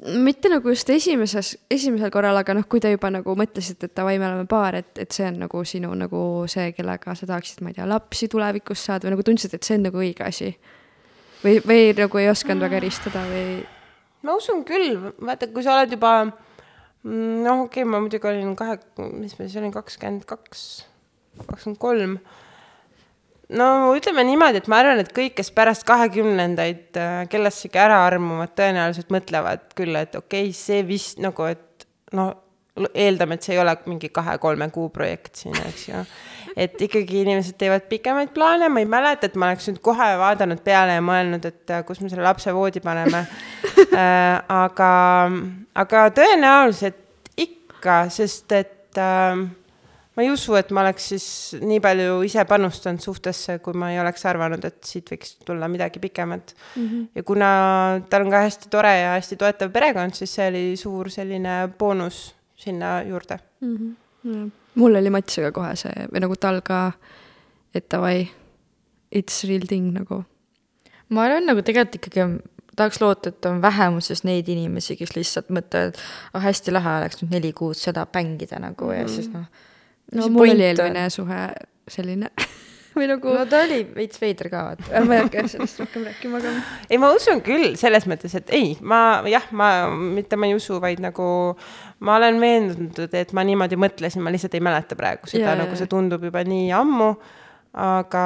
mitte nagu just esimeses, esimesel korral, aga noh, kui te juba nagu mõtlesite, et davai, me oleme paar, et, et see on nagu sinu nagu see, kellega sa tahaksid, ma ei tea, lapsi tulevikus saada või nagu tundsid, et see on nagu õige asi? või, või nagu ei osanud väga eristada või? ma usun küll, vaata, kui sa oled juba mm, noh, okei okay,, ma muidugi olin kahe, mis ma siis olin, kakskümmend kaks, kakskümmend kolm no ütleme niimoodi, et ma arvan, et kõik, kes pärast kahekümnendaid äh, kellessegi ära armuvad, tõenäoliselt mõtlevad küll, et okei okay,, see vist nagu, et noh, eeldame, et see ei ole mingi kahe-kolme kuu projekt siin, eks ju. et ikkagi inimesed teevad pikemaid plaane, ma ei mäleta, et ma oleks nüüd kohe vaadanud peale ja mõelnud, et äh, kus me selle lapse voodi paneme äh,. aga, aga tõenäoliselt ikka, sest et äh, ma ei usu, et ma oleks siis nii palju ise panustanud suhtesse, kui ma ei oleks arvanud, et siit võiks tulla midagi pikemat mm. -hmm. ja kuna tal on ka hästi tore ja hästi toetav perekond, siis see oli suur selline boonus sinna juurde mm. -hmm. mul oli Matsiga kohe see või nagu tal ka, et davai, it's real thing nagu. ma arvan, nagu tegelikult ikkagi tahaks loota, et on vähemuses neid inimesi, kes lihtsalt mõtlevad, ah hästi lahe oleks nüüd neli kuud seda bängida nagu mm -hmm. ja mhm. siis noh no mul oli eelmine suhe selline või nagu. no ta oli veits veider ka, vaata. ma ei hakka sellest rohkem rääkima, aga. ei, ma usun küll selles mõttes, et ei, ma jah, ma mitte ma ei usu, vaid nagu ma olen veendunud, et ma niimoodi mõtlesin, ma lihtsalt ei mäleta praegu seda, nagu see tundub juba nii ammu. aga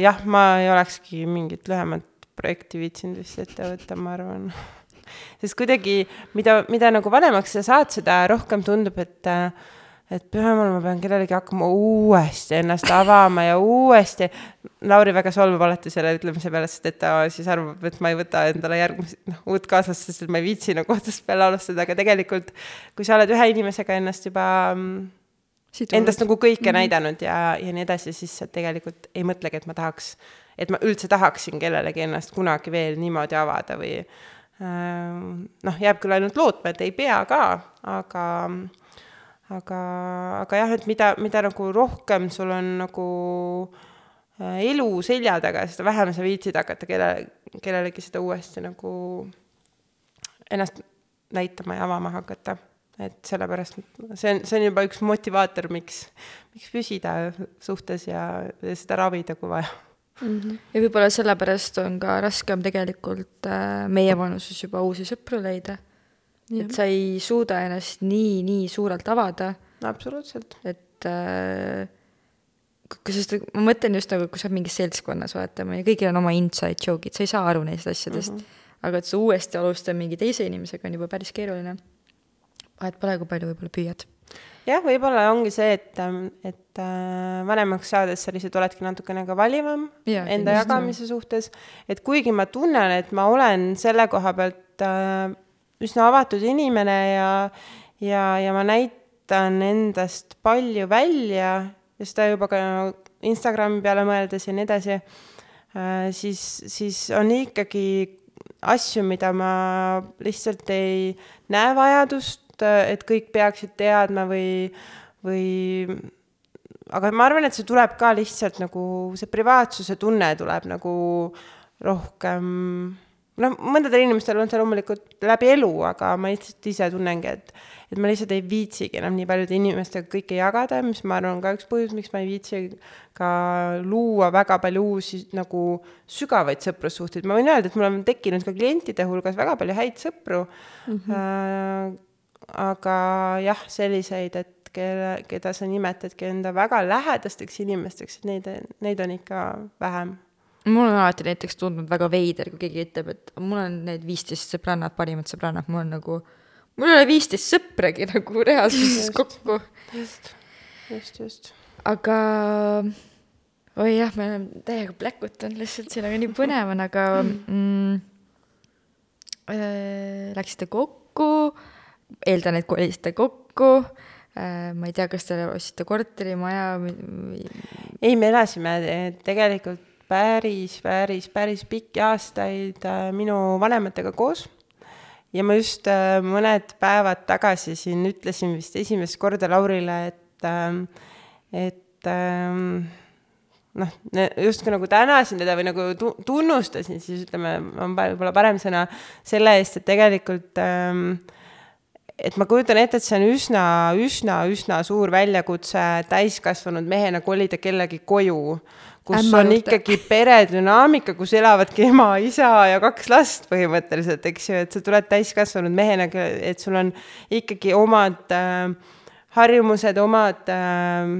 jah, ma ei olekski mingit lühemat projekti viitsinud vist ette võtta, ma arvan sest kuidagi, mida, mida nagu vanemaks sa saad, seda rohkem tundub, et äh, et pühapäeval ma pean kellelegi hakkama uuesti ennast avama ja uuesti. Lauri väga solvub alati selle ütlemise peale, sest et ta siis arvab, et ma ei võta endale järgmist, noh, uut kaaslast, sest et ma ei viitsi nagu otsast peale alustada, aga tegelikult kui sa oled ühe inimesega ennast juba mm, Sidunud. endast nagu kõike mm -hmm. näidanud ja, ja nii edasi, siis sa tegelikult ei mõtlegi, et ma tahaks, et ma üldse tahaksin kellelegi ennast kunagi veel niimoodi avada või äh, noh, jääb küll ainult lootma, et ei pea ka, aga aga, aga jah, et mida, mida nagu rohkem sul on nagu äh, elu selja taga, seda vähem sa viitsid hakata kelle, kellelegi seda uuesti nagu ennast näitama ja avama hakata. et sellepärast see on, see on juba üks motivaator, miks, miks püsida suhtes ja, ja seda ravida, kui vaja mm. -hmm. ja võib-olla sellepärast on ka raskem tegelikult äh, meie vanuses juba uusi sõpru leida. Et sa ei suuda ennast nii, nii suurelt avada. absoluutselt. et äh, sest ma mõtlen just nagu, kui sa oled mingis seltskonnas, vaata, ja kõigil on oma inside joke'id, sa ei saa aru neist asjadest mm. -hmm aga et sa uuesti alustad mingi teise inimesega, on juba päris keeruline. vahet pole, kui palju võib-olla püüad. jah, võib-olla ongi see, et, et äh, vanemaks saades sa lihtsalt oledki natukene ka valivam ja, enda jagamise suhtes, et kuigi ma tunnen, et ma olen selle koha pealt äh, üsna avatud inimene ja, ja, ja ma näitan endast palju välja ja seda juba ka Instagrami peale mõeldes ja nii edasi, äh, siis, siis on ikkagi asju, mida ma lihtsalt ei näe vajadust, et kõik peaksid teadma või, või aga ma arvan, et see tuleb ka lihtsalt nagu, see privaatsuse tunne tuleb nagu rohkem noh, mõndadel inimestel on see loomulikult läbi elu, aga ma lihtsalt ise tunnengi, et et ma lihtsalt ei viitsigi enam nii paljude inimestega kõike jagada, mis ma arvan, on ka üks põhjus, miks ma ei viitsi ka luua väga palju uusi nagu sügavaid sõprussuhteid. ma võin öelda, et mul on tekkinud ka klientide hulgas väga palju häid sõpru mm. -hmm. Äh, aga jah, selliseid, et kelle, keda sa nimetadki enda väga lähedasteks inimesteks, et neid, neid on ikka vähem mul on alati näiteks tundunud väga veider, kui keegi ütleb, et mul on need viisteist sõbrannat, parimad sõbrannad, mul on nagu mul ei ole viisteist sõpragi nagu reaalsuses kokku. just, just, just. aga oi jah, me oleme täiega pläkutanud lihtsalt, siin aga nii põnev on, aga mm, äh, läksite kokku, eeldan, et kolisite kokku äh,, ma ei tea, kas te ostsite korteri, maja või...? ei, me elasime tegelikult päris, päris, päris pikki aastaid äh, minu vanematega koos. Ja ma just äh, mõned päevad tagasi siin ütlesin vist esimest korda Laurile, et, ähm, et noh, justkui nagu tänasin teda või nagu tunnustasin, siis ütleme, on võib-olla parem sõna selle eest, et tegelikult et ma kujutan ette, et see on üsna, üsna, üsna suur väljakutse täiskasvanud mehena kolida kellegi koju kus Ämma on ikkagi peredünaamika, kus elavadki ema, isa ja kaks last põhimõtteliselt, eks ju, et sa tuled täiskasvanud mehena, et sul on ikkagi omad äh, harjumused, omad äh,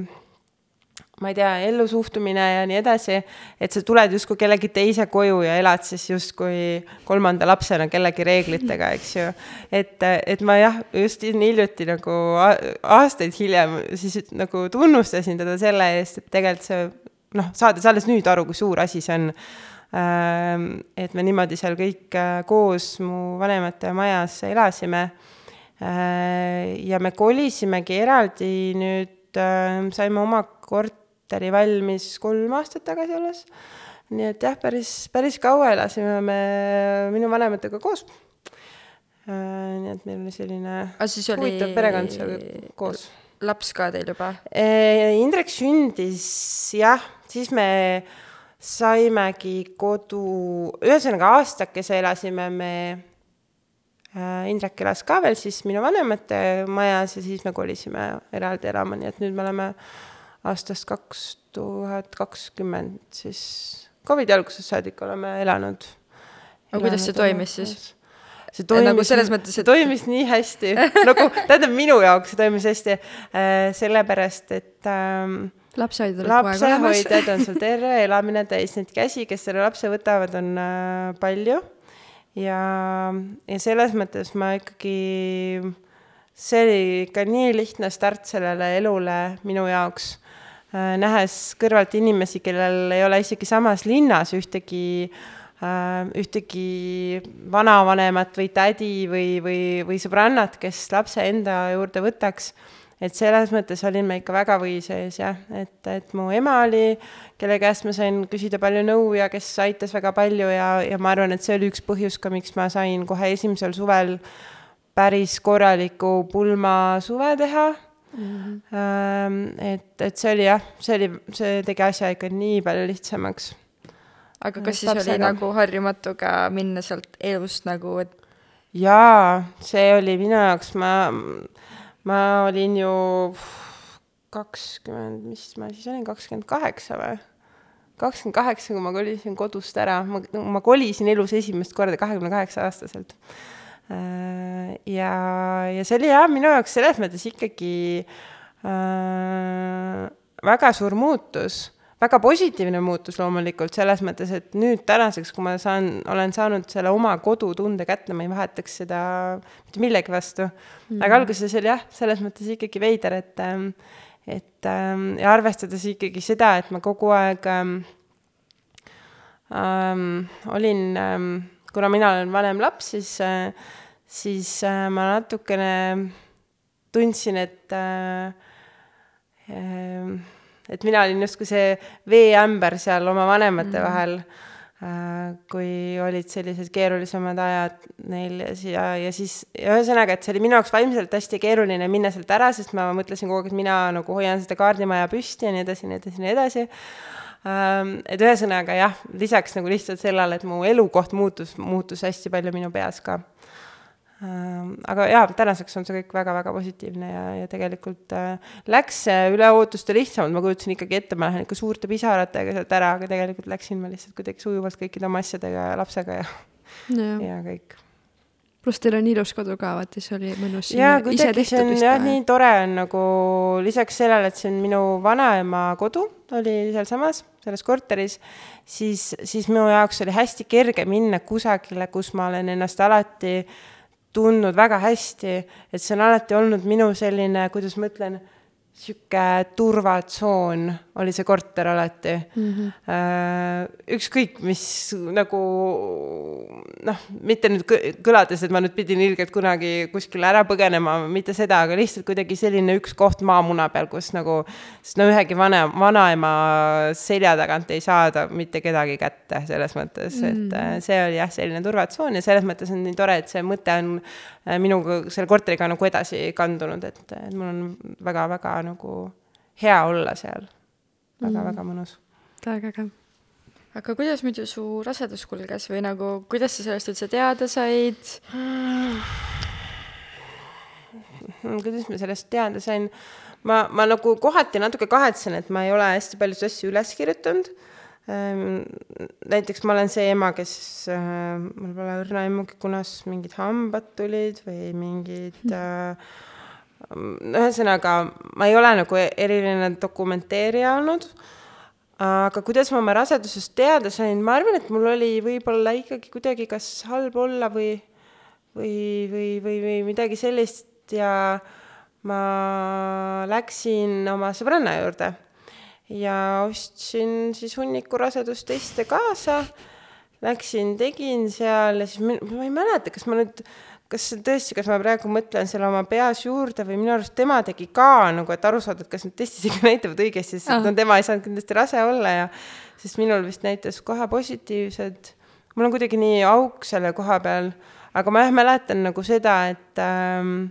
ma ei tea, ellusuhtumine ja nii edasi, et sa tuled justkui kellegi teise koju ja elad siis justkui kolmanda lapsena kellegi reeglitega, eks ju. et, et ma jah, just hiljuti nagu aastaid hiljem siis nagu tunnustasin teda selle eest, et tegelikult see noh, saades alles nüüd aru, kui suur asi see on. Ähm, et me niimoodi seal kõik äh, koos mu vanemate majas elasime. Äh, ja me kolisimegi eraldi nüüd, äh, saime oma korteri valmis kolm aastat tagasi alles. nii et jah, päris, päris kaua elasime me minu vanematega koos nii et meil oli selline huvitav perekond seal koos. laps ka teil juba? Indrek sündis jah siis me saimegi kodu, ühesõnaga aastakese elasime me äh,, Indrek elas ka veel siis minu vanemate majas ja siis me kolisime eraldi elama, nii et nüüd me oleme aastast kaks tuhat kakskümmend siis Covidi algusest saadik oleme elanud. aga kuidas see toimis siis? see toimis nagu selles mõttes, et toimis nii hästi nagu tähendab minu jaoks see toimis hästi äh, sellepärast, et ähm, lapsehoidjad lapsehoidjad on sul terve elamine täis, neid käsi, kes selle lapse võtavad, on äh, palju. ja, ja selles mõttes ma ikkagi, see oli ikka nii lihtne start sellele elule minu jaoks äh,. nähes kõrvalt inimesi, kellel ei ole isegi samas linnas ühtegi äh, ühtegi vanavanemat või tädi või, või, või sõbrannat, kes lapse enda juurde võtaks et selles mõttes olin ma ikka väga või sees jah, et, et mu ema oli, kelle käest ma sain küsida palju nõu ja kes aitas väga palju ja, ja ma arvan, et see oli üks põhjus ka, miks ma sain kohe esimesel suvel päris korraliku pulmasuve teha mm. -hmm. et, et see oli jah, see oli, see tegi asja ikka nii palju lihtsamaks. aga kas siis Lapsega. oli nagu harjumatu ka minna sealt elust nagu, et? jaa, see oli minu jaoks, ma, ma olin ju kakskümmend, mis ma siis olin, kakskümmend kaheksa või? kakskümmend kaheksa, kui ma kolisin kodust ära, ma, ma kolisin elus esimest korda kahekümne kaheksa aastaselt Äh, ja, ja see oli jah, minu jaoks selles mõttes ikkagi äh, väga suur muutus, väga positiivne muutus loomulikult selles mõttes, et nüüd tänaseks, kui ma saan, olen saanud selle oma kodutunde kätte, ma ei vahetaks seda mitte millegi vastu mm. aga alguses oli jah, selles mõttes ikkagi veider, et, ähm, et ähm, ja arvestades ikkagi seda, et ma kogu aeg ähm, ähm, olin ähm, kuna mina olen vanem laps, siis, äh, siis äh, ma natukene tundsin, et äh, et mina olin justkui see veeämber seal oma vanemate mm. vahel, kui olid sellised keerulisemad ajad neil ja, ja siis ja ühesõnaga, et see oli minu jaoks vaimselt hästi keeruline minna sealt ära, sest ma mõtlesin kogu aeg, et mina nagu hoian seda kaardimaja püsti ja nii edasi, nii edasi, nii edasi Ähm, et ühesõnaga jah, lisaks nagu lihtsalt sellele, et mu elukoht muutus, muutus hästi palju minu peas ka. Ähm, aga jaa, tänaseks on see kõik väga-väga positiivne ja, ja tegelikult äh, läks üle ootuste lihtsamalt, ma kujutasin ikkagi ette, ma lähen ikka suurte pisaratega sealt ära, aga tegelikult läksin ma lihtsalt kuidagi sujuvalt kõikide oma asjadega ja lapsega ja, ja. ja kõik pluss teil on ilus kodu ka, vaata siis oli mõnus. jaa, kuidagi see on jah, nii tore on nagu lisaks sellele, et see on minu vanaema kodu, oli sealsamas, selles korteris, siis, siis minu jaoks oli hästi kerge minna kusagile, kus ma olen ennast alati tundnud väga hästi, et see on alati olnud minu selline, kuidas ma ütlen sihuke turvatsoon oli see korter alati mm. -hmm. ükskõik, mis nagu noh, mitte nüüd kõlades, et ma nüüd pidin ilgelt kunagi kuskile ära põgenema, mitte seda, aga lihtsalt kuidagi selline üks koht maamuna peal, kus nagu, sest no ühegi vana, vanaema selja tagant ei saada mitte kedagi kätte selles mõttes mm, -hmm. et äh, see oli jah, selline turvatsoon ja selles mõttes on nii tore, et see mõte on minuga selle korteriga nagu edasi kandunud, et, et mul on väga-väga nagu hea olla seal väga,. väga-väga mm. mõnus. väga äge. aga kuidas muidu su rasedus kulges või nagu, kuidas sa sellest üldse teada said mm,? kuidas ma sellest teada sain? ma, ma nagu kohati natuke kahetsen, et ma ei ole hästi paljusid asju üles kirjutanud näiteks ma olen see ema, kes, äh, mul pole õrna aimugi, kunas mingid hambad tulid või mingid äh, ühesõnaga, ma ei ole nagu eriline dokumenteerija olnud, aga kuidas ma oma rasedusest teada sain, ma arvan, et mul oli võib-olla ikkagi kuidagi kas halb olla või, või, või, või, või midagi sellist ja ma läksin oma sõbranna juurde ja ostsin siis hunniku rasedusteste kaasa. Läksin, tegin seal ja siis ma, ma ei mäleta, kas ma nüüd, kas tõesti, kas ma praegu mõtlen selle oma peas juurde või minu arust tema tegi ka nagu, et aru saada, et kas need testid ikka näitavad õigesti, sest no tema ei saanud kindlasti rase olla ja sest minul vist näitas kohe positiivsed. mul on kuidagi nii auk selle koha peal, aga ma jah mäletan nagu seda, et ähm,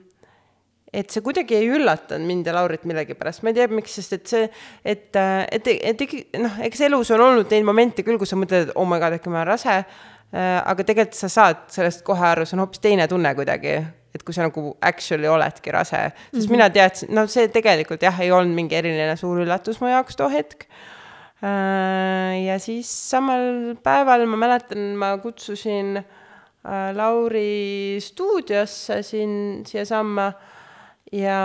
et see kuidagi ei üllatanud mind ja Laurit millegipärast, ma ei tea, miks, sest et see, et, et, et, et noh, eks elus on olnud neid momente küll, kus sa mõtled, et oh my god, äkki ma olen rase äh,, aga tegelikult sa saad sellest kohe aru, see on hoopis teine tunne kuidagi, et kui sa nagu actually oledki rase, sest mm -hmm. mina teadsin, no see tegelikult jah, ei olnud mingi eriline suur üllatus mu jaoks too hetk äh,. ja siis samal päeval ma mäletan, ma kutsusin äh, Lauri stuudiosse siin siiasamma ja,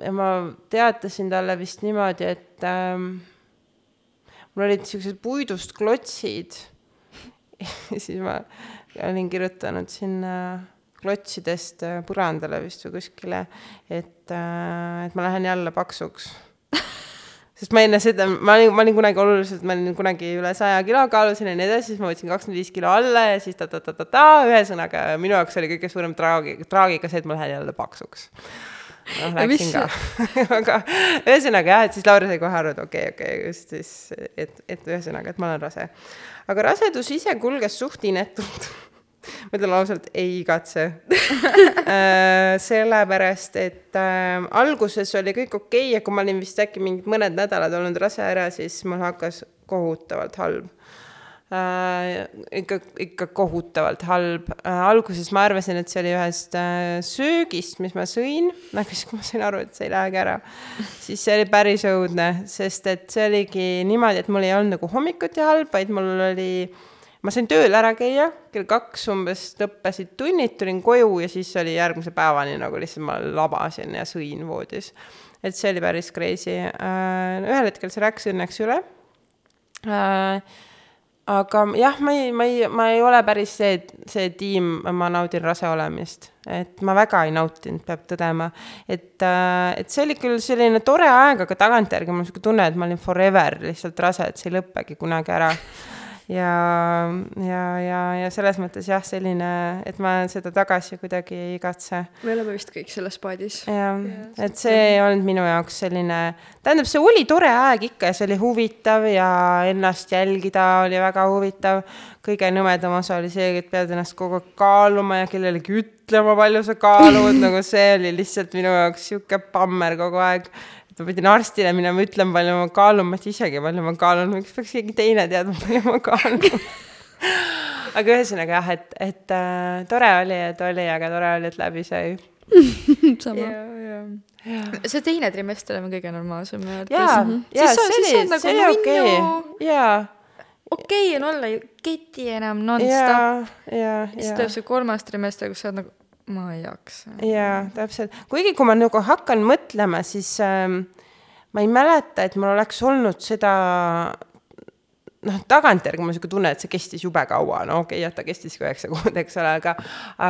ja ma teatasin talle vist niimoodi, et ähm, mul olid niisugused puidust klotsid. Siis ma olin kirjutanud sinna klotsidest äh, põrandale vist või kuskile, et äh,, et ma lähen jälle paksuks sest ma enne seda, ma olin, ma olin kunagi oluliselt, ma olin kunagi üle saja kilo kaalusin ja nii edasi, siis ma võtsin kakskümmend viis kilo alla ja siis ta-ta-ta-ta-ta, ühesõnaga minu jaoks oli kõige suurem traagi, traagiga see, et ma lähen jälle paksuks noh, läksin ka. aga ühesõnaga jah, et siis Laura sai kohe aru, et okei okay,, okei okay,, just siis, et, et ühesõnaga, et ma olen rase. aga rasedus ise kulges suht inetult. Ma ütlen ausalt, ei igatse äh,. sellepärast, et äh, alguses oli kõik okei okay, ja kui ma olin vist äkki mingid mõned nädalad olnud rase ära, siis mul hakkas kohutavalt halb äh,. ikka, ikka kohutavalt halb äh,. alguses ma arvasin, et see oli ühest äh, söögist, mis ma sõin, aga siis, kui ma sain aru, et see ei lähegi ära, siis see oli päris õudne, sest et see oligi niimoodi, et mul ei olnud nagu hommikuti halb, vaid mul oli ma sain tööl ära käia, kell kaks umbes lõppesid tunnid, tulin koju ja siis oli järgmise päevani nagu lihtsalt ma labasin ja sõin voodis. et see oli päris crazy. ühel hetkel see läks õnneks üle äh,. aga jah, ma ei, ma ei, ma ei ole päris see, see tiim, ma naudin rase olemist, et ma väga ei nautinud, peab tõdema, et äh,, et see oli küll selline tore aeg, aga tagantjärgi mul on sihuke tunne, et ma olin forever lihtsalt rase, et see ei lõppegi kunagi ära ja, ja, ja, ja selles mõttes jah, selline, et ma seda tagasi kuidagi ei igatse me oleme vist kõik selles paadis. jah, et see ei olnud minu jaoks selline, tähendab, see oli tore aeg ikka ja see oli huvitav ja ennast jälgida oli väga huvitav. kõige nõmedam osa oli see, et pead ennast kogu aeg kaaluma ja kellelegi ütlema, palju sa kaalud, nagu see oli lihtsalt minu jaoks sihuke pammer kogu aeg. Ma pidin arstile minema ütlema, palju ma kaalun, ma ei tea isegi, palju ma kaalun, miks peaks keegi teine teadma, palju ma kaalun. aga ühesõnaga jah, et, et äh, tore oli, et oli, aga tore oli, et läbi sai sama. see teine trimester on kõige normaalsem minu arvates. jaa, jaa, Siis on- see oli, nagu see oli okei jaa, okei okay, on olla ju keti enam nonstop. jaa, jaa, siis jaa tuleb. see kolmas trimester, kus sa oled nagu, ma ei jaksa. jaa, täpselt, kuigi kui ma nagu hakkan mõtlema, siis ähm, ma ei mäleta, et mul oleks olnud seda noh, tagantjärgi mul niisugune tunne, et see kestis jube kaua, no okei okay,, jah, ta kestis ka üheksa kuud, eks ole, aga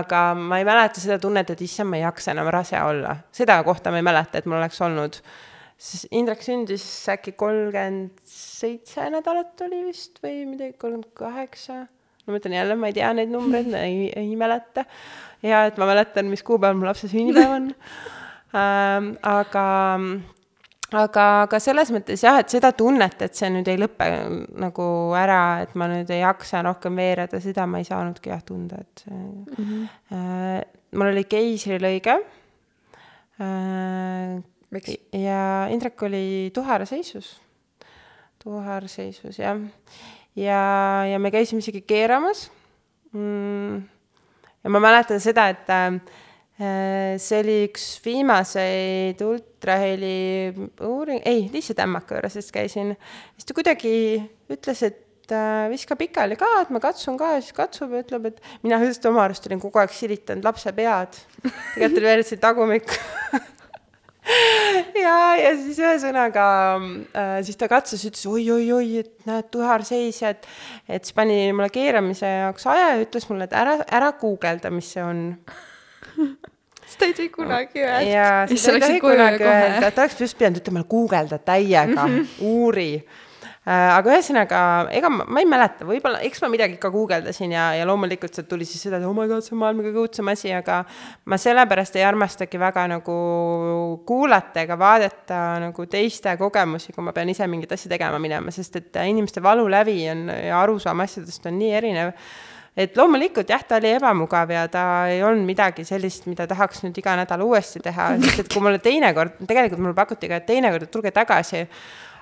aga ma ei mäleta seda tunnet, et issand, ma ei jaksa enam rase olla. seda kohta ma ei mäleta, et mul oleks olnud. siis Indrek sündis äkki kolmkümmend seitse nädalat oli vist või midagi, kolmkümmend kaheksa ma mõtlen jälle, ma ei tea neid numbreid, ei, ei mäleta. Ja et ma mäletan, mis kuupäeval mu lapse sünnipäev on ähm,. aga, aga, aga selles mõttes jah, et seda tunnet, et see nüüd ei lõpe nagu ära, et ma nüüd ei jaksa rohkem veereda, seda ma ei saanudki jah tunda, et see mm. -hmm. äh, mul oli keisrilõige äh,. Ja Indrek oli tuharaseisus, tuharaseisus jah ja, ja me käisime isegi keeramas mm,. Ja ma mäletan seda, et äh, see oli üks viimaseid ultraheli uuring, ei, lihtsalt ämmaka juures vist käisin. siis ta kuidagi ütles, et äh, viska pikali ka, et ma katsun ka ja siis katsub ja ütleb, et mina just oma arust olin kogu aeg silitanud lapse pead. tegelikult oli veel see tagumik ja, ja siis ühesõnaga äh, siis ta katsus, ütles oi-oi-oi, et näed, tuharseis ja et, et siis pani mulle keeramise jaoks aja ja ütles mulle, et ära, ära guugelda, mis see on. seda ei tohi kunagi öelda. seda ei tohi kunagi öelda, ta oleks just pidanud ütlema, guugelda täiega, uuri äh, aga ühesõnaga, ega ma, ma ei mäleta, võib-olla, eks ma midagi ikka guugeldasin ja, ja loomulikult sealt tuli siis seda, et oh my god, see on maailma kõige õudsem asi, aga ma sellepärast ei armastagi väga nagu kuulata ega vaadata nagu teiste kogemusi, kui ma pean ise mingit asja tegema minema, sest et inimeste valulävi on ja arusaam asjadest on nii erinev. Et loomulikult jah, ta oli ebamugav ja ta ei olnud midagi sellist, mida tahaks nüüd iga nädal uuesti teha, sest et kui mulle teinekord, tegelikult mulle pakuti ka, et teinekord, tulge tagasi,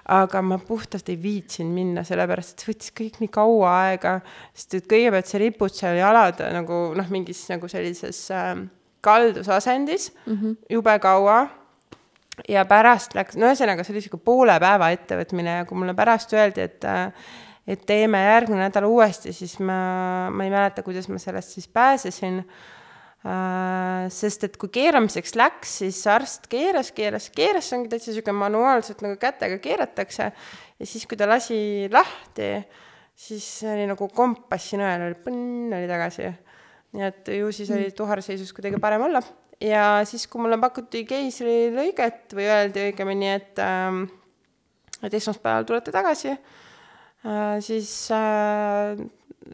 aga ma puhtalt ei viitsinud minna, sellepärast et see võttis kõik nii kaua aega, sest et kõigepealt sa ripud seal jalad nagu noh, mingis nagu sellises äh, kaldusasendis mm -hmm. jube kaua ja pärast läks, no ühesõnaga, see oli niisugune poole päeva ettevõtmine ja kui mulle pärast öeldi, et äh, et teeme järgmine nädal uuesti, siis ma, ma ei mäleta, kuidas ma sellest siis pääsesin äh,. Sest et kui keeramiseks läks, siis arst keeras, keeras, keeras, see ongi täitsa niisugune manuaalselt nagu kätega keeratakse ja siis, kui ta lasi lahti, siis oli nagu kompassi-nõel oli põnn, oli tagasi. nii et ju siis oli tuharseisus kuidagi parem olla ja siis, kui mulle pakuti keisrilõiget või öeldi õigemini, et ähm, et esmaspäeval tulete tagasi äh,, siis äh,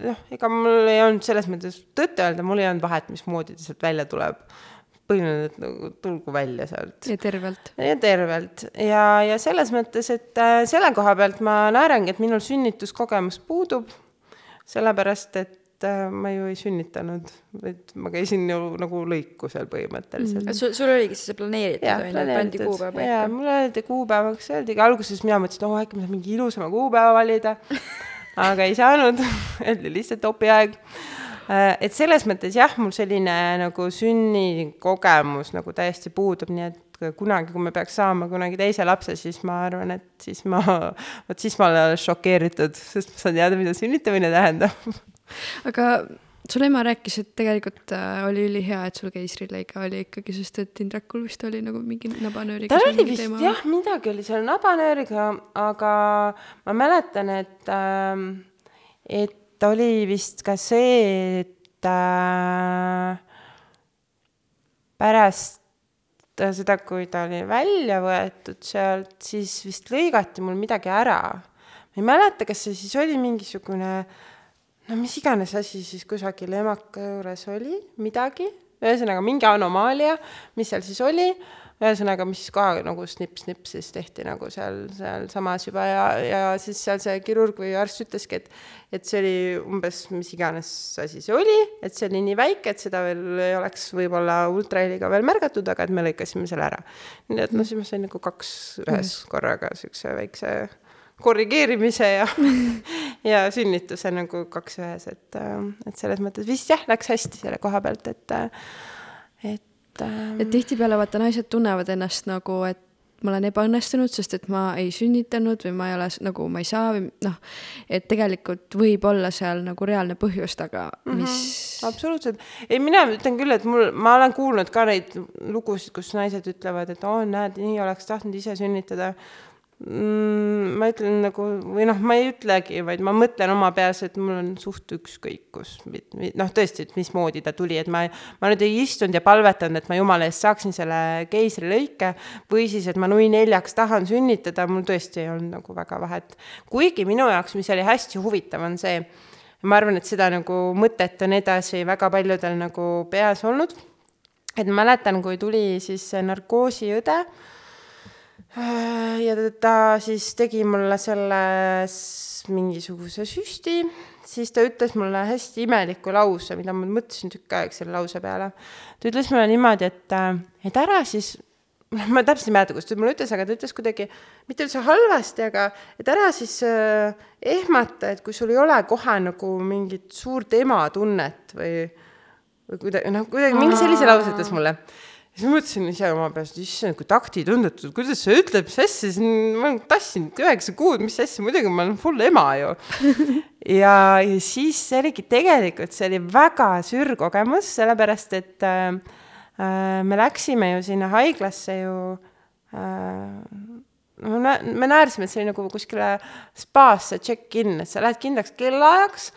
noh, ega mul ei olnud selles mõttes tõtt öelda, mul ei olnud vahet, mismoodi ta sealt välja tuleb. põhiline, et nagu tulgu välja sealt ja tervelt. ja tervelt ja, ja selles mõttes, et äh, selle koha pealt ma naerangi, et minul sünnituskogemus puudub, sellepärast et äh, ma ju ei sünnitanud, vaid ma käisin ju nagu lõikusel põhimõtteliselt mm.. sul, oligi siis see planeeritud on ju, pandi kuupäev jaa, paika. mulle öeldi kuupäevaks, öeldigi alguses mina mõtlesin, et oh äkki ma saan mingi ilusama kuupäeva valida aga ei saanud, öeldi lihtsalt opiaeg. et selles mõttes jah, mul selline nagu sünnikogemus nagu täiesti puudub, nii et kunagi, kui me peaks saama kunagi teise lapse, siis ma arvan, et siis ma, vot siis ma olen šokeeritud, sest ma saan teada, mida sünnitamine tähendab. aga sul ema rääkis, et tegelikult äh, oli ülihea, et sul keisrilõige oli ikkagi, sest et Indrekul vist oli nagu mingi nabanööriga. tal oli vist teema. jah, midagi oli seal nabanööriga, aga ma mäletan, et ähm,, et oli vist ka see, et äh, pärast seda, kui ta oli välja võetud sealt, siis vist lõigati mul midagi ära. ma ei mäleta, kas see siis oli mingisugune no mis iganes asi siis kusagil emaka juures oli, midagi, ühesõnaga mingi anomaalia, mis seal siis oli, ühesõnaga, mis kohe nagu snipp-snipp siis tehti nagu seal, sealsamas juba ja, ja siis seal see kirurg või arst ütleski, et et see oli umbes mis iganes asi see oli, et see oli nii väike, et seda veel ei oleks võib-olla ultraheliga veel märgatud, aga et me lõikasime selle ära. nii et noh, siis ma sain nagu kaks ühes korraga niisuguse väikse korrigeerimise ja ja sünnituse nagu kaks ühes, et, et selles mõttes vist jah, läks hästi selle koha pealt, et, et ähm, et tihtipeale vaata naised tunnevad ennast nagu, et ma olen ebaõnnestunud, sest et ma ei sünnitanud või ma ei ole nagu, ma ei saa või noh, et tegelikult võib olla seal nagu reaalne põhjus taga, mis absoluutselt, ei mina ütlen küll, et mul, ma olen kuulnud ka neid lugusid, kus naised ütlevad, et oo, näed, nii oleks tahtnud ise sünnitada mm,. ma ütlen nagu või noh, ma ei ütlegi, vaid ma mõtlen oma peas, et mul on suht ükskõik, kus, noh, tõesti, et mismoodi ta tuli, et ma, ma nüüd ei istunud ja palvetanud, et ma jumala eest saaksin selle keisrilõike või siis, et ma nui neljaks tahan sünnitada, mul tõesti ei olnud nagu väga vahet. kuigi minu jaoks, mis oli hästi huvitav, on see, ma arvan, et seda nagu mõtet on edasi väga paljudel nagu peas olnud, et mäletan, kui tuli siis narkoosiõde ja ta- siis tegi mulle selle mingisuguse süsti, siis ta ütles mulle hästi imeliku lause, mida ma mõtlesin tükk aega selle lause peale. ta ütles mulle niimoodi, et, et ära siis ma täpselt ei mäleta, kuidas ta mulle ütles, aga ta ütles kuidagi mitte üldse halvasti, aga et ära siis äh, ehmata, et kui sul ei ole kohe nagu mingit suurt ematunnet või, või kuidagi noh, kuidagi mingi sellise lause ütles mulle. Siis mõtlesin ise oma peas, issand, kui taktitundetu, kuidas sa ütled, mis asja, ma olen tassinud üheksa kuud, mis asja, muidugi ma olen full ema ju. ja, ja siis see oligi tegelikult, see oli väga sür kogemus, sellepärast et äh, äh, me läksime ju sinna haiglasse ju äh, me, me naersime, et see oli nagu kuskile spaasse check-in, et sa lähed kindlaks kellaajaks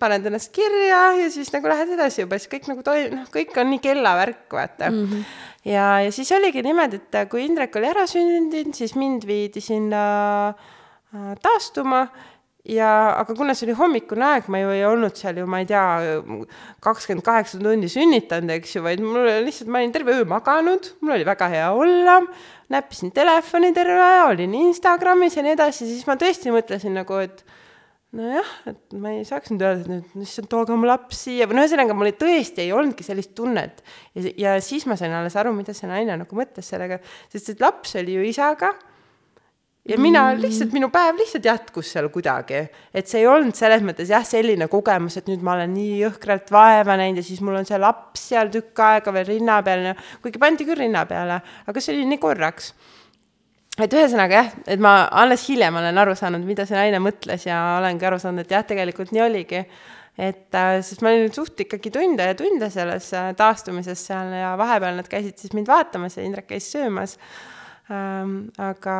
paned ennast kirja ja siis nagu lähed edasi juba, siis kõik nagu toi-, noh, kõik on nii kellavärk, vaata mm. -hmm. ja, ja siis oligi niimoodi, et kui Indrek oli ära sündinud, siis mind viidi sinna äh, taastuma ja, aga kuna see oli hommikune aeg, ma ju ei olnud seal ju, ma ei tea, kakskümmend kaheksa tundi sünnitanud, eks ju, vaid mul oli lihtsalt, ma olin terve öö maganud, mul oli väga hea olla, näppisin telefoni terve aja, olin Instagramis ja nii edasi, siis ma tõesti mõtlesin nagu, et nojah, et ma ei saaks nüüd öelda, et nüüd issand, tooge mu laps siia. Või no ühesõnaga mul ei, tõesti ei olnudki sellist tunnet. ja, ja siis ma sain alles aru, mida see naine nagu mõtles sellega, sest et laps oli ju isaga. Ja mina lihtsalt, minu päev lihtsalt jätkus seal kuidagi, et see ei olnud selles mõttes jah, selline kogemus, et nüüd ma olen nii jõhkralt vaeva näinud ja siis mul on see laps seal tükk aega veel rinna peal, kuigi pandi küll rinna peale, aga see oli nii korraks et ühesõnaga jah, et ma alles hiljem olen aru saanud, mida see naine mõtles ja olengi aru saanud, et jah, tegelikult nii oligi. et äh, sest ma olin suht ikkagi tunde ja tunde selles äh, taastumises seal ja vahepeal nad käisid siis mind vaatamas ja Indrek käis söömas ähm,. aga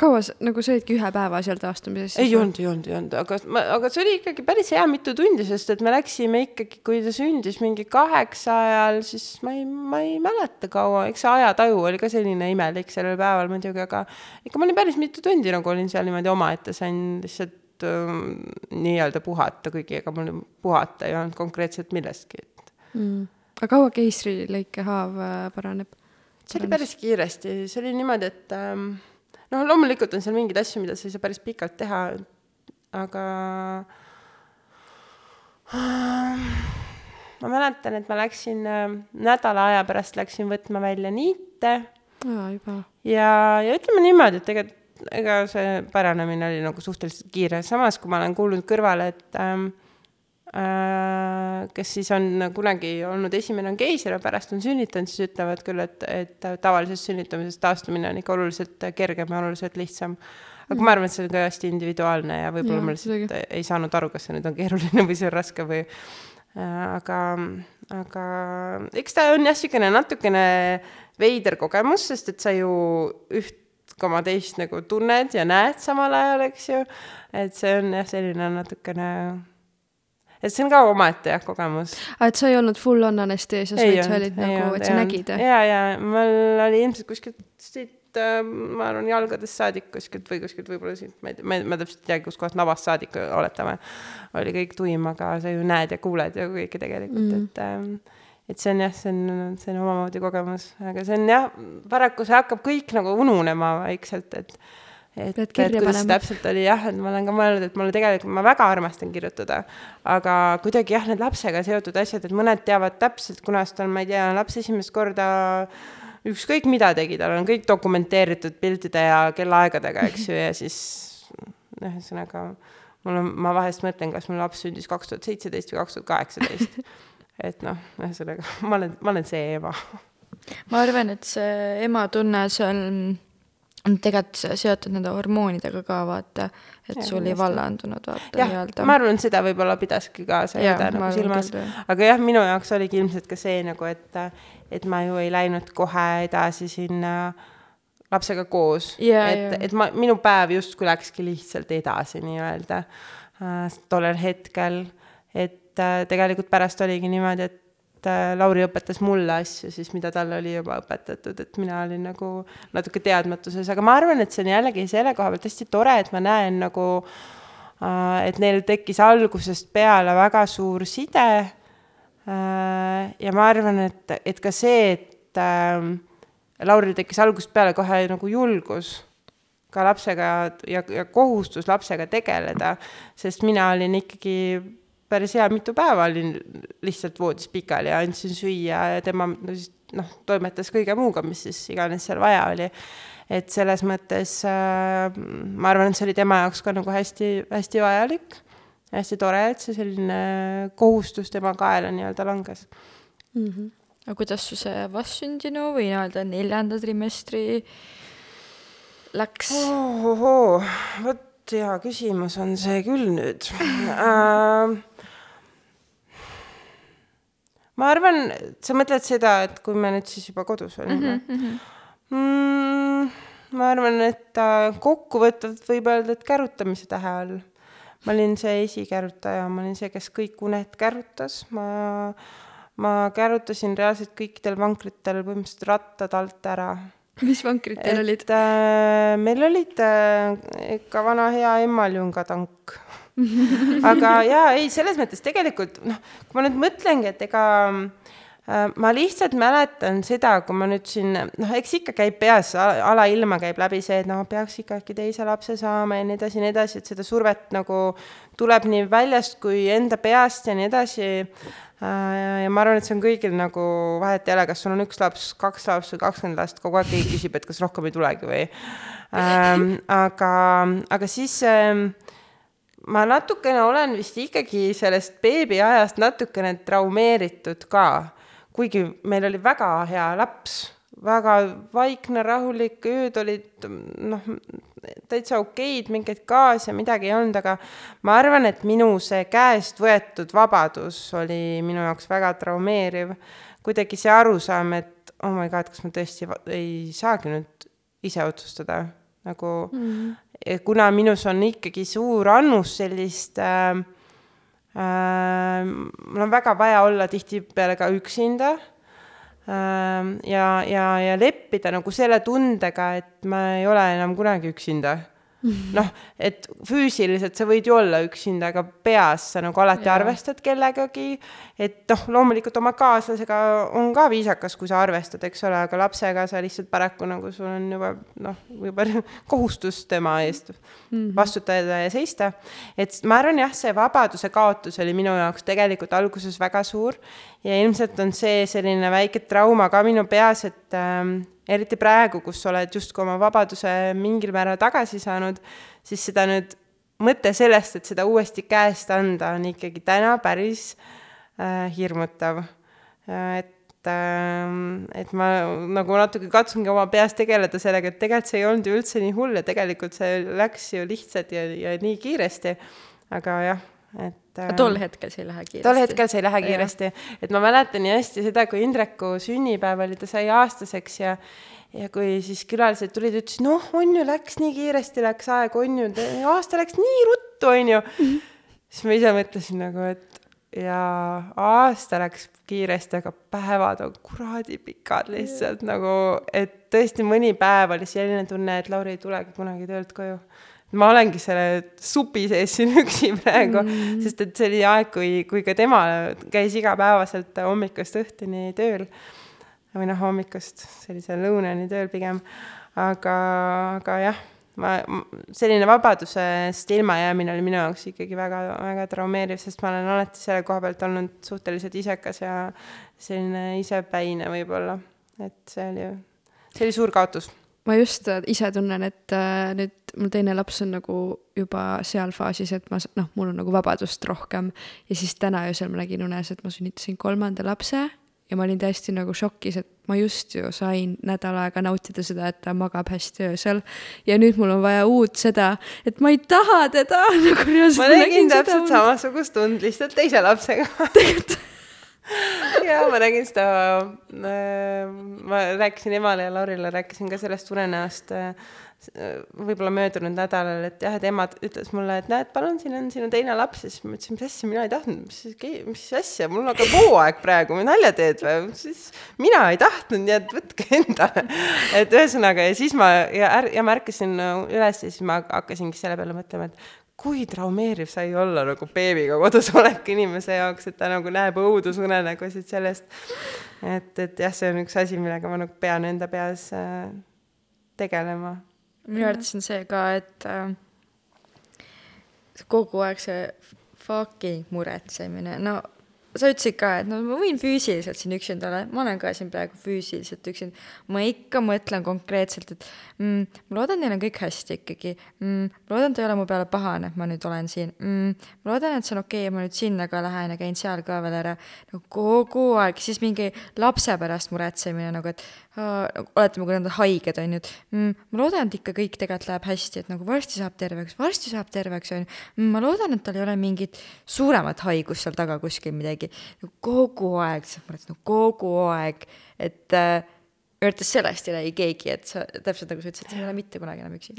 kaua nagu sa olidki ühe päeva seal taastumises? ei olnud, ei olnud, ei olnud, aga ma, aga see oli ikkagi päris hea mitu tundi, sest et me läksime ikkagi, kui ta sündis mingi kaheksa ajal, siis ma ei, ma ei mäleta kaua, eks see ajataju oli ka selline imelik sellel päeval muidugi, aga ikka ma olin päris mitu tundi nagu olin seal niimoodi omaette, sain lihtsalt ähm, nii-öelda puhata, kuigi ega mul puhata ei olnud konkreetselt millestki, et mm.. aga kaua keisrilõikehaav äh, paraneb? See oli päris kiiresti, see oli niimoodi, et ähm, noh, loomulikult on seal mingeid asju, mida sa ei saa päris pikalt teha, aga äh, ma mäletan, et ma läksin äh, nädala aja pärast läksin võtma välja niite. Juba. ja, ja ütleme niimoodi, et tegelikult ega see paranemine oli nagu suhteliselt kiire, samas kui ma olen kuulnud kõrvale, et ähm, äh, kes siis on kunagi olnud esimene on keisri ja pärast on sünnitanud, siis ütlevad küll, et, et tavalisest sünnitamisest taastumine on ikka oluliselt kergem ja oluliselt lihtsam. aga mm. ma arvan, et see on ka hästi individuaalne ja võib-olla ma lihtsalt ei saanud aru, kas see nüüd on keeruline või see on raske või äh, aga, aga eks ta on jah, niisugune natukene veider kogemus, sest et sa ju üht koma teist nagu tunned ja näed samal ajal, eks ju. et see on jah, selline natukene, et see on ka omaette jah, kogemus. aa, et sa ei olnud full on anesteesias, vaid sa olid nagu, et sa nägid? ja, ja mul oli ilmselt kuskilt siit äh, ma arvan, jalgadest saadik kuskilt või kuskilt võib-olla siit, ma ei tea, ma ma täpselt ei tea, kuskohast nabast saadik oletame, oli kõik tuim, aga sa ju näed ja kuuled ju kõike tegelikult mm., et ähm, et see on jah, see on, see on omamoodi kogemus, aga see on jah, paraku see hakkab kõik nagu ununema vaikselt, et et, et kuidas see täpselt oli jah, et ma olen ka mõelnud, et mulle tegelikult, ma väga armastan kirjutada, aga kuidagi jah, need lapsega seotud asjad, et mõned teavad täpselt, kunas tal, ma ei tea, laps esimest korda ükskõik mida tegi, tal on kõik dokumenteeritud piltide ja kellaaegadega, eks ju, ja siis noh, ühesõnaga mul on, ma vahest mõtlen, kas mu laps sündis kaks tuhat seitseteist või kaks tuhat kaheksateist et noh, ühesõnaga ma olen, ma olen see ema. ma arvan, et see ema tunne seal on tegelikult seotud nende hormoonidega ka vaata, et ja, sul ei vallandunud vaata nii-öelda. ma arvan, seda võib-olla pidaski ka see õde nagu silmas, aga jah, minu jaoks oligi ilmselt ka see nagu, et, et ma ju ei läinud kohe edasi sinna lapsega koos. Yeah,, et yeah., et ma, minu päev justkui läkski lihtsalt edasi nii-öelda. Äh, tollel hetkel, et et äh, tegelikult pärast oligi niimoodi, et äh, Lauri õpetas mulle asju siis, mida talle oli juba õpetatud, et mina olin nagu natuke teadmatuses, aga ma arvan, et see on jällegi selle koha pealt hästi tore, et ma näen nagu, äh, et neil tekkis algusest peale väga suur side. ja ma arvan, et, et ka see, et Lauril tekkis algusest peale kohe nagu julgus ka lapsega ja, ja kohustus lapsega tegeleda, sest mina olin ikkagi päris hea mitu päeva olin lihtsalt voodis pikali ja andsin süüa ja tema no siis noh, toimetas kõige muuga, mis siis iganes seal vaja oli. et selles mõttes äh, ma arvan, et see oli tema jaoks ka nagu hästi, hästi vajalik, hästi tore, et see selline kohustus tema kaela nii-öelda langes mm. -hmm. aga kuidas su see vastsündinu või nii-öelda neljanda trimestri läks oh. vot hea küsimus on see küll nüüd äh, ma arvan, sa mõtled seda, et kui me nüüd siis juba kodus olime mm? -hmm. Mm, ma arvan, et kokkuvõtvalt võib öelda, et kärutamise tähe all. ma olin see esikärutaja, ma olin see, kes kõik uned kärutas, ma, ma kärutasin reaalselt kõikidel vankritel põhimõtteliselt rattad alt ära mis vankrid teil olid? Äh, meil olid äh, ikka vana hea Emmaljunga tank aga jaa, ei, selles mõttes tegelikult noh, kui ma nüüd mõtlengi, et ega äh, ma lihtsalt mäletan seda, kui ma nüüd siin, noh, eks ikka käib peas, alailma käib läbi see, et noh, peaks ikka äkki teise lapse saama ja nii edasi ja nii edasi, et seda survet nagu tuleb nii väljast kui enda peast ja nii edasi Äh, ja ma arvan, et see on kõigil nagu vahet ei ole, kas sul on üks laps, kaks last või kakskümmend last, kogu aeg keegi küsib, et kas rohkem ei tulegi või ähm,. aga, aga siis ähm, ma natukene olen vist ikkagi sellest beebiajast natukene traumeeritud ka, kuigi meil oli väga hea laps väga vaikne, rahulik, ööd olid noh, täitsa okeid, mingeid gaase, midagi ei olnud, aga ma arvan, et minu see käest võetud vabadus oli minu jaoks väga traumeeriv. kuidagi see arusaam, et oh my god, kas ma tõesti ei saagi nüüd ise otsustada, nagu mm -hmm. kuna minus on ikkagi suur annus sellist äh, äh, mul on väga vaja olla tihtipeale ka üksinda Ähm, ja, ja, ja leppida nagu selle tundega, et ma ei ole enam kunagi üksinda. Noh, et füüsiliselt sa võid ju olla üksinda, aga peas sa nagu alati Jaa. arvestad kellegagi, et noh, loomulikult oma kaaslasega on ka viisakas, kui sa arvestad, eks ole, aga lapsega sa lihtsalt paraku nagu sul on juba noh, juba kohustus tema eest vastutada ja seista. et ma arvan jah, see vabaduse kaotus oli minu jaoks tegelikult alguses väga suur ja ilmselt on see selline väike trauma ka minu peas, et ähm, eriti praegu, kus sa oled justkui oma vabaduse mingil määral tagasi saanud, siis seda nüüd, mõte sellest, et seda uuesti käest anda, on ikkagi täna päris äh, hirmutav äh, et ähm, et ma nagu natuke katsungi oma peas tegeleda sellega, et tegelikult see ei olnud ju üldse nii hull ja tegelikult see läks ju lihtsalt ja, ja nii kiiresti. aga jah, et. Aga tol hetkel see ei lähe kiiresti. tol hetkel see ei lähe kiiresti, et ma mäletan nii hästi seda, kui Indreku sünnipäev oli, ta sai aastaseks ja ja kui siis külalised tulid, ütlesid, noh, on ju, läks nii kiiresti, läks aeg, on ju, aasta läks nii ruttu, on ju. siis ma ise mõtlesin nagu, et ja aasta läks kiiresti, aga päevad on kuradi pikad lihtsalt nagu, et tõesti mõni päev oli selline tunne, et Lauri ei tulegi kunagi töölt koju. Ma olengi selle supi sees siin üksi praegu mm, sest et see oli aeg, kui, kui ka tema käis igapäevaselt hommikust õhtuni tööl. või noh, hommikust sellise lõunani tööl pigem. aga, aga jah ma, selline vabadusest ilmajäämine oli minu jaoks ikkagi väga, väga traumeeriv, sest ma olen alati selle koha pealt olnud suhteliselt isekas ja selline isepäine võib-olla, et see oli, see oli suur kaotus. Ma just äh, ise tunnen, et äh, nüüd mul teine laps on nagu juba seal faasis, et ma, noh, mul on nagu vabadust rohkem ja siis täna öösel ma nägin unes, et ma sünnitasin kolmanda lapse ja ma olin täiesti nagu šokis, et ma just ju sain nädal aega nautida seda, et ta magab hästi öösel. ja nüüd mul on vaja uut seda, et ma ei taha teda nagu reaalselt. ma nägin täpselt samasugust und lihtsalt teise lapsega ja ma nägin seda, ma rääkisin emale ja Laurile, rääkisin ka sellest unenäost võib-olla möödunud nädalal, et jah, et ema ütles mulle, et näed, palun, siin on sinu teine laps ja siis ma ütlesin, mis asja, mina ei tahtnud, mis, mis asja, mul hakkab hooaeg praegu, nalja teed või? siis mina ei tahtnud, nii et võtke endale. et ühesõnaga ja siis ma ja, ja ma ärkasin üles ja siis ma hakkasingi selle peale mõtlema, et kui traumeeriv sai olla nagu beebiga kodus olek inimese jaoks, et ta nagu näeb õudusunenägusid sellest. et, et jah, see on üks asi, millega ma nagu pean enda peas äh, tegelema minu arvates on see ka, et äh, kogu aeg see fucking muretsemine, no sa ütlesid ka, et no ma võin füüsiliselt siin üksinda olla, ma olen ka siin praegu füüsiliselt üksinda. ma ikka mõtlen konkreetselt, et mm, ma loodan, neil on kõik hästi ikkagi mm,. ma loodan, ta ei ole mu peale pahane, et ma nüüd olen siin mm,. ma loodan, et see on okei okay,, ma nüüd sinna ka lähen ja käin seal ka veel ära. no kogu aeg, siis mingi lapse pärast muretsemine nagu, et uh, oletame, kui nad on haiged, on ju, et mm, ma loodan, et ikka kõik tegelikult läheb hästi, et nagu varsti saab terveks, varsti saab terveks, on ju. ma loodan, et tal ei ole mingit suuremat haigust seal taga kuskil midagi midagi kogu aeg, sa mõtled, no kogu aeg, et äh, üritas sellest ei räägi keegi, et sa täpselt nagu sa ütlesid, sa ei ole mitte kunagi enam üksi.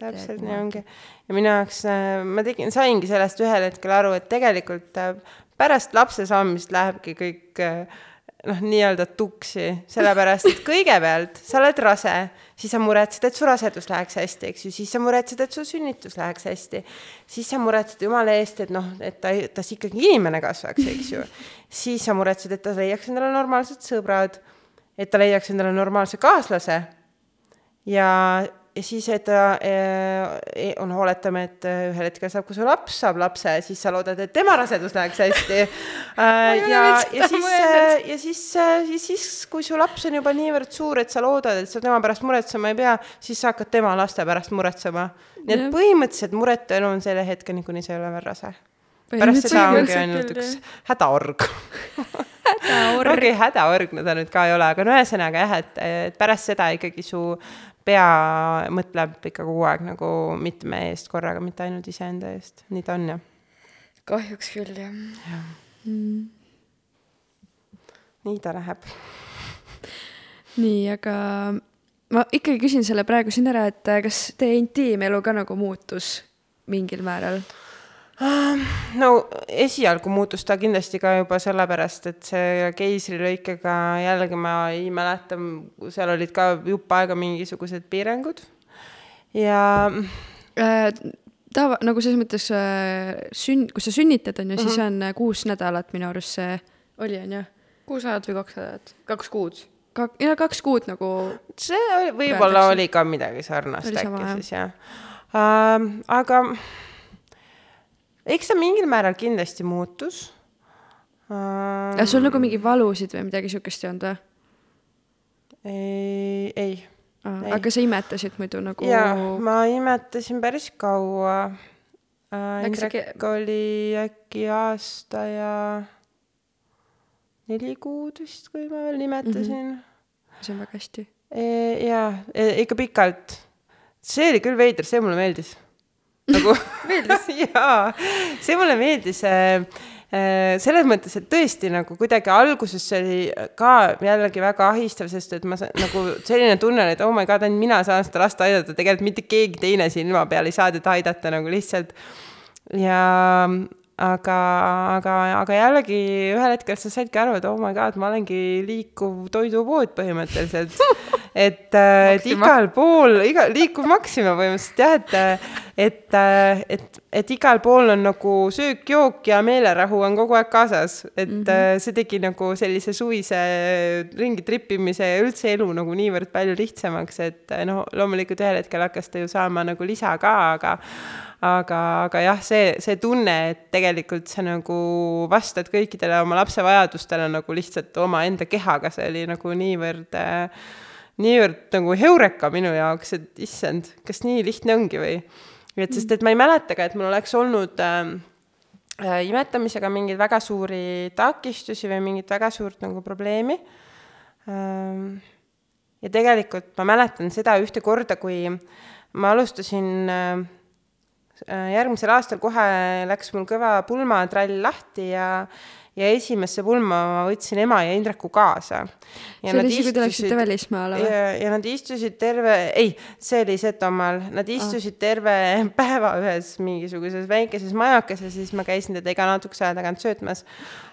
täpselt nii ongi. ja minu jaoks äh,, ma tegin, saingi sellest ühel hetkel aru, et tegelikult äh, pärast lapse saamist lähebki kõik äh, noh, nii-öelda tuksi, sellepärast et kõigepealt sa oled rase, siis sa muretsed, et su rasedus läheks hästi, eks ju, siis sa muretsed, et su sünnitus läheks hästi. siis sa muretsed jumala eest, et noh, et ta, tast ikkagi inimene kasvaks, eks ju. siis sa muretsed, et ta leiaks endale normaalsed sõbrad, et ta leiaks endale normaalse kaaslase. ja ja siis, et äh, on, oletame, et ühel hetkel saab, kui su laps saab lapse, siis sa loodad, et tema rasedus läheks hästi äh,. ja, ja siis, ja siis, siis, siis, kui su laps on juba niivõrd suur, et sa loodad, et sa tema pärast muretsema ei pea, siis sa hakkad tema laste pärast muretsema. nii et põhimõtteliselt muretu elu on selle hetkeni, kuni sa ei ole veel rase. pärast seda ongi ainult üks hädaorg hädaorg. okei, hädaorg no ta nüüd ka ei ole, aga no ühesõnaga jah, et, et pärast seda ikkagi su pea mõtleb ikka kogu aeg nagu mitme eest korraga, mitte ainult iseenda eest, nii ta on jah. kahjuks küll jah ja. mm.. nii ta läheb. nii, aga ma ikkagi küsin selle praegu siin ära, et kas teie intiimelu ka nagu muutus mingil määral? No esialgu muutus ta kindlasti ka juba sellepärast, et see keisrilõikega jällegi ma ei mäleta, seal olid ka jupp aega mingisugused piirangud. ja Äh, tava, nagu selles mõttes äh, sünn-, kui sa sünnitad, on ju, siis Mhm. on äh, kuus nädalat minu arust see oli, on ju. kuus nädalat või kaks nädalat? kaks kuud. Kak-, ja kaks kuud nagu see võib-olla oli ka midagi sarnast äkki siis jah uh,. aga eks ta mingil määral kindlasti muutus uh, ja sul nagu mingi valusid või midagi siukest ei olnud või? ei, ei Ei. aga sa imetasid muidu nagu jaa, ma imetasin päris kaua. Läks Indrek äkki- oli äkki aasta ja neli kuud vist, kui ma veel imetasin mm. -hmm. see on väga hästi. jaa, ikka pikalt. see oli küll veider, see mulle meeldis. Nagu meeldis? jaa, see mulle meeldis äh, äh, selles mõttes, et tõesti nagu kuidagi alguses see oli ka jällegi väga ahistav, sest et ma nagu selline tunne oli, et oh my god, ainult mina saan seda last aidata, tegelikult mitte keegi teine siin ilma peal ei saa teda aidata nagu lihtsalt. ja aga, aga, aga jällegi ühel hetkel sa saidki aru, et oh my god, ma olengi liikuv toidupood põhimõtteliselt. et, et Maxima. igal pool, iga, liikuv Maxima põhimõtteliselt jah, et, et, et, et igal pool on nagu söök, jook ja meelerahu on kogu aeg kaasas, et mm -hmm. see tegi nagu sellise suvise ringi tripimise ja üldse elu nagu niivõrd palju lihtsamaks, et noh, loomulikult ühel hetkel hakkas ta ju saama nagu lisa ka, aga aga, aga jah, see, see tunne, et tegelikult sa nagu vastad kõikidele oma lapse vajadustele nagu lihtsalt omaenda kehaga, see oli nagu niivõrd äh, niivõrd nagu heureka minu jaoks, et issand, kas nii lihtne ongi või? et sest, et ma ei mäleta ka, et mul oleks olnud äh, äh, imetamisega mingeid väga suuri takistusi või mingit väga suurt nagu probleemi ähm,. ja tegelikult ma mäletan seda ühte korda, kui ma alustasin äh, järgmisel aastal kohe läks mul kõva pulmatrall lahti ja ja esimesse pulma ma võtsin ema ja Indreku kaasa. see oli siis, kui te läksite välismaale või? ja, nad istusid terve, ei, see oli Setomaal, nad istusid ah. terve päeva ühes mingisuguses väikeses majakeses, siis ma käisin teda iga natukese aja tagant söötmas.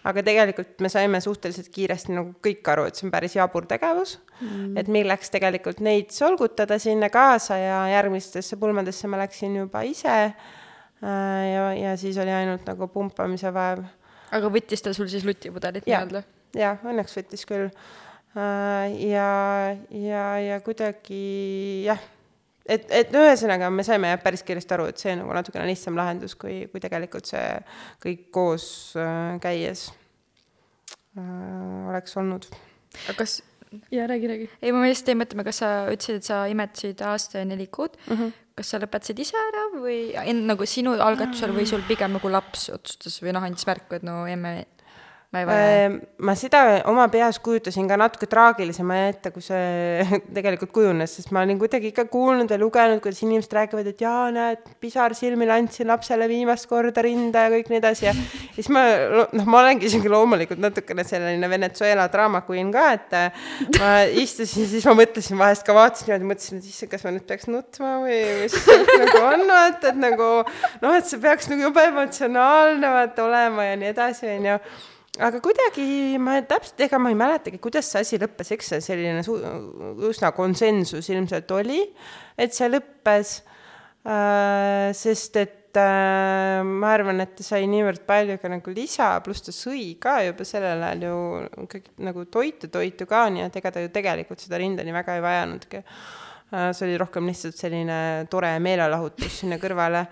aga tegelikult me saime suhteliselt kiiresti nagu kõik aru, et see on päris jabur tegevus mm.. et milleks tegelikult neid solgutada sinna kaasa ja järgmistesse pulmadesse ma läksin juba ise. ja, ja siis oli ainult nagu pumpamise vaev aga võttis ta sul siis lutipudelit nii-öelda? jaa, õnneks võttis küll. ja, ja, ja kuidagi jah, et, et no ühesõnaga me saime jah päris kiiresti aru, et see on nagu natukene lihtsam lahendus, kui, kui tegelikult see kõik koos äh, käies äh, oleks olnud. aga kas, jaa, räägi, räägi. ei ma lihtsalt jäin mõtlema, kas sa ütlesid, et sa imetasid aasta ja neli kuud mm, Mhm. -hmm. Kas sa lõpetasid ise ära või nagu sinu algatusel või sul pigem nagu laps otsustas või noh, andis märku, et no emme, ma ei vaja. Ehm, ma seda oma peas kujutasin ka natuke traagilisema ette, kui see tegelikult kujunes, sest ma olin kuidagi ikka kuulnud ja lugenud, kuidas inimesed räägivad, et jaa, näed, pisar silmil andsin lapsele viimast korda rinda ja kõik nii edasi ja siis ma, noh, ma olengi isegi loomulikult natukene selline Venezuela draama queen ka, et äh, ma istusin, siis ma mõtlesin vahest ka vaatasin niimoodi, mõtlesin, et issand, kas ma nüüd peaks nutma või mis nagu on, vaata, et nagu noh, et see peaks nagu jube emotsionaalne vaata olema ja nii edasi, onju aga kuidagi ma täpselt, ega ma ei mäletagi, kuidas see asi lõppes, eks see selline üsna konsensus ilmselt oli, et see lõppes äh,, sest et äh, ma arvan, et ta sai niivõrd palju ka nagu lisa, pluss ta sõi ka juba sellel ajal ju kõik nagu toitu, toitu ka, nii et ega ta ju tegelikult seda rinda nii väga ei vajanudki äh,. see oli rohkem lihtsalt selline tore meelelahutus sinna kõrvale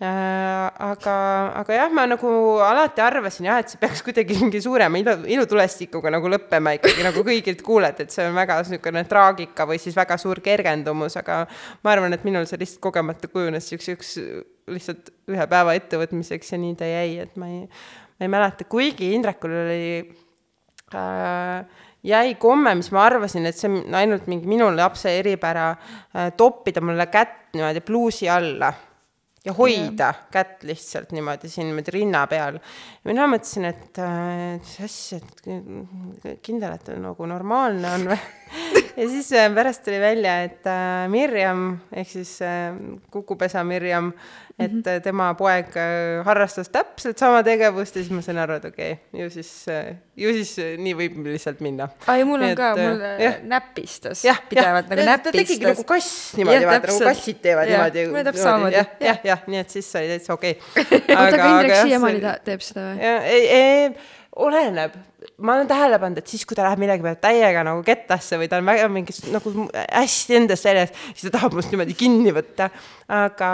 aga, aga jah, ma nagu alati arvasin jah, et see peaks kuidagi mingi suurema ilu, ilutulestikuga nagu lõppema ikkagi nagu kõigilt kuuled, et see on väga niisugune traagika või siis väga suur kergendumus, aga ma arvan, et minul see lihtsalt kogemata kujunes niisuguseks lihtsalt ühe päeva ettevõtmiseks ja nii ta jäi, et ma ei, ma ei mäleta, kuigi Indrekul oli äh, jäi komme, mis ma arvasin, et see on ainult mingi minu lapse eripära äh,, toppida mulle kätt niimoodi pluusi alla ja hoida yeah. kätt lihtsalt niimoodi siin niimoodi rinna peal. mina mõtlesin, et äh, mis asja, et kindel, et nagu normaalne on või ja siis äh, pärast tuli välja, et äh, Mirjam ehk siis äh, Kukupesa Mirjam, et mm -hmm. tema poeg äh, harrastas täpselt sama tegevust ja siis ma sain aru, et okei okay,, ju siis äh,, ju siis äh, nii võib lihtsalt minna. ai, mul on Et, ka, äh, mul jah. äh, näpistas jah, pidevalt nagu ta, ta tegigi näpistas nagu kass niimoodi, vaata nagu kassid teevad Jah, niimoodi. mulle täpselt samamoodi. jah, jah, jah, nii et siis oli täitsa okei oota, aga Indrek siiamaani ta teeb seda või? ei, ei, oleneb, ma olen tähele pannud, et siis, kui ta läheb millegi peale täiega nagu kettasse või ta on väga mingis nagu hästi endast väljas, siis ta tahab must niimoodi kinni võtta. aga,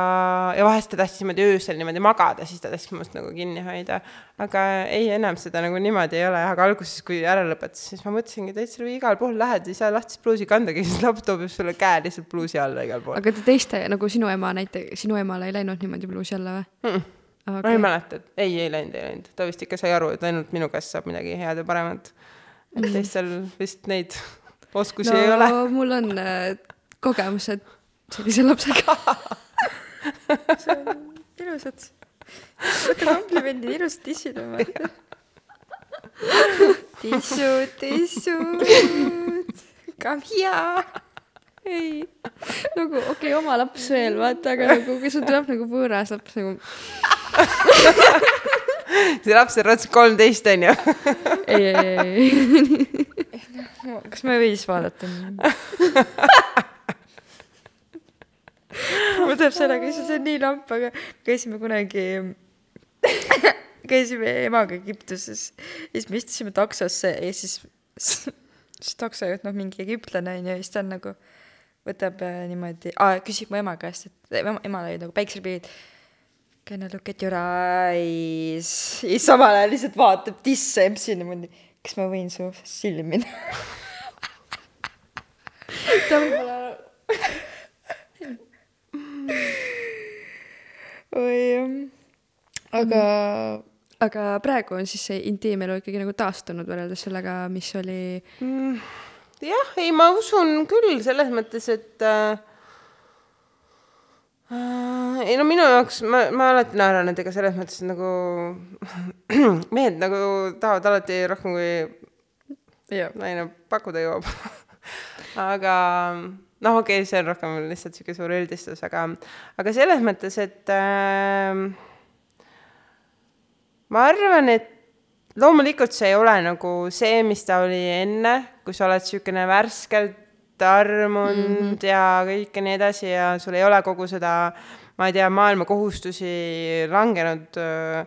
ja vahest ta tahtis niimoodi öösel niimoodi magada, siis ta tahtis must nagu kinni hoida. aga ei, enam seda nagu niimoodi ei ole, aga alguses, kui ära lõpetas, siis ma mõtlesingi, et täitsa igal pool lähed, ei saa lahtist pluusi kandagi, siis laps toob sulle käe lihtsalt pluusi alla igal pool. aga te teiste nagu sinu ema näiteks, sinu emale ei läinud niimoodi pluusi alla või Mm. okay.? ma ei mäleta, et ei, ei läinud, ei läinud, ta vist ikka sai aru, et ainult minu käest saab midagi head ja paremat. et teistel vist neid oskusi no ei ole. mul on äh, kogemused sellise lapsega. see on ilusad. võta komplimendi, ilusad tissid on vaata. tissud, tissud, come here. ei, nagu okei okay,, oma laps veel, vaata, aga nagu kui sul tuleb nagu võõras laps nagu, see laps on raudselt kolmteist, onju. ei, ei, ei, kas me ei või siis vaadata? mul tuleb sellega, see on nii lamp, aga käisime kunagi, käisime emaga Egiptuses ja siis me istusime taksosse ja siis, siis taksojuht, noh, mingi egiptlane on ju, ja siis ta on nagu, võtab äh, niimoodi, küsib mu ema käest, et ema, emal olid nagu päiksepillid. Can I look at your eyes? ja siis samal ajal lihtsalt vaatab tisse EMS-i niimoodi, kas ma võin su silmi näha? ta võib-olla, oi jah. aga aga praegu on siis see intiimelu ikkagi nagu taastunud võrreldes sellega, mis oli jah, ei, ma usun küll selles mõttes, et äh, ei no minu jaoks, ma, ma alati naeran nendega selles mõttes, et nagu mehed nagu tahavad alati rohkem kui jah, naine pakkuda jõuab. aga noh, okei okay,, see on rohkem lihtsalt sihuke suur üldistus, aga, aga selles mõttes, et äh, ma arvan, et loomulikult see ei ole nagu see, mis ta oli enne, kui sa oled niisugune värskelt armunud mm -hmm. ja kõike nii edasi ja sul ei ole kogu seda, ma ei tea, maailma kohustusi langenud öö,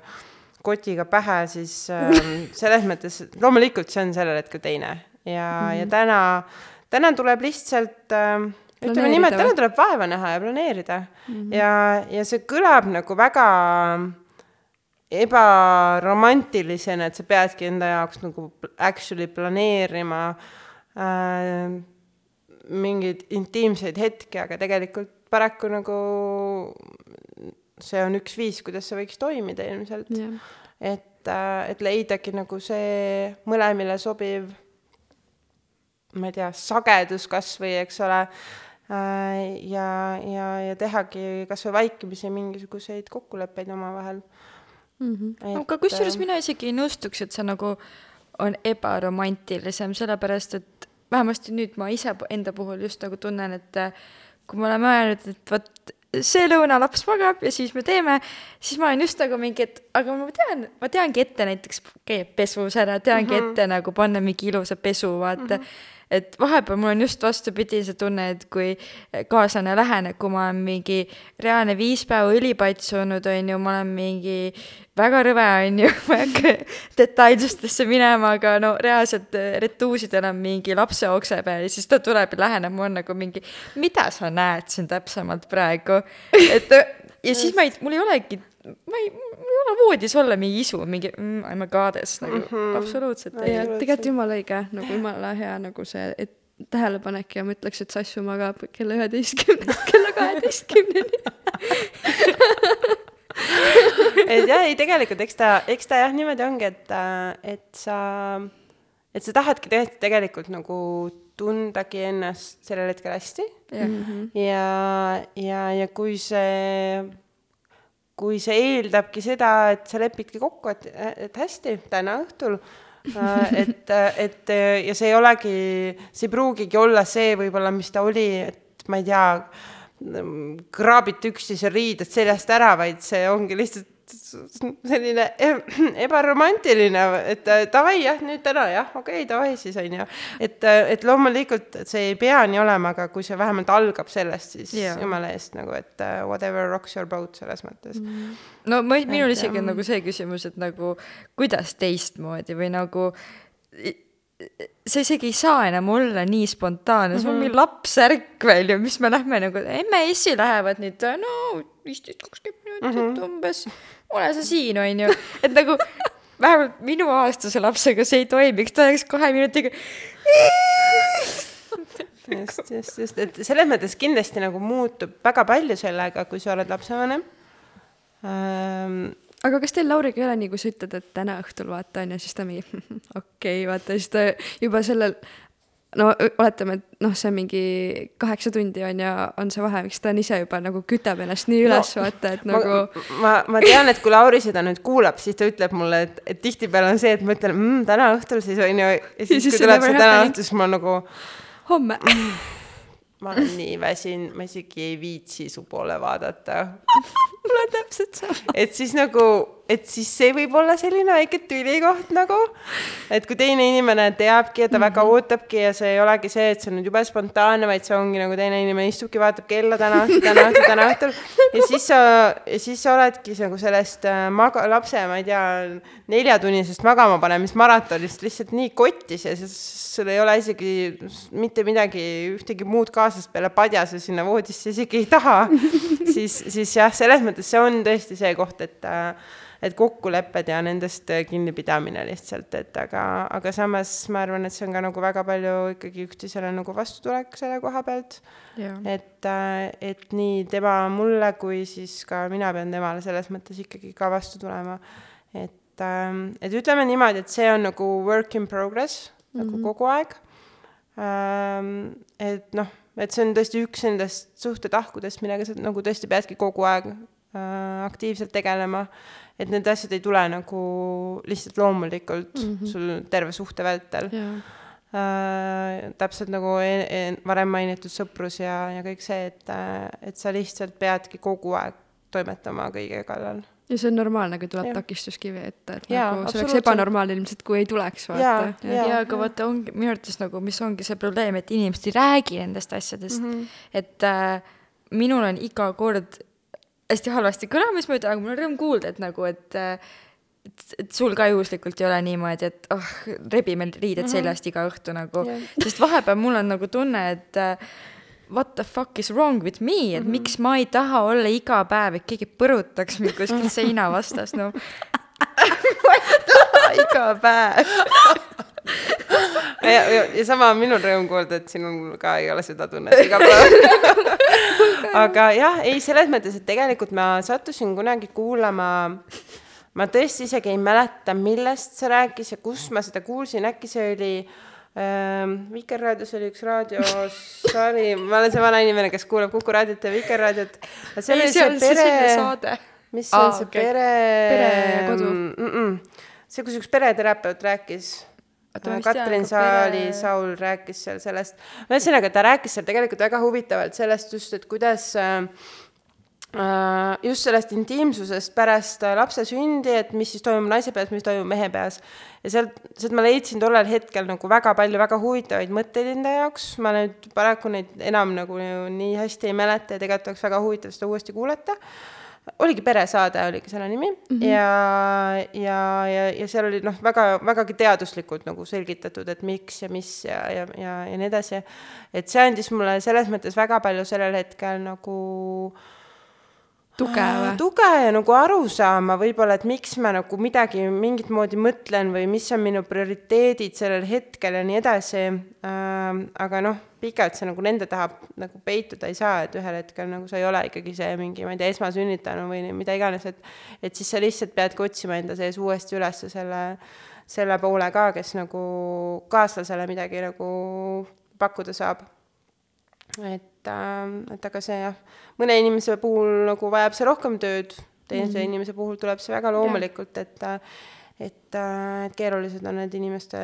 kotiga pähe, siis öö, selles mõttes loomulikult see on sellel hetkel teine ja mm, -hmm. ja täna, täna tuleb lihtsalt öö, ütleme niimoodi, täna tuleb vaeva näha ja planeerida mm. -hmm. ja, ja see kõlab nagu väga ebaromantilisena, et sa peadki enda jaoks nagu actually planeerima äh, mingeid intiimseid hetki, aga tegelikult paraku nagu see on üks viis, kuidas see võiks toimida ilmselt. jah, et, et leidagi nagu see mõlemile sobiv, ma ei tea, sagedus kas või, eks ole, ja, ja, ja tehagi kas või vaikimisi mingisuguseid kokkuleppeid omavahel. Aga kusjuures mina isegi ei nõustuks, et see nagu on ebaromantilisem, sellepärast et vähemasti nüüd ma ise enda puhul just nagu tunnen, et äh, kui me oleme öelnud, et vot see lõuna laps magab ja siis me teeme, siis ma olen just nagu mingi, et aga ma tean, ma teangi ette näiteks käib pesus ära, teangi mm -hmm. ette nagu panna mingi ilusa pesu, vaata mm. -hmm et vahepeal mul on just vastupidi see tunne, et kui kaaslane läheneb, kui ma olen mingi reaalne viis päeva õli patsunud, on ju, ma olen mingi väga rõve, on ju, ma ei hakka detailsustesse minema, aga no reaalselt äh, retuusidel on mingi lapse okse peal ja siis ta tuleb ja läheneb, mul on nagu mingi, mida sa näed siin täpsemalt praegu, et ja siis ma ei, mul ei olegi, ma ei, mul ei ole voodis olla mingi isu, mingi mm, I m a goddess nagu mm -hmm. absoluutselt ei ja tegelikult jumala õige, nagu jumala hea nagu see, et tähelepanek ja ma ütleks, et Sassu magab kella üheteistkümnest kella kaheteistkümneni. et jah, ei tegelikult eks ta, eks ta jah niimoodi ongi, et, et sa, et sa tahadki tõesti tegelikult nagu tundagi ennast sellel hetkel hästi jah ja, ja, ja kui see kui see eeldabki seda, et sa lepidki kokku, et, et hästi, täna õhtul äh, et, et ja see ei olegi, see ei pruugigi olla see võib-olla, mis ta oli, et ma ei tea, kraabite üksteise riided seljast ära, vaid see ongi lihtsalt selline ebaromantiline, et äh, davai jah, nüüd täna jah, okei okay,, davai siis on ju. et, äh, et loomulikult see ei pea nii olema, aga kui see vähemalt algab sellest, siis yeah. jumala eest nagu, et uh, whatever rocks your boat selles mõttes mm.. no ma, minul isegi on nagu see küsimus, et nagu kuidas teistmoodi või nagu see isegi ei saa enam olla nii spontaanne mm, -hmm. sul on mingi mhm. lapsärk veel ju, mis me lähme nagu, emme issi lähevad nüüd, no viisteist, kakskümmend minutit mm -hmm. umbes, ole sa siin, on ju, et nagu vähemalt minu aastase lapsega see ei toimiks, ta oleks kahe minutiga? Just, just, just, et selles mõttes kindlasti nagu muutub väga palju sellega, kui sa oled lapsevanem. Ähm, aga kas teil Lauriga ei ole nii, kui sa ütled, et täna õhtul vaata on ju, siis ta mingi okei okay,, vaata siis ta juba sellel no oletame, et noh, see on mingi kaheksa tundi on ju, on see vahe, miks ta on ise juba nagu kütab ennast nii üles no,, vaata, et nagu. ma, ma tean, et kui Lauri seda nüüd kuulab, siis ta ütleb mulle, et, et tihtipeale on see, et ma ütlen mmm, täna õhtul siis on ju, ja siis, siis kui tuleb see täna õhtul, siis ma nagu. homme ma olen nii väsinud, ma isegi ei viitsi su poole vaadata mul on täpselt sama. et siis nagu et siis see võib olla selline väike tülikoht nagu, et kui teine inimene teabki ja ta mm -hmm. väga mhm. ootabki ja see ei olegi see, et see on nüüd jube spontaanne, vaid see ongi nagu teine inimene istubki, vaatab kella täna õhtul, täna õhtul, täna õhtul ja siis sa, ja siis sa oledki nagu sellest äh, maga-, lapse, ma ei tea, neljatunnisest magama panemist maratonist lihtsalt nii kotis ja siis sul ei ole isegi mitte midagi, ühtegi muud kaasast peale padjase sinna voodisse isegi ei taha, siis, siis jah, selles mõttes see on tõesti see koht, et äh, et kokkulepped ja nendest kinnipidamine lihtsalt, et aga, aga samas ma arvan, et see on ka nagu väga palju ikkagi üksteisele nagu vastutulek selle koha pealt. et, äh, et nii tema mulle kui siis ka mina pean temale selles mõttes ikkagi ka vastu tulema. et, ähm, et ütleme niimoodi, et see on nagu work in progress mm -hmm. nagu mhm. kogu aeg. Ähm, et noh, et see on tõesti üks nendest suhtetahkudest, millega sa nagu tõesti peadki kogu aeg äh, aktiivselt tegelema et need asjad ei tule nagu lihtsalt loomulikult mm -hmm. sul terve suhte vältel. Äh, täpselt nagu e e varem mainitud sõprus ja, ja kõik see, et, et sa lihtsalt peadki kogu aeg toimetama kõige kallal ja see on normaalne, kui tuleb takistuskivi ette, et ja, nagu see oleks ebanormaalne ilmselt, kui ei tuleks, vaata. ja, ja, ja, aga vaata, ongi minu arvates nagu, mis ongi see probleem, et inimesed ei räägi nendest asjadest mm. -hmm. et äh, minul on iga kord hästi halvasti kõlama, mis ma ütlen, aga mul on rõõm kuulda, et nagu, et et, et sul ka juhuslikult ei ole niimoodi, et oh, rebime riided mm -hmm. seljast iga õhtu nagu yeah., sest vahepeal mul on nagu tunne, et what the fuck is wrong with me, et mm -hmm. miks ma ei taha olla iga päev, et keegi põrutaks mind kuskil seina vastas, no ma ei taha iga päev ja, ja, ja sama on minul rõõm kuulda, et sinul ka ei ole seda tunnet iga päev aga jah, ei, selles mõttes, et tegelikult ma sattusin kunagi kuulama, ma tõesti isegi ei mäleta, millest see rääkis ja kus ma seda kuulsin, äkki see oli ähm, Vikerraadios oli üks raadiosari, ma olen see vana inimene, kes kuulab Kuku raadiot ja Vikerraadiot. see oli see pere, mis see on see okay. pere? perekodu mm. -mm. see, kus üks pereterapeut rääkis Katrin Saali, Saul rääkis seal sellest, ühesõnaga ta rääkis seal tegelikult väga huvitavalt sellest just, et kuidas äh, äh, just sellest intiimsusest pärast äh, lapse sündi, et mis siis toimub naise peas, mis toimub mehe peas. ja sealt, sealt ma leidsin tollel hetkel nagu väga palju väga huvitavaid mõtteid enda jaoks, ma nüüd paraku neid enam nagu nii hästi ei mäleta ja tegelikult oleks väga huvitav seda uuesti kuulata oligi Peresaade oligi selle nimi mm -hmm. ja, ja, ja, ja seal oli noh, väga, vägagi teaduslikult nagu selgitatud, et miks ja mis ja, ja, ja, ja nii edasi. et see andis mulle selles mõttes väga palju sellel hetkel nagu äh, tuge või? tuge ja nagu aru saama võib-olla, et miks ma nagu midagi mingit moodi mõtlen või mis on minu prioriteedid sellel hetkel ja nii edasi äh,. aga noh, pikalt see nagu nende taha nagu peituda ei saa, et ühel hetkel nagu sa ei ole ikkagi see mingi, ma ei tea, esmasünnitanu või mida iganes, et et siis sa lihtsalt peadki otsima enda sees uuesti üles selle, selle poole ka, kes nagu kaaslasele midagi nagu pakkuda saab. et, äh, et aga see jah mõne inimese puhul nagu vajab see rohkem tööd teise mm. inimese puhul tuleb see väga loomulikult, et et, et keerulised on need inimeste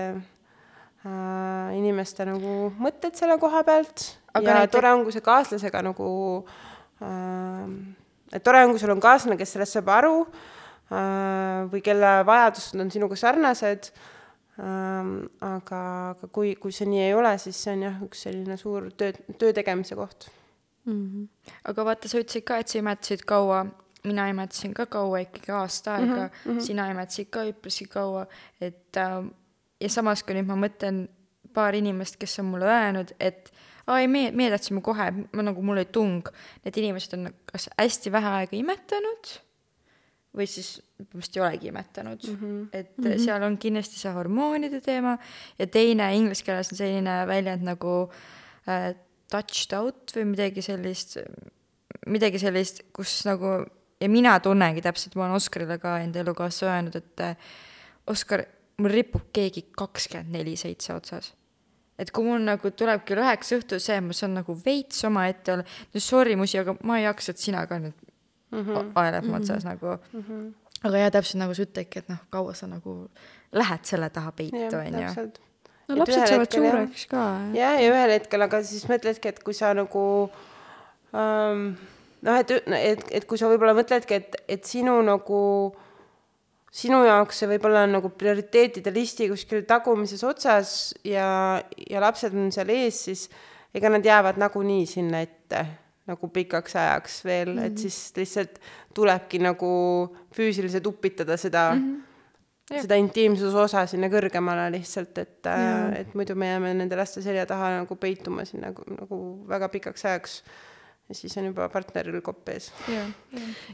äh,, inimeste nagu mõtted selle koha pealt Aga ja näite... tore on, kui see kaaslasega nagu äh,, et tore on, kui sul on kaaslane, kes sellest saab aru äh, või kelle vajadused on sinuga sarnased ähm,, aga, aga kui, kui see nii ei ole, siis see on jah, üks selline suur töö, töö tegemise koht mm. -hmm. aga vaata, sa ütlesid ka, et sa imetasid kaua mina imetasin ka kaua, ikkagi aasta aega mm, -hmm. sina imetasid ka üpriski kaua, et äh, ja samas, kui nüüd ma mõtlen paar inimest, kes on mulle öelnud, et aa ei, meie, meie tahtsime kohe, ma nagu, mul oli tung, need inimesed on kas hästi vähe aega imetanud või siis vist ei olegi imetanud mm, -hmm. et mm -hmm. seal on kindlasti see hormoonide teema ja teine inglise keeles on selline väljend nagu äh, touched out või midagi sellist, midagi sellist, kus nagu ja mina tunnengi täpselt, ma olen Oskarile ka enda elukaasa öelnud, et äh, Oskar, mul ripub keegi kakskümmend neli seitse otsas. et kui mul nagu tuleb kell üheksa õhtul see, ma saan nagu veits omaette olla, no sorry musi, aga ma ei jaksa, et sina ka nüüd mm -hmm. otsas mm -hmm. nagu mm. -hmm. aga jaa, täpselt nagu sa ütledki, et noh, kaua sa nagu lähed selle taha peitu, on ju no lapsed saavad suureks ka. jah, ja ühel hetkel, aga siis mõtledki, et kui sa nagu ähm, noh, et, et, et kui sa võib-olla mõtledki, et, et sinu nagu, sinu jaoks see võib-olla on nagu prioriteetide listi kuskil tagumises otsas ja, ja lapsed on seal ees, siis ega nad jäävad nagunii sinna ette nagu pikaks ajaks veel mm, -hmm. et mhm. siis lihtsalt tulebki nagu füüsiliselt upitada seda mm, -hmm. seda intiimsuse osa sinna kõrgemale lihtsalt, et yeah., et muidu me jääme nende laste selja taha nagu peituma sinna nagu, nagu väga pikaks ajaks ja siis on juba partneril kopp ees.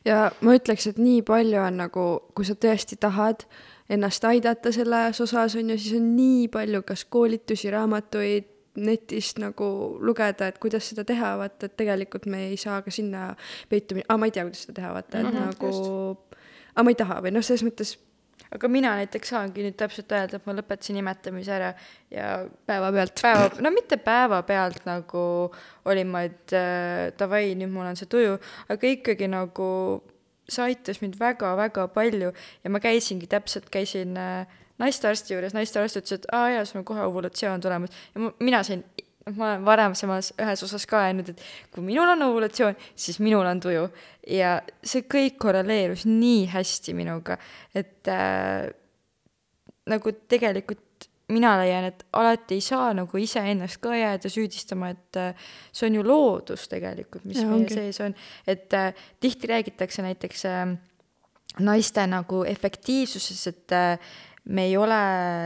ja ma ütleks, et nii palju on nagu, kui sa tõesti tahad ennast aidata selles osas, on ju, siis on nii palju kas koolitusi, raamatuid, netist nagu lugeda, et kuidas seda teha, vaata, et tegelikult me ei saa ka sinna peituma, aa, ma ei tea, kuidas seda teha, vaata, et mm -hmm, nagu, aa, ma ei taha või noh, selles mõttes aga mina näiteks saangi nüüd täpselt öelda, et ma lõpetasin imetamise ära ja päevapealt. päeva, no mitte päevapealt nagu olin ma, et äh, davai, nüüd mul on see tuju, aga ikkagi nagu see aitas mind väga-väga palju ja ma käisingi täpselt, käisin äh, naistearsti juures, naistearst ütles, et aa jaa, sul on kohe ovulatsioon tulemas ja ma, mina sain ma olen varasemas ühes osas ka öelnud, et kui minul on ovulatsioon, siis minul on tuju. ja see kõik korreleerus nii hästi minuga, et äh, nagu tegelikult mina leian, et alati ei saa nagu iseennast ka jääda süüdistama, et äh, see on ju loodus tegelikult, mis ja, meie ongi. sees on. et äh, tihti räägitakse näiteks äh, naiste nagu efektiivsuses, et äh, me ei ole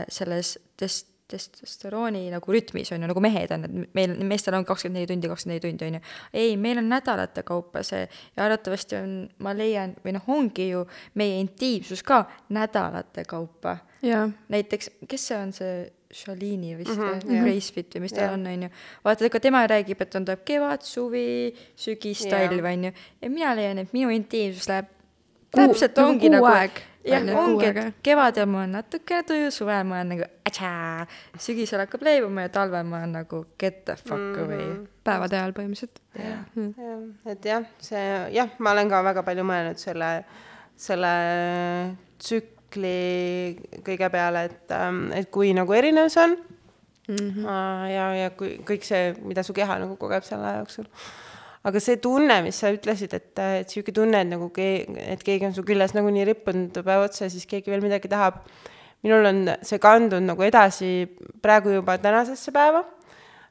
selles test-, testosterooni nagu rütmis on ju, nagu mehed on, et meil, meestel on kakskümmend neli tundi, kakskümmend neli tundi on ju. ei, meil on nädalate kaupa see ja arvatavasti on, ma leian, või noh, ongi ju meie intiimsus ka nädalate kaupa. näiteks, kes see on, see Shalini vist mm, -hmm, Gracefit või mis tal on, on ju. vaata, ega tema räägib, et on, tuleb kevad, suvi, sügis, talv, on ju. ja mina leian, et minu intiimsus läheb täpselt nagu ongi nagu, jah, ongi, et kevadel ma olen natukene tuju, suvel ma olen nagu atšaa, sügisel hakkab leibuma ja talvel ma olen nagu get the fuck away mm -hmm. päevade ajal põhimõtteliselt. jah mm., jah, et jah, see jah, ma olen ka väga palju mõelnud selle, selle tsükli kõige peale, et, ähm, et kui nagu erinev see on mm. -hmm. ja, ja kui kõik see, mida su keha nagu kogeb selle aja jooksul aga see tunne, mis sa ütlesid, et, et niisugune tunne, et nagu keegi, et keegi on su küljes nagunii rippunud päev otsa ja siis keegi veel midagi tahab, minul on see kandunud nagu edasi praegu juba tänasesse päeva,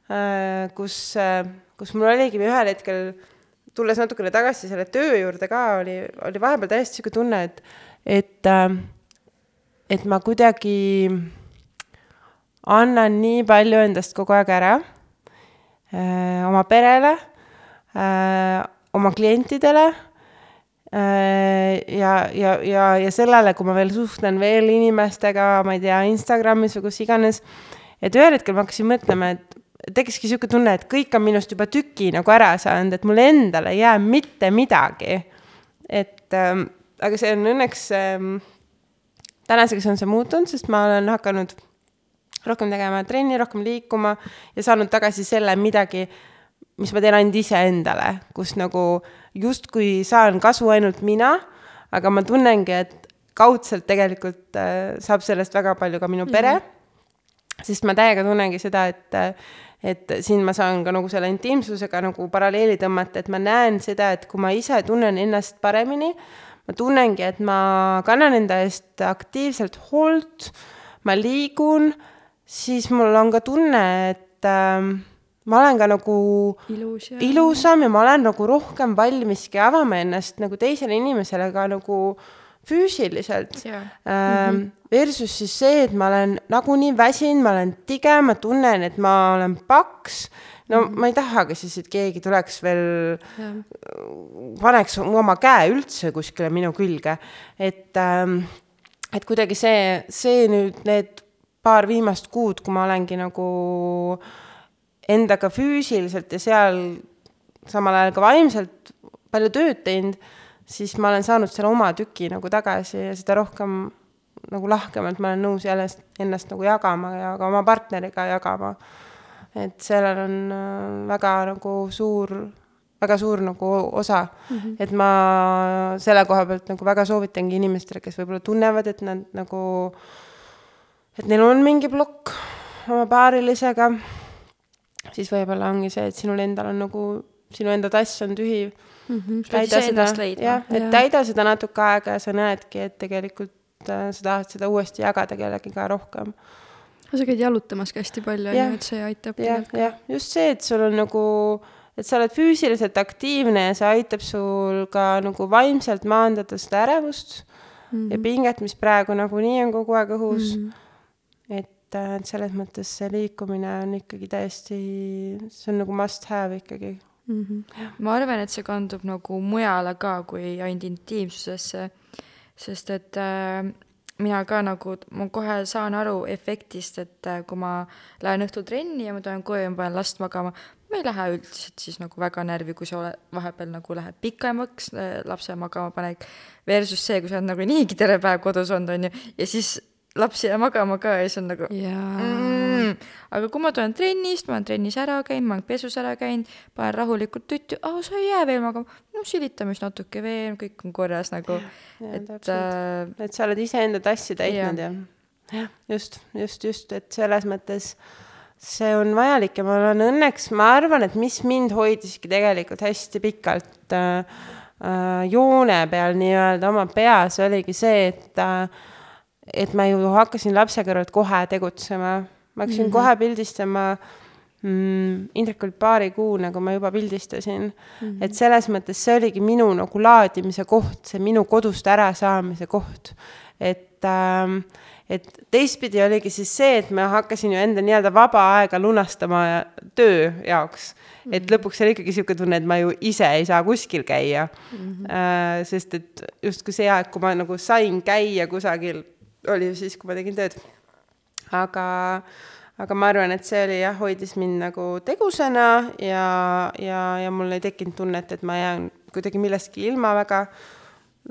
äh, kus, äh, kus mul oligi ühel hetkel, tulles natukene tagasi selle töö juurde ka, oli, oli vahepeal täiesti niisugune tunne, et, et, äh, et ma kuidagi annan nii palju endast kogu aeg ära öö, oma perele äh, oma klientidele äh, ja, ja, ja, ja sellele, kui ma veel suhtlen veel inimestega, ma ei tea, Instagramis või kus iganes, et ühel hetkel ma hakkasin mõtlema, et tekkiski niisugune tunne, et kõik on minust juba tüki nagu ära saanud, et mulle endale ei jää mitte midagi. et ähm, aga see on õnneks ähm,, tänaseks on see muutunud, sest ma olen hakanud rohkem tegema trenni, rohkem liikuma ja saanud tagasi selle midagi mis ma teen ainult iseendale, kus nagu justkui saan kasu ainult mina, aga ma tunnengi, et kaudselt tegelikult äh, saab sellest väga palju ka minu pere mm, -hmm. sest ma täiega tunnengi seda, et äh, et siin ma saan ka nagu selle intiimsusega nagu paralleeli tõmmata, et ma näen seda, et kui ma ise tunnen ennast paremini, ma tunnengi, et ma kannan enda eest aktiivselt hoolt, ma liigun, siis mul on ka tunne, et äh, ma olen ka nagu Ilus ja... ilusam ja ma olen nagu rohkem valmiski avama ennast nagu teisele inimesele ka nagu füüsiliselt. Jaa. ähm, versus siis see, et ma olen nagunii väsinud, ma olen tige, ma tunnen, et ma olen paks, no mm -hmm. ma ei tahagi siis, et keegi tuleks veel, paneks oma käe üldse kuskile minu külge, et ähm, et kuidagi see, see nüüd need paar viimast kuud, kui ma olengi nagu äh, endaga füüsiliselt ja seal samal ajal ka vaimselt palju tööd teinud, siis ma olen saanud selle oma tüki nagu tagasi ja seda rohkem nagu lahkemalt ma olen nõus jälle ennast nagu jagama ja ka oma partneriga jagama. et sellel on äh, väga nagu suur, väga suur nagu osa mm, -hmm. et ma selle koha pealt nagu väga soovitangi inimestele, kes võib-olla tunnevad, et nad nagu, et neil on mingi plokk oma paarilisega siis võib-olla ongi see, et sinul endal on nagu, sinu enda tass on tühi mm. -hmm. täida seda, jah, et ja. täida seda natuke aega ja sa näedki, et tegelikult äh, sa tahad seda uuesti jagada kellegiga rohkem. sa käid jalutamas ka hästi palju, on ju, et see aitab ja, tegelikult. jah, just see, et sul on nagu, et sa oled füüsiliselt aktiivne ja see aitab sul ka nagu vaimselt maandada seda ärevust mm -hmm. ja pinget, mis praegu nagunii on kogu aeg õhus mm. -hmm. et et, et selles mõttes see liikumine on ikkagi täiesti, see on nagu must have ikkagi mm. -hmm. ma arvan, et see kandub nagu mujale ka kui ainult intiimsusesse, sest et äh, mina ka nagu, ma kohe saan aru efektist, et äh, kui ma lähen õhtul trenni ja ma tulen koju ja ma panen last magama, ma ei lähe üldiselt siis nagu väga närvi, kui sa oled vahepeal nagu lähed pikemaks äh, lapse magama panek, versus see, kui sa oled nagu niigi terve päev kodus olnud, on ju, ja siis laps jääb magama ka ja siis on nagu mm, aga kui ma tulen trennist, ma olen trennis ära käinud, ma olen pesus ära käinud, panen rahulikult tuttu, aa, sa ei jää veel magama, no silitame siis natuke veel, kõik on korras nagu, et äh, et sa oled iseenda tassi täitnud ja, jah, just, just, just, et selles mõttes see on vajalik ja ma olen õnneks, ma arvan, et mis mind hoidiski tegelikult hästi pikalt äh, äh, joone peal nii-öelda oma peas, oligi see, et äh, et ma ju hakkasin lapse kõrvalt kohe tegutsema, ma hakkasin mm -hmm. kohe pildistama mm, Indrek oli paari kuune, kui ma juba pildistasin mm. -hmm. et selles mõttes see oligi minu nagu laadimise koht, see minu kodust ärasaamise koht. et ähm,, et teistpidi oligi siis see, et ma hakkasin ju enda nii-öelda vaba aega lunastama töö jaoks et lõpuks oli ikkagi niisugune tunne, et ma ju ise ei saa kuskil käia mm. -hmm. Äh, sest et justkui see aeg, kui ma nagu sain käia kusagil oli ju siis, kui ma tegin tööd. aga, aga ma arvan, et see oli jah, hoidis mind nagu tegusana ja, ja, ja mul ei tekkinud tunnet, et ma jään kuidagi millestki ilma väga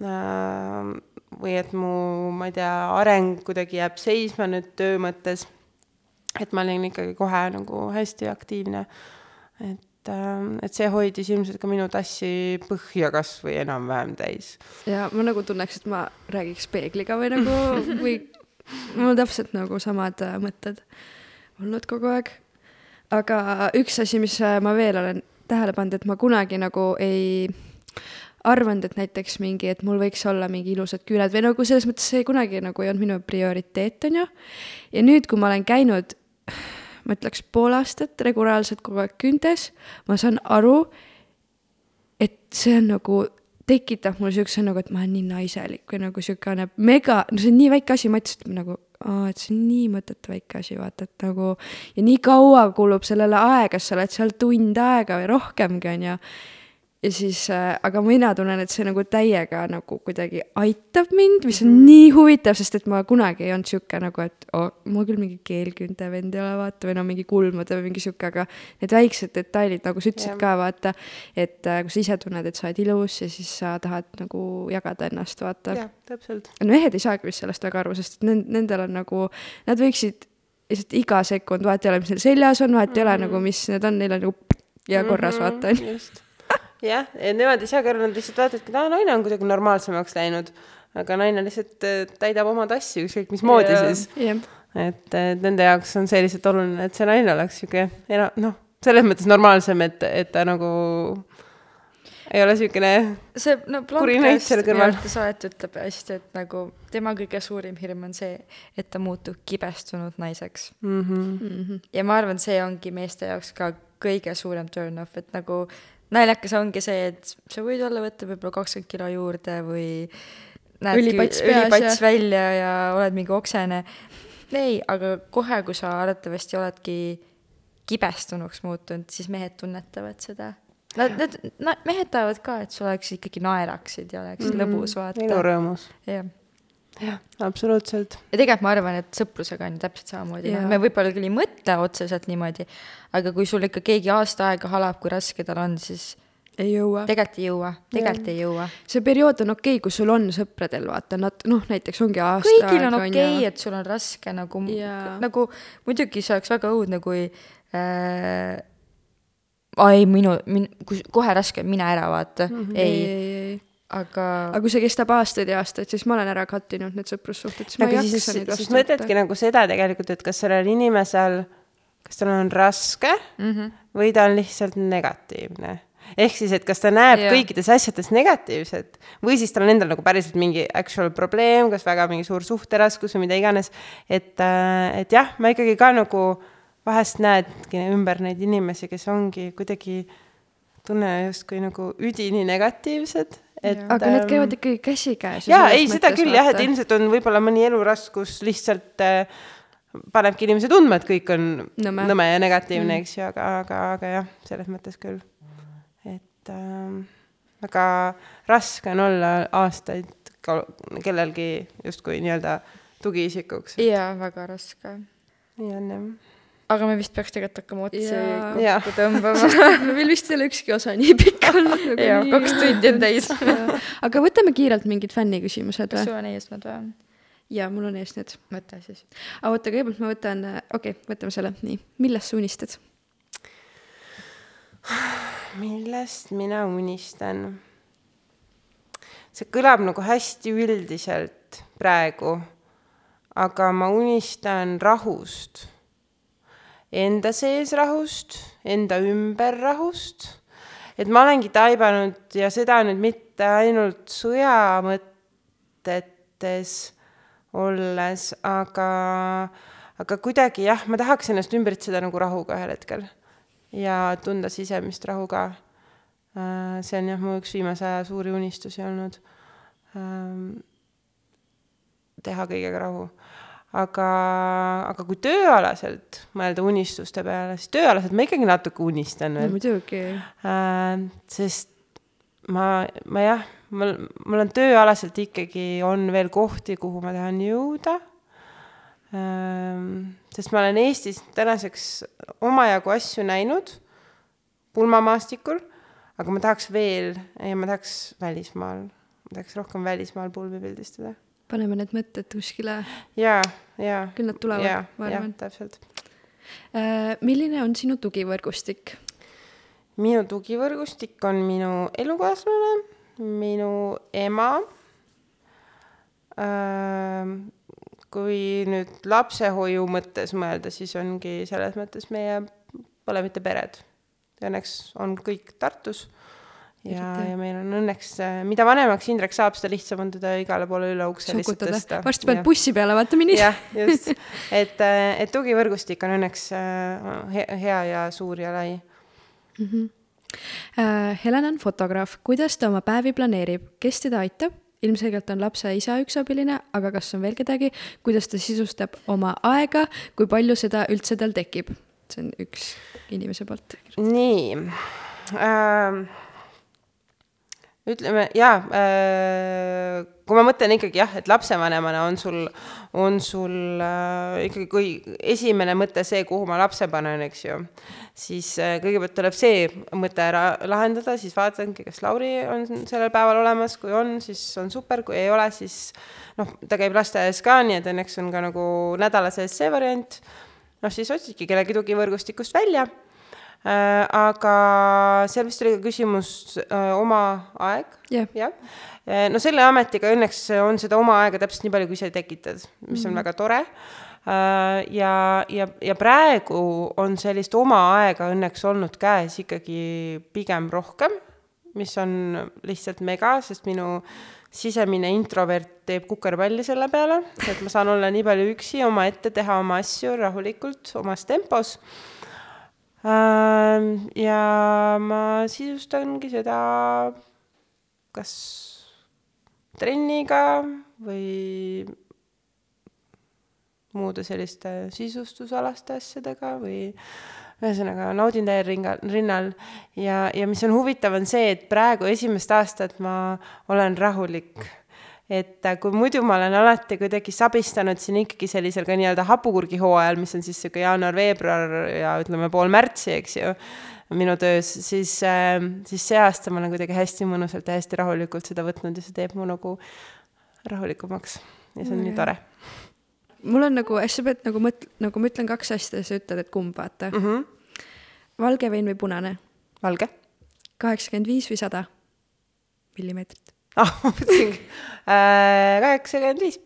äh,. või et mu, ma ei tea, areng kuidagi jääb seisma nüüd töö mõttes. et ma olin ikkagi kohe nagu hästi aktiivne. et et see hoidis ilmselt ka minu tassi põhja kas või enam-vähem täis. ja ma nagu tunneks, et ma räägiks peegliga või nagu, või mul on täpselt nagu samad äh, mõtted olnud kogu aeg. aga üks asi, mis äh, ma veel olen tähele pannud, et ma kunagi nagu ei arvanud, et näiteks mingi, et mul võiks olla mingi ilusad küüned või nagu selles mõttes see kunagi nagu ei olnud minu prioriteet, on ju. ja nüüd, kui ma olen käinud ma ütleks pool aastat regulaarselt kogu aeg kündes, ma saan aru, et see on nagu, tekitab mul siukse nagu, et ma olen nii naiselik või nagu siukene mega, no see on nii väike asi, ma ütlesin nagu, et see on nii mõttetu väike asi, vaata, et nagu ja nii kaua kulub sellele aega, sa oled seal tund aega või rohkemgi, on ju ja siis äh,, aga mina tunnen, et see nagu täiega nagu kuidagi aitab mind, mis on mm nii huvitav, sest et ma kunagi ei olnud sihuke nagu, et oh, mul küll mingi keelküünte vend ei ole, vaata, või no mingi kulmude või mingi sihuke, aga need väiksed detailid, nagu sa ütlesid yeah. ka, vaata, et äh, kui sa ise tunned, et sa oled ilus ja siis sa tahad nagu jagada ennast, vaata. jah, täpselt. no mehed ei saagi vist sellest väga aru, sest nend-, nendel on nagu, nad võiksid lihtsalt iga sekund, vahet ei ole, mis neil seljas on, vahet mm -hmm. ei ole mhm. nagu, mis need on, neil on nagu ja korras mm, -hmm, vaata, on ju jah, nemad ei saagi aru, nad lihtsalt vaatavadki, et aa, naine on kuidagi normaalsemaks läinud. aga naine lihtsalt äh, täidab oma tassi ükskõik mismoodi siis. et, et nende jaoks on see lihtsalt oluline, et see naine oleks sihuke ena-, noh, selles mõttes normaalsem, et, et ta nagu ei ole siukene see, no kõrval. arvates alati ütleb hästi, et nagu tema kõige suurim hirm on see, et ta muutub kibestunud naiseks. mm. -hmm. Mhm. ja ma arvan, see ongi meeste jaoks ka kõige suurem turn-off, et nagu naljakas ongi see, et sa võid olla võtta võib-olla kakskümmend kilo juurde või näedki Ülipats ülipats ja- välja ja oled mingi oksene. ei, aga kohe, kui sa arvatavasti oledki kibestunuks muutunud, siis mehed tunnetavad seda. Nad, nad, nad, mehed tahavad ka, et sa oleks ikkagi naeraksid ja oleks mm -hmm. lõbus vaata. ilurõõmus. jah, jah, absoluutselt. ja tegelikult ma arvan, et sõprusega on ju täpselt samamoodi, noh, me võib-olla küll ei mõtle otseselt niimoodi, aga kui sul ikka keegi aasta aega halab, kui raske tal on, siis ei jõua. tegelikult ei jõua, tegelikult ei jõua. see periood on okei okay,, kus sul on sõpradel, vaata, nad noh, näiteks ongi aasta kõigil on okei okay,, ju. et sul on raske nagu nagu muidugi see oleks väga õudne, kui äh, ai, minu, min, kui kohe raske, mine ära, vaata mm. -hmm. ei, ei, ei, ei. Aga aga kui see kestab aastaid ja aastaid, siis ma olen ära kattinud need sõprussuhted, siis ma ei aga siis jaksa, neid siis vastu mõtledki nagu seda tegelikult, et kas sellel inimesel, kas tal on raske mm -hmm. või ta on lihtsalt negatiivne. ehk siis, et kas ta näeb yeah. kõikides asjades negatiivset või siis tal on endal nagu päriselt mingi actual probleem, kas väga mingi suur suhteraskus või mida iganes. et, et jah, ma ikkagi ka nagu vahest näedki ümber neid inimesi, kes ongi kuidagi, tunne justkui nagu üdini negatiivsed. Et aga need ähm, käivad ikkagi käsikäes. jaa, ei seda küll jah, et ilmselt on võib-olla mõni eluraskus lihtsalt äh, panebki inimese tundma, et kõik on Nõme. nõme, ja negatiivne mm., eks ju, aga, aga, aga jah, selles mõttes küll. et ähm, väga raske on olla aastaid kellelgi justkui nii-öelda tugiisikuks. jaa, väga raske. nii on jah. Aga me vist peaks tegelikult hakkama otsi. Jaa. kokku tõmbama. meil vist ei ole ükski osa nii pikk olnud nagu jaa, kaks tundi on täis. aga võtame kiirelt mingid fänniküsimused kas või? sul on eesmärk või? jaa, mul on ees need. mõtle siis. aga oota, kõigepealt ma võtan, okei okay,, võtame selle, nii, millest sa unistad? millest mina unistan? see kõlab nagu hästi üldiselt praegu, aga ma unistan rahust. Enda sees rahust, enda ümber rahust. et ma olengi taibanud ja seda nüüd mitte ainult sõja mõtetes olles, aga, aga kuidagi jah, ma tahaks ennast ümbritseda nagu rahuga ühel hetkel ja tunda sisemist rahu ka. see on jah, mu üks viimase aja suuri unistusi olnud. teha kõigega rahu. aga, aga kui tööalaselt mõelda unistuste peale, siis tööalaselt ma ikkagi natuke unistan veel. muidugi. Äh, sest ma, ma jah, mul, mul on tööalaselt ikkagi on veel kohti, kuhu ma tahan jõuda. sest ma olen Eestis tänaseks omajagu asju näinud pulmamaastikul, aga ma tahaks veel ja ma tahaks välismaal, ma tahaks rohkem välismaal pulmi pildistada. paneme need mõtted kuskile, ja, ja. Küll nad tulevad ma arvan., täpselt. milline on sinu tugivõrgustik? minu tugivõrgustik on minu elukaaslane, minu ema. kui nüüd lapsehoiu mõttes mõelda, siis ongi selles mõttes meie põlemite pered. Õnneks on kõik Tartus ja, ja meil on õnneks, mida vanemaks Indrek saab, seda lihtsam on teda igale poole üle ukse lihtsalt tõsta., varsti Jah. bussi peale, vaata minni. jah, just, et, et tugivõrgustik on õnneks äh, he- hea ja suur ja lai Äh, Helen on fotograaf, kuidas ta oma päevi planeerib, kes teda aitab? ilmselgelt on lapse isa üks abiline, aga kas on veel kedagi, kuidas ta sisustab oma aega, kui palju seda üldse tal tekib? see on üks inimese poolt. nii ähm,. Ütleme jaa äh,, kui ma mõtlen ikkagi jah, et lapsevanemana on sul, on sul äh, ikkagi kui esimene mõte see, kuhu ma lapse panen, eks ju, siis äh, kõigepealt tuleb see mõte ära lahendada, siis vaatangi, kas Lauri on sellel päeval olemas, kui on, siis on super, kui ei ole, siis noh, ta käib lasteaias ka, nii et õnneks on ka nagu nädala sees see variant. Noh, siis otsidki kellegi tugivõrgustikust välja aga seal vist oli ka küsimus äh, oma aeg Jah. jah, no selle ametiga õnneks on seda oma aega täpselt nii palju, kui ise tekitad, mis on mm -hmm. väga tore. ja, ja, ja praegu on sellist oma aega õnneks olnud käes ikkagi pigem rohkem, mis on lihtsalt mega, sest minu sisemine introvert teeb kukerpalli selle peale, et ma saan olla nii palju üksi omaette, teha oma asju rahulikult omas tempos. Ja ma sisustangi seda kas trenniga või muude selliste sisustusalaste asjadega või ühesõnaga naudin täiel ringal, rinnal ja, ja mis on huvitav, on see, et praegu esimest aastat ma olen rahulik. Et äh, kui muidu ma olen alati kuidagi sabistanud siin ikkagi sellisel ka nii-öelda hapukurgihooajal, mis on siis sihuke jaanuar-veebruar ja ütleme pool märtsi, eks ju, minu töös, siis äh,, siis see aasta ma olen kuidagi hästi mõnusalt ja hästi rahulikult seda võtnud ja see teeb mu nagu rahulikumaks ja see on nii tore mul on nagu, sa pead nagu mõt-, nagu ma ütlen kaks asja ja sa ütled, et kumb, vaata mm. -hmm. valge vein või punane, valge kaheksakümmend viis või sada millimeetrit. ah, ma mõtlesingi äh, kaheksakümmend viis.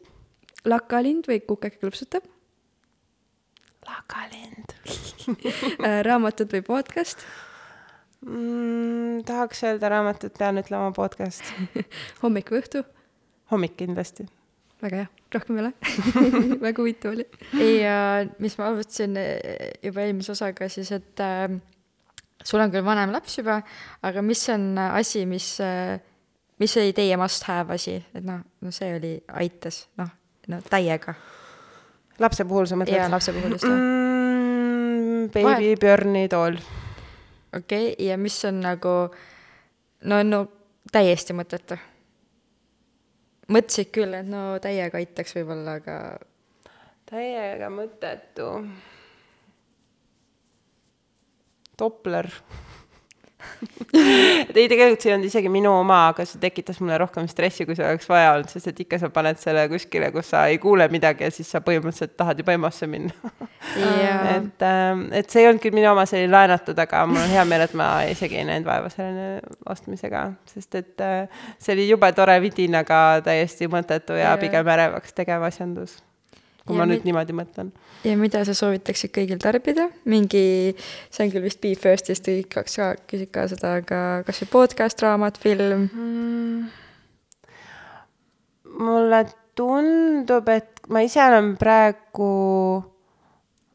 lakalind või kukeke klõpsutab, lakalind raamatud või podcast, mm,. tahaks öelda raamatut, pean ütlema podcast. hommik või õhtu, hommik kindlasti. väga hea, rohkem ei ole väga huvitav oli. ja mis ma alustasin eh, juba eelmise osaga siis, et äh, sul on küll vanem laps juba, aga mis on asi, mis äh,, mis oli teie must have asi, et noh, no see oli, aitas, noh, no täiega. lapse puhul sa mõtled? ja lapse puhul just mm,. Baby Björni tool. okei okay,, ja mis on nagu, no, no täiesti mõttetu. mõtlesid küll, et no täiega aitaks võib-olla, aga täiega mõttetu. Doppler. ei, tegelikult see ei olnud isegi minu oma, aga see tekitas mulle rohkem stressi, kui see oleks vaja olnud, sest et ikka sa paned selle kuskile, kus sa ei kuule midagi ja siis sa põhimõtteliselt tahad juba EMO-sse minna. ja et, et see ei olnud küll minu oma, see oli laenatud, aga mul on hea meel, et ma isegi ei näinud vaeva selle ostmisega, sest et äh, see oli jube tore vidin, aga täiesti mõttetu ja Jaa. pigem ärevaks tegev asjandus. Kui Ja ma nüüd niimoodi mõtlen. ja mida sa soovitaksid kõigil tarbida, mingi, see on küll vist Be First'ist kaks ka küsid ka seda, aga kas või podcast, raamat, film Mm. mulle tundub, et ma ise olen praegu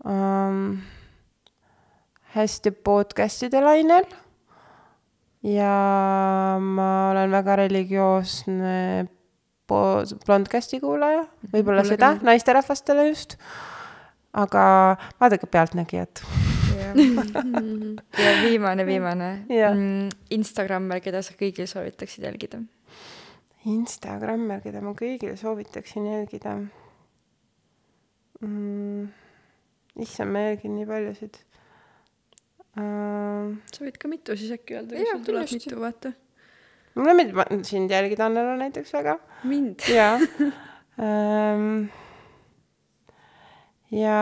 um, hästi podcast'ide lainel ja ma olen väga religioosne blondcast'i kuulaja, võib-olla Mulle seda naisterahvastele just, aga vaadake Pealtnägijat. ja, ja viimane, viimane mm, Instagrammer, keda sa kõigil soovitaksid jälgida. Instagrammer, keda ma kõigile soovitaksin jälgida mm,. issand, ma jälgin nii paljusid uh,. sa võid ka mitu siis äkki öelda, kui sul tuleb mitu, vaata. Mulle meeldib sind jälgida, Annela näiteks väga mind. jaa um. ja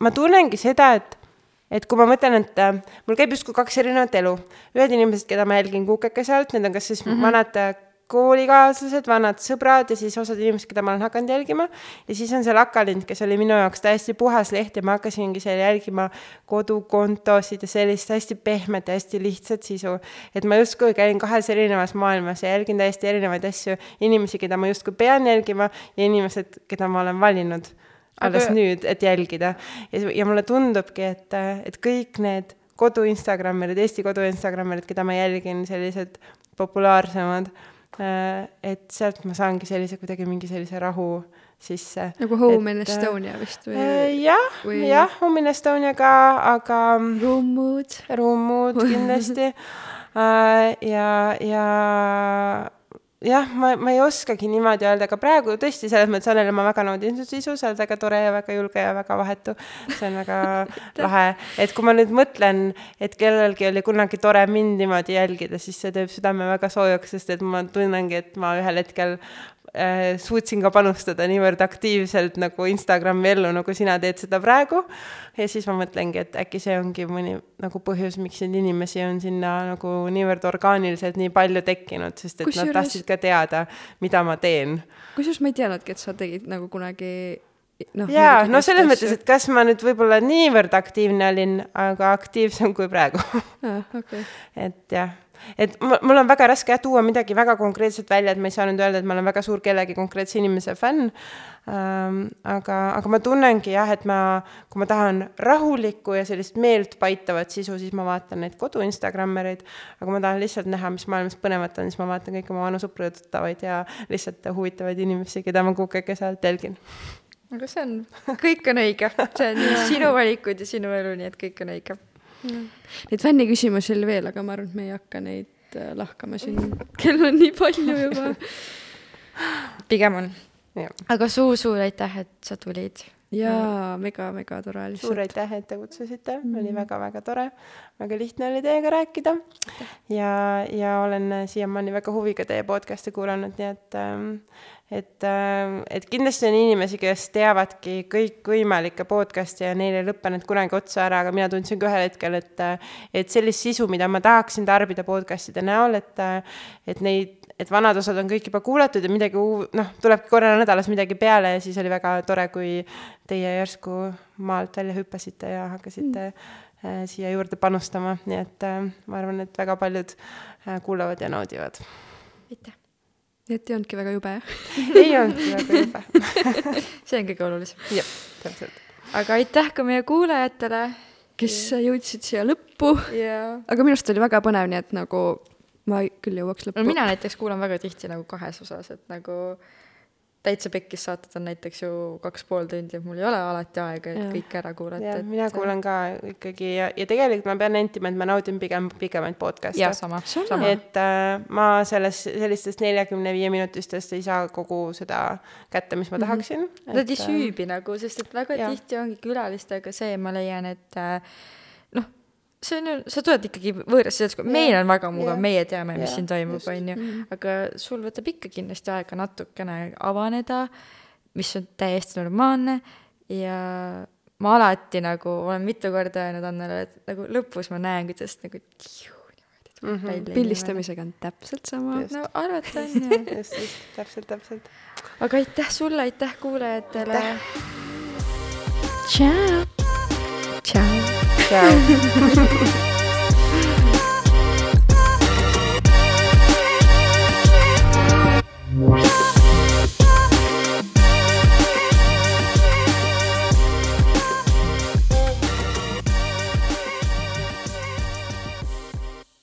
ma tunnengi seda, et, et kui ma mõtlen, et äh, mul käib justkui kaks erinevat elu. ühed inimesed, keda ma jälgin kuukekese alt, need on kas siis mm -hmm. vanad äh, koolikaaslased, vanad sõbrad ja siis osad inimesed, keda ma olen hakanud jälgima. ja siis on see Lakalind, kes oli minu jaoks täiesti puhas leht ja ma hakkasingi seal jälgima kodukontosid ja sellist hästi pehmet ja hästi lihtsat sisu. et ma justkui käin kahes erinevas maailmas ja jälgin täiesti erinevaid asju, inimesi, keda ma justkui pean jälgima ja inimesed, keda ma olen valinud alles Aga- nüüd, et jälgida. ja, ja mulle tundubki, et, et kõik need kodu Instagrammerid, Eesti kodu Instagrammerid, keda ma jälgin, sellised populaarsemad, et sealt ma saangi sellise kuidagi mingi sellise rahu sisse. nagu Home in Et, äh, Estonia vist või jah, või- jah, Home in Estonia ka, aga Room Mood? ruumud kindlasti. ja, ja jah, ma, ma ei oskagi niimoodi öelda, aga praegu tõesti selles mõttes Annele ma väga naudin su sisu, sa oled väga tore ja väga julge ja väga vahetu. see on väga lahe, et kui ma nüüd mõtlen, et kellelgi oli kunagi tore mind niimoodi jälgida, siis see teeb südame väga soojaks, sest et ma tunnengi, et ma ühel hetkel suutsin ka panustada niivõrd aktiivselt nagu Instagrami ellu, nagu sina teed seda praegu. ja siis ma mõtlengi, et äkki see ongi mõni nagu põhjus, miks neid inimesi on sinna nagu niivõrd orgaaniliselt nii palju tekkinud, sest et Kusjuures- nad tahtsid ka teada, mida ma teen kusjuures ma ei teadnudki, et sa tegid nagu kunagi noh. jaa, no selles mõttes, et kas ma nüüd võib-olla niivõrd aktiivne olin, aga aktiivsem kui praegu aa, okei. et jah, et mul, on väga raske jah tuua midagi väga konkreetset välja, et ma ei saa nüüd öelda, et ma olen väga suur kellegi konkreetse inimese fänn ähm,. aga, aga ma tunnengi jah, et ma, kui ma tahan rahulikku ja sellist meeltpaitavat sisu, siis ma vaatan neid kodu Instagrammereid. aga kui ma tahan lihtsalt näha, mis maailmas põnevat on, siis ma vaatan kõiki oma vanu sõpru ja tuttavaid ja lihtsalt huvitavaid inimesi, keda ma kukeke sealt jälgin. aga see on, kõik on õige, see on sinu valikud ja sinu elu, nii et kõik on õige. Neid fänniküsimusi oli veel, aga ma arvan, et me ei hakka neid äh, lahkama siin, kell on nii palju juba. pigem on. Aga suur-suur aitäh, et sa tulid. jaa, mega-mega tore suur lihtsalt. aitäh, et te kutsusite mm, oli väga-väga tore. väga lihtne oli teiega rääkida. ja, ja olen siiamaani väga huviga teie podcast'e kuulanud, nii et ähm, et, et kindlasti on inimesi, kes teavadki kõikvõimalikke podcast'e ja neil ei lõpe need kunagi otsa ära, aga mina tundsin ka ühel hetkel, et et sellist sisu, mida ma tahaksin tarbida podcast'ide näol, et et neid, et vanad osad on kõik juba kuulatud ja midagi uu-, noh, tulebki korra nädalas midagi peale ja siis oli väga tore, kui teie järsku maalt välja hüppasite ja hakkasite mm. siia juurde panustama, nii et äh, ma arvan, et väga paljud äh, kuulavad ja naudivad. aitäh. Nii et ei olnudki väga jube, ei olnudki väga jube. see on kõige olulisem. jah, täpselt. aga aitäh ka meie kuulajatele. kes jõudsid siia lõppu. ja. aga minu arust oli väga põnev, nii et nagu ma küll jõuaks lõppu. no mina näiteks kuulan väga tihti nagu kahes osas, et nagu täitsa pekkis saated on näiteks ju kaks pool tundi, et mul ei ole alati aega, et kõik ära kuulata. jah, mina kuulan ka ikkagi ja, ja tegelikult ma pean nentima, et ma naudin pigem pikemaid podcast'e. jah, sama, sama. et äh, ma selles, sellistest neljakümne viie minutistest ei saa kogu seda kätte, mis ma tahaksin. Nad ei süübi nagu, sest et väga Jaa. tihti ongi külalistega see, ma leian, et äh, see on ju, sa tuled ikkagi võõrasse seltskonda, meil on väga mugav, meie teame, mis Jah, siin toimub, on ju, aga sul võtab ikka kindlasti aega natukene avaneda, mis on täiesti normaalne ja ma alati nagu olen mitu korda öelnud Annele, et nagu lõpus ma näen, kuidas nagu tiiu, Mhm. välja inimene. pildistamisega on täpselt sama no arvata on ju. just, just, täpselt, täpselt. aga aitäh sulle, aitäh kuulajatele. tšau. tšau. Ciao.